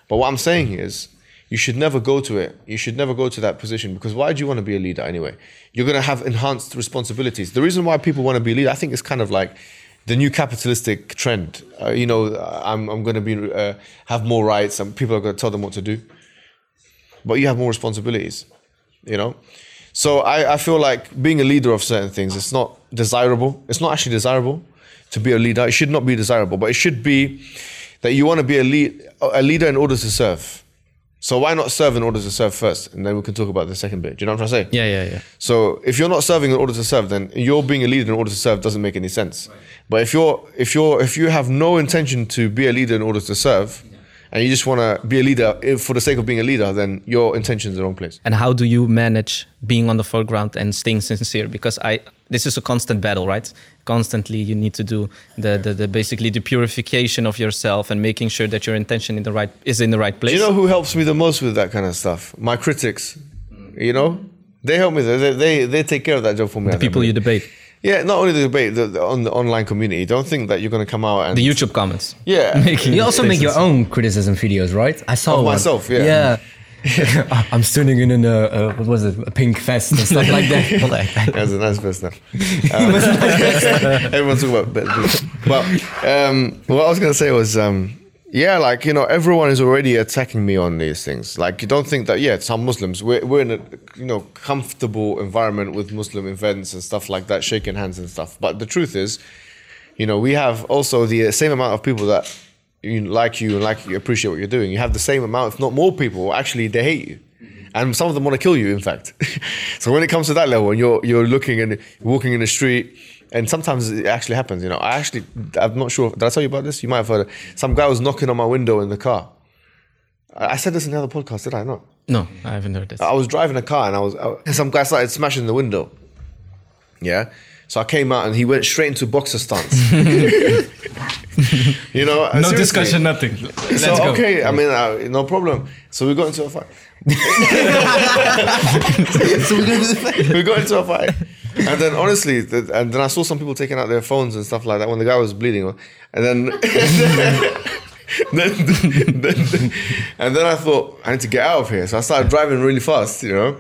But what I'm saying is, you should never go to it. You should never go to that position because why do you want to be a leader anyway? You're going to have enhanced responsibilities. The reason why people want to be a leader, I think, is kind of like the new capitalistic trend. Uh, you know, I'm I'm going to be uh, have more rights, and people are going to tell them what to do. But you have more responsibilities. You know. So I, I feel like being a leader of certain things, it's not desirable. It's not actually desirable to be a leader. It should not be desirable, but it should be that you want to be a lead, a leader in order to serve. So why not serve in order to serve first, and then we can talk about the second bit. Do you know what I'm trying to say? Yeah, yeah, yeah. So if you're not serving in order to serve, then you're being a leader in order to serve doesn't make any sense. But if you're if you're if you have no intention to be a leader in order to serve, and you just want to be a leader if- for the sake of being a leader, then your intention is the wrong place. And how do you manage being on the foreground and staying sincere? Because I this is a constant battle, right? Constantly, you need to do the, the, the basically the purification of yourself and making sure that your intention in the right is in the right place. Do you know who helps me the most with that kind of stuff? My critics. You know, they help me. They they, they take care of that job for me. The people you debate, Yeah, not only the debate, the, the, on the online community. Don't think that you're going to come out and the YouTube comments. yeah. Making You also make your own criticism videos, right? I saw Of one. myself, yeah. Yeah. I'm standing in an, uh, uh, what was it, a pink vest and stuff like that. Like that. That's a nice person. Um, everyone's talking about, but, but um, what I was going to say was, um, yeah, like you know, everyone is already attacking me on these things. Like you don't think that, yeah, some Muslims we're, we're in a you know comfortable environment with Muslim events and stuff like that, shaking hands and stuff. But the truth is, you know, we have also the same amount of people that you like you and like you appreciate what you're doing. You have the same amount, if not more people, actually they hate you. And some of them want to kill you, in fact. so when it comes to that level, and you're you're looking and walking in the street, and sometimes it actually happens. You know, I actually I'm not sure. Did I tell you about this? You might have heard. It. Some guy was knocking on my window in the car. I said this in the other podcast, did I not? No, I haven't heard this. I was driving a car and I was I, some guy started smashing the window. Yeah. So I came out and he went straight into boxer stance. you know, No seriously. discussion, nothing. Let's So go. okay, I mean, uh, no problem. So we got into a fight. so we're gonna do we got into a fight. And then honestly, and then I saw some people taking out their phones and stuff like that when the guy was bleeding. And then, then, then, and then I thought I need to get out of here. So I started driving really fast, you know,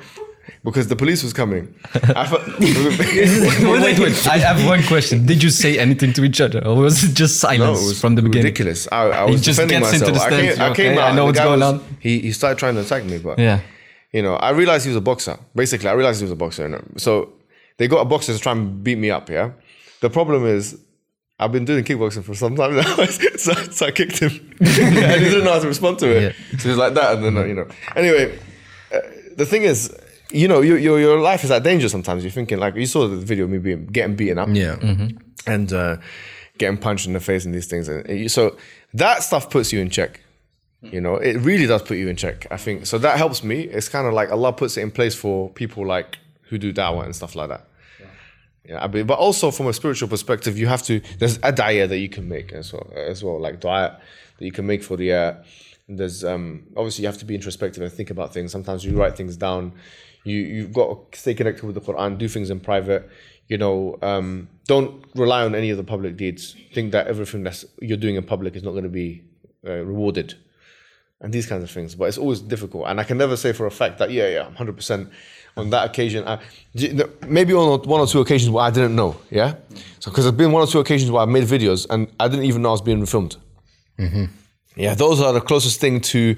because the police was coming. I thought, wait, wait. I have one question. Did you say anything to each other, or was it just No, silence it was from the beginning? ridiculous. I, I He was just defending gets into myself. the I stance, came, I okay, came I out. know what's going was- on. He, he started trying to attack me, but Yeah. you know, I realized he was a boxer. Basically, I realized he was a boxer. you know. So they got a boxer to try and beat me up. Yeah. The problem is, I've been doing kickboxing for some time now, so, so I kicked him, and he didn't know how to respond to it. So he's like that, and then you know. Anyway, uh, the thing is. You know, your, your your life is at danger sometimes. You're thinking like you saw the video of me being getting beaten up Yeah. and uh, getting punched in the face and these things. And so that stuff puts you in check. You know, it really does put you in check. I think so. That helps me. It's kind of like Allah puts it in place for people like who do da'wah and stuff like that. Yeah, but also from a spiritual perspective, you have to. There's a da'ya that you can make as well, as well, like dua that you can make for the. Uh, there's um, obviously you have to be introspective and think about things. Sometimes you write things down. You you've got to stay connected with the Quran. Do things in private. You know, um, don't rely on any of the public deeds. Think that everything that you're doing in public is not going to be uh, rewarded and these kinds of things. But it's always difficult, and I can never say for a fact that yeah, yeah, hundred percent on that occasion. I, j- no, maybe on one or two occasions where I didn't know, yeah. So because there's been one or two occasions where I've made videos and I didn't even know I was being filmed. Yeah, those are the closest thing to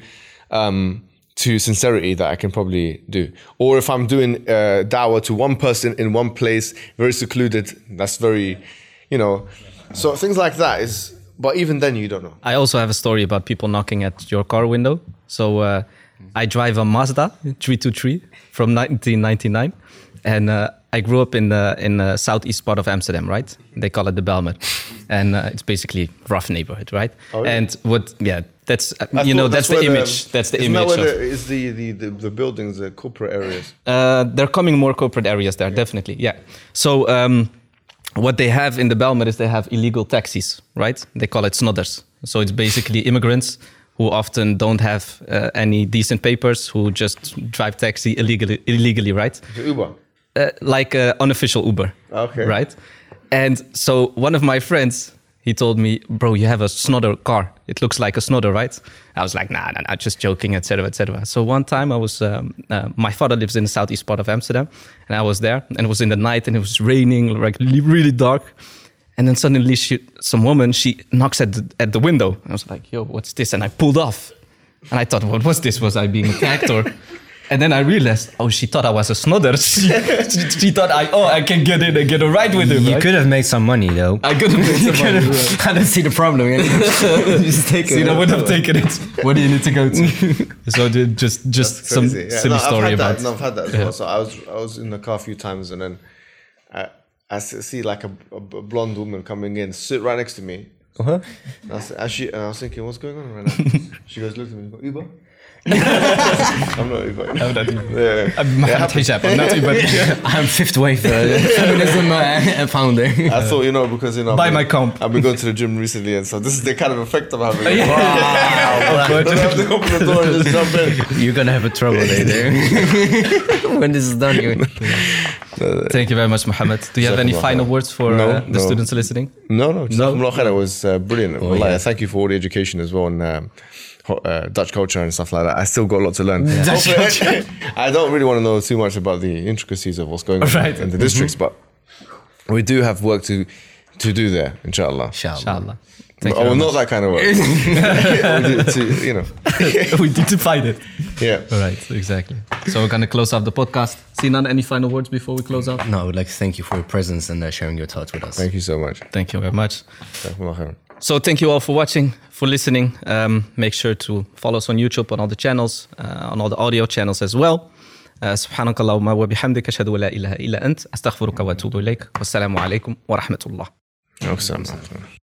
um, to sincerity that I can probably do. Or if I'm doing uh, dawah to one person in one place, very secluded, that's very, you know. So things like that is. But even then, you don't know. I also have a story about people knocking at your car window. So uh, I drive a Mazda 323 from 1999, and uh, I grew up in the in the southeast part of Amsterdam, right? They call it the Bijlmer, and uh, it's basically rough neighborhood, right? Oh, yeah. And what? Yeah, that's uh, you know thought that's, the image. that's the image. That where of- the, is the, the, the, the buildings, the corporate areas? Uh, they're coming more corporate areas there, definitely. Yeah. So um, what they have in the Bijlmer is they have illegal taxis, right? They call it snorders. So it's basically immigrants who often don't have uh, any decent papers, who just drive taxi illegally, illegally right? Uber. uh, like uh, unofficial Uber. Okay. Right. And so one of my friends, he told me, "Bro, you have a snorder car. It looks like a snorder, right?" I was like, "Nah, nah, nah just joking, etc., etc." So one time, I was, um, uh, my father lives in the southeast part of Amsterdam, and I was there, and it was in the night, and it was raining, like really dark. And then suddenly, she, some woman, she knocks at the, at the window. I was like, "Yo, what's this?" And I pulled off, and I thought, "What was this? Was I being attacked or?" And then I realized, oh, she thought I was a snorder. She, she, she thought I, oh, I can get in and get a ride with him. You right? could have made some money though. I could have made You some could money. have. I don't see the problem. Just take See, it. I would have taken it. Where do you need to go to? so the- just just some Crazy. Yeah, silly no, story about. that. No, I've had that as well. So I was I was in the car a few times, and then I, I see like a blonde woman coming in, sit right next to me. Uh-huh. And I, s- and she, and I was thinking, what's going on right now? she goes, look at me, Uber. I'm not Uber. I'm not Uber. Yeah. I'm Mohammed Hijab. I'm not even. I'm fifth wave uh, feminism uh, founder. I thought, you know, because you know, Buy my comp. I've been going to the gym recently, and so this is the kind of effect I'm having. Wow. Don't have to open the door and just jump in. You're gonna have a trouble later when this is done. You. Thank you very much, Mohammed. Do you have any final words for No, uh, the no. students listening? No, no, no. It was uh, brilliant. Wallahi, yeah. Thank you for all the education as well and um, ho- uh, Dutch culture and stuff like that. I still got a lot to learn. Dutch Hopefully- I don't really want to know too much about the intricacies of what's going on Right. in the districts, but we do have work to to do there, inshallah. Inshallah. Inshallah. Thank oh, you. not that kind of work. We do to, you know, we need to find it. yeah. All right, exactly. So we're gonna close off the podcast. Sinan, any final words before we close out? No, I would like to thank you for your presence and uh, sharing your thoughts with us. Thank you so much. Thank you very much. Jazakumullah khairan. So thank you all for watching, for listening. Um, make sure to follow us on YouTube on all the channels, uh, on all the audio channels as well. Uh, سبحانك اللهم وبحمدك أشهد أن لا إله إلا أنت أستغفرك وأتوب إليك والسلام عليكم ورحمة الله. Assalamu alaikum.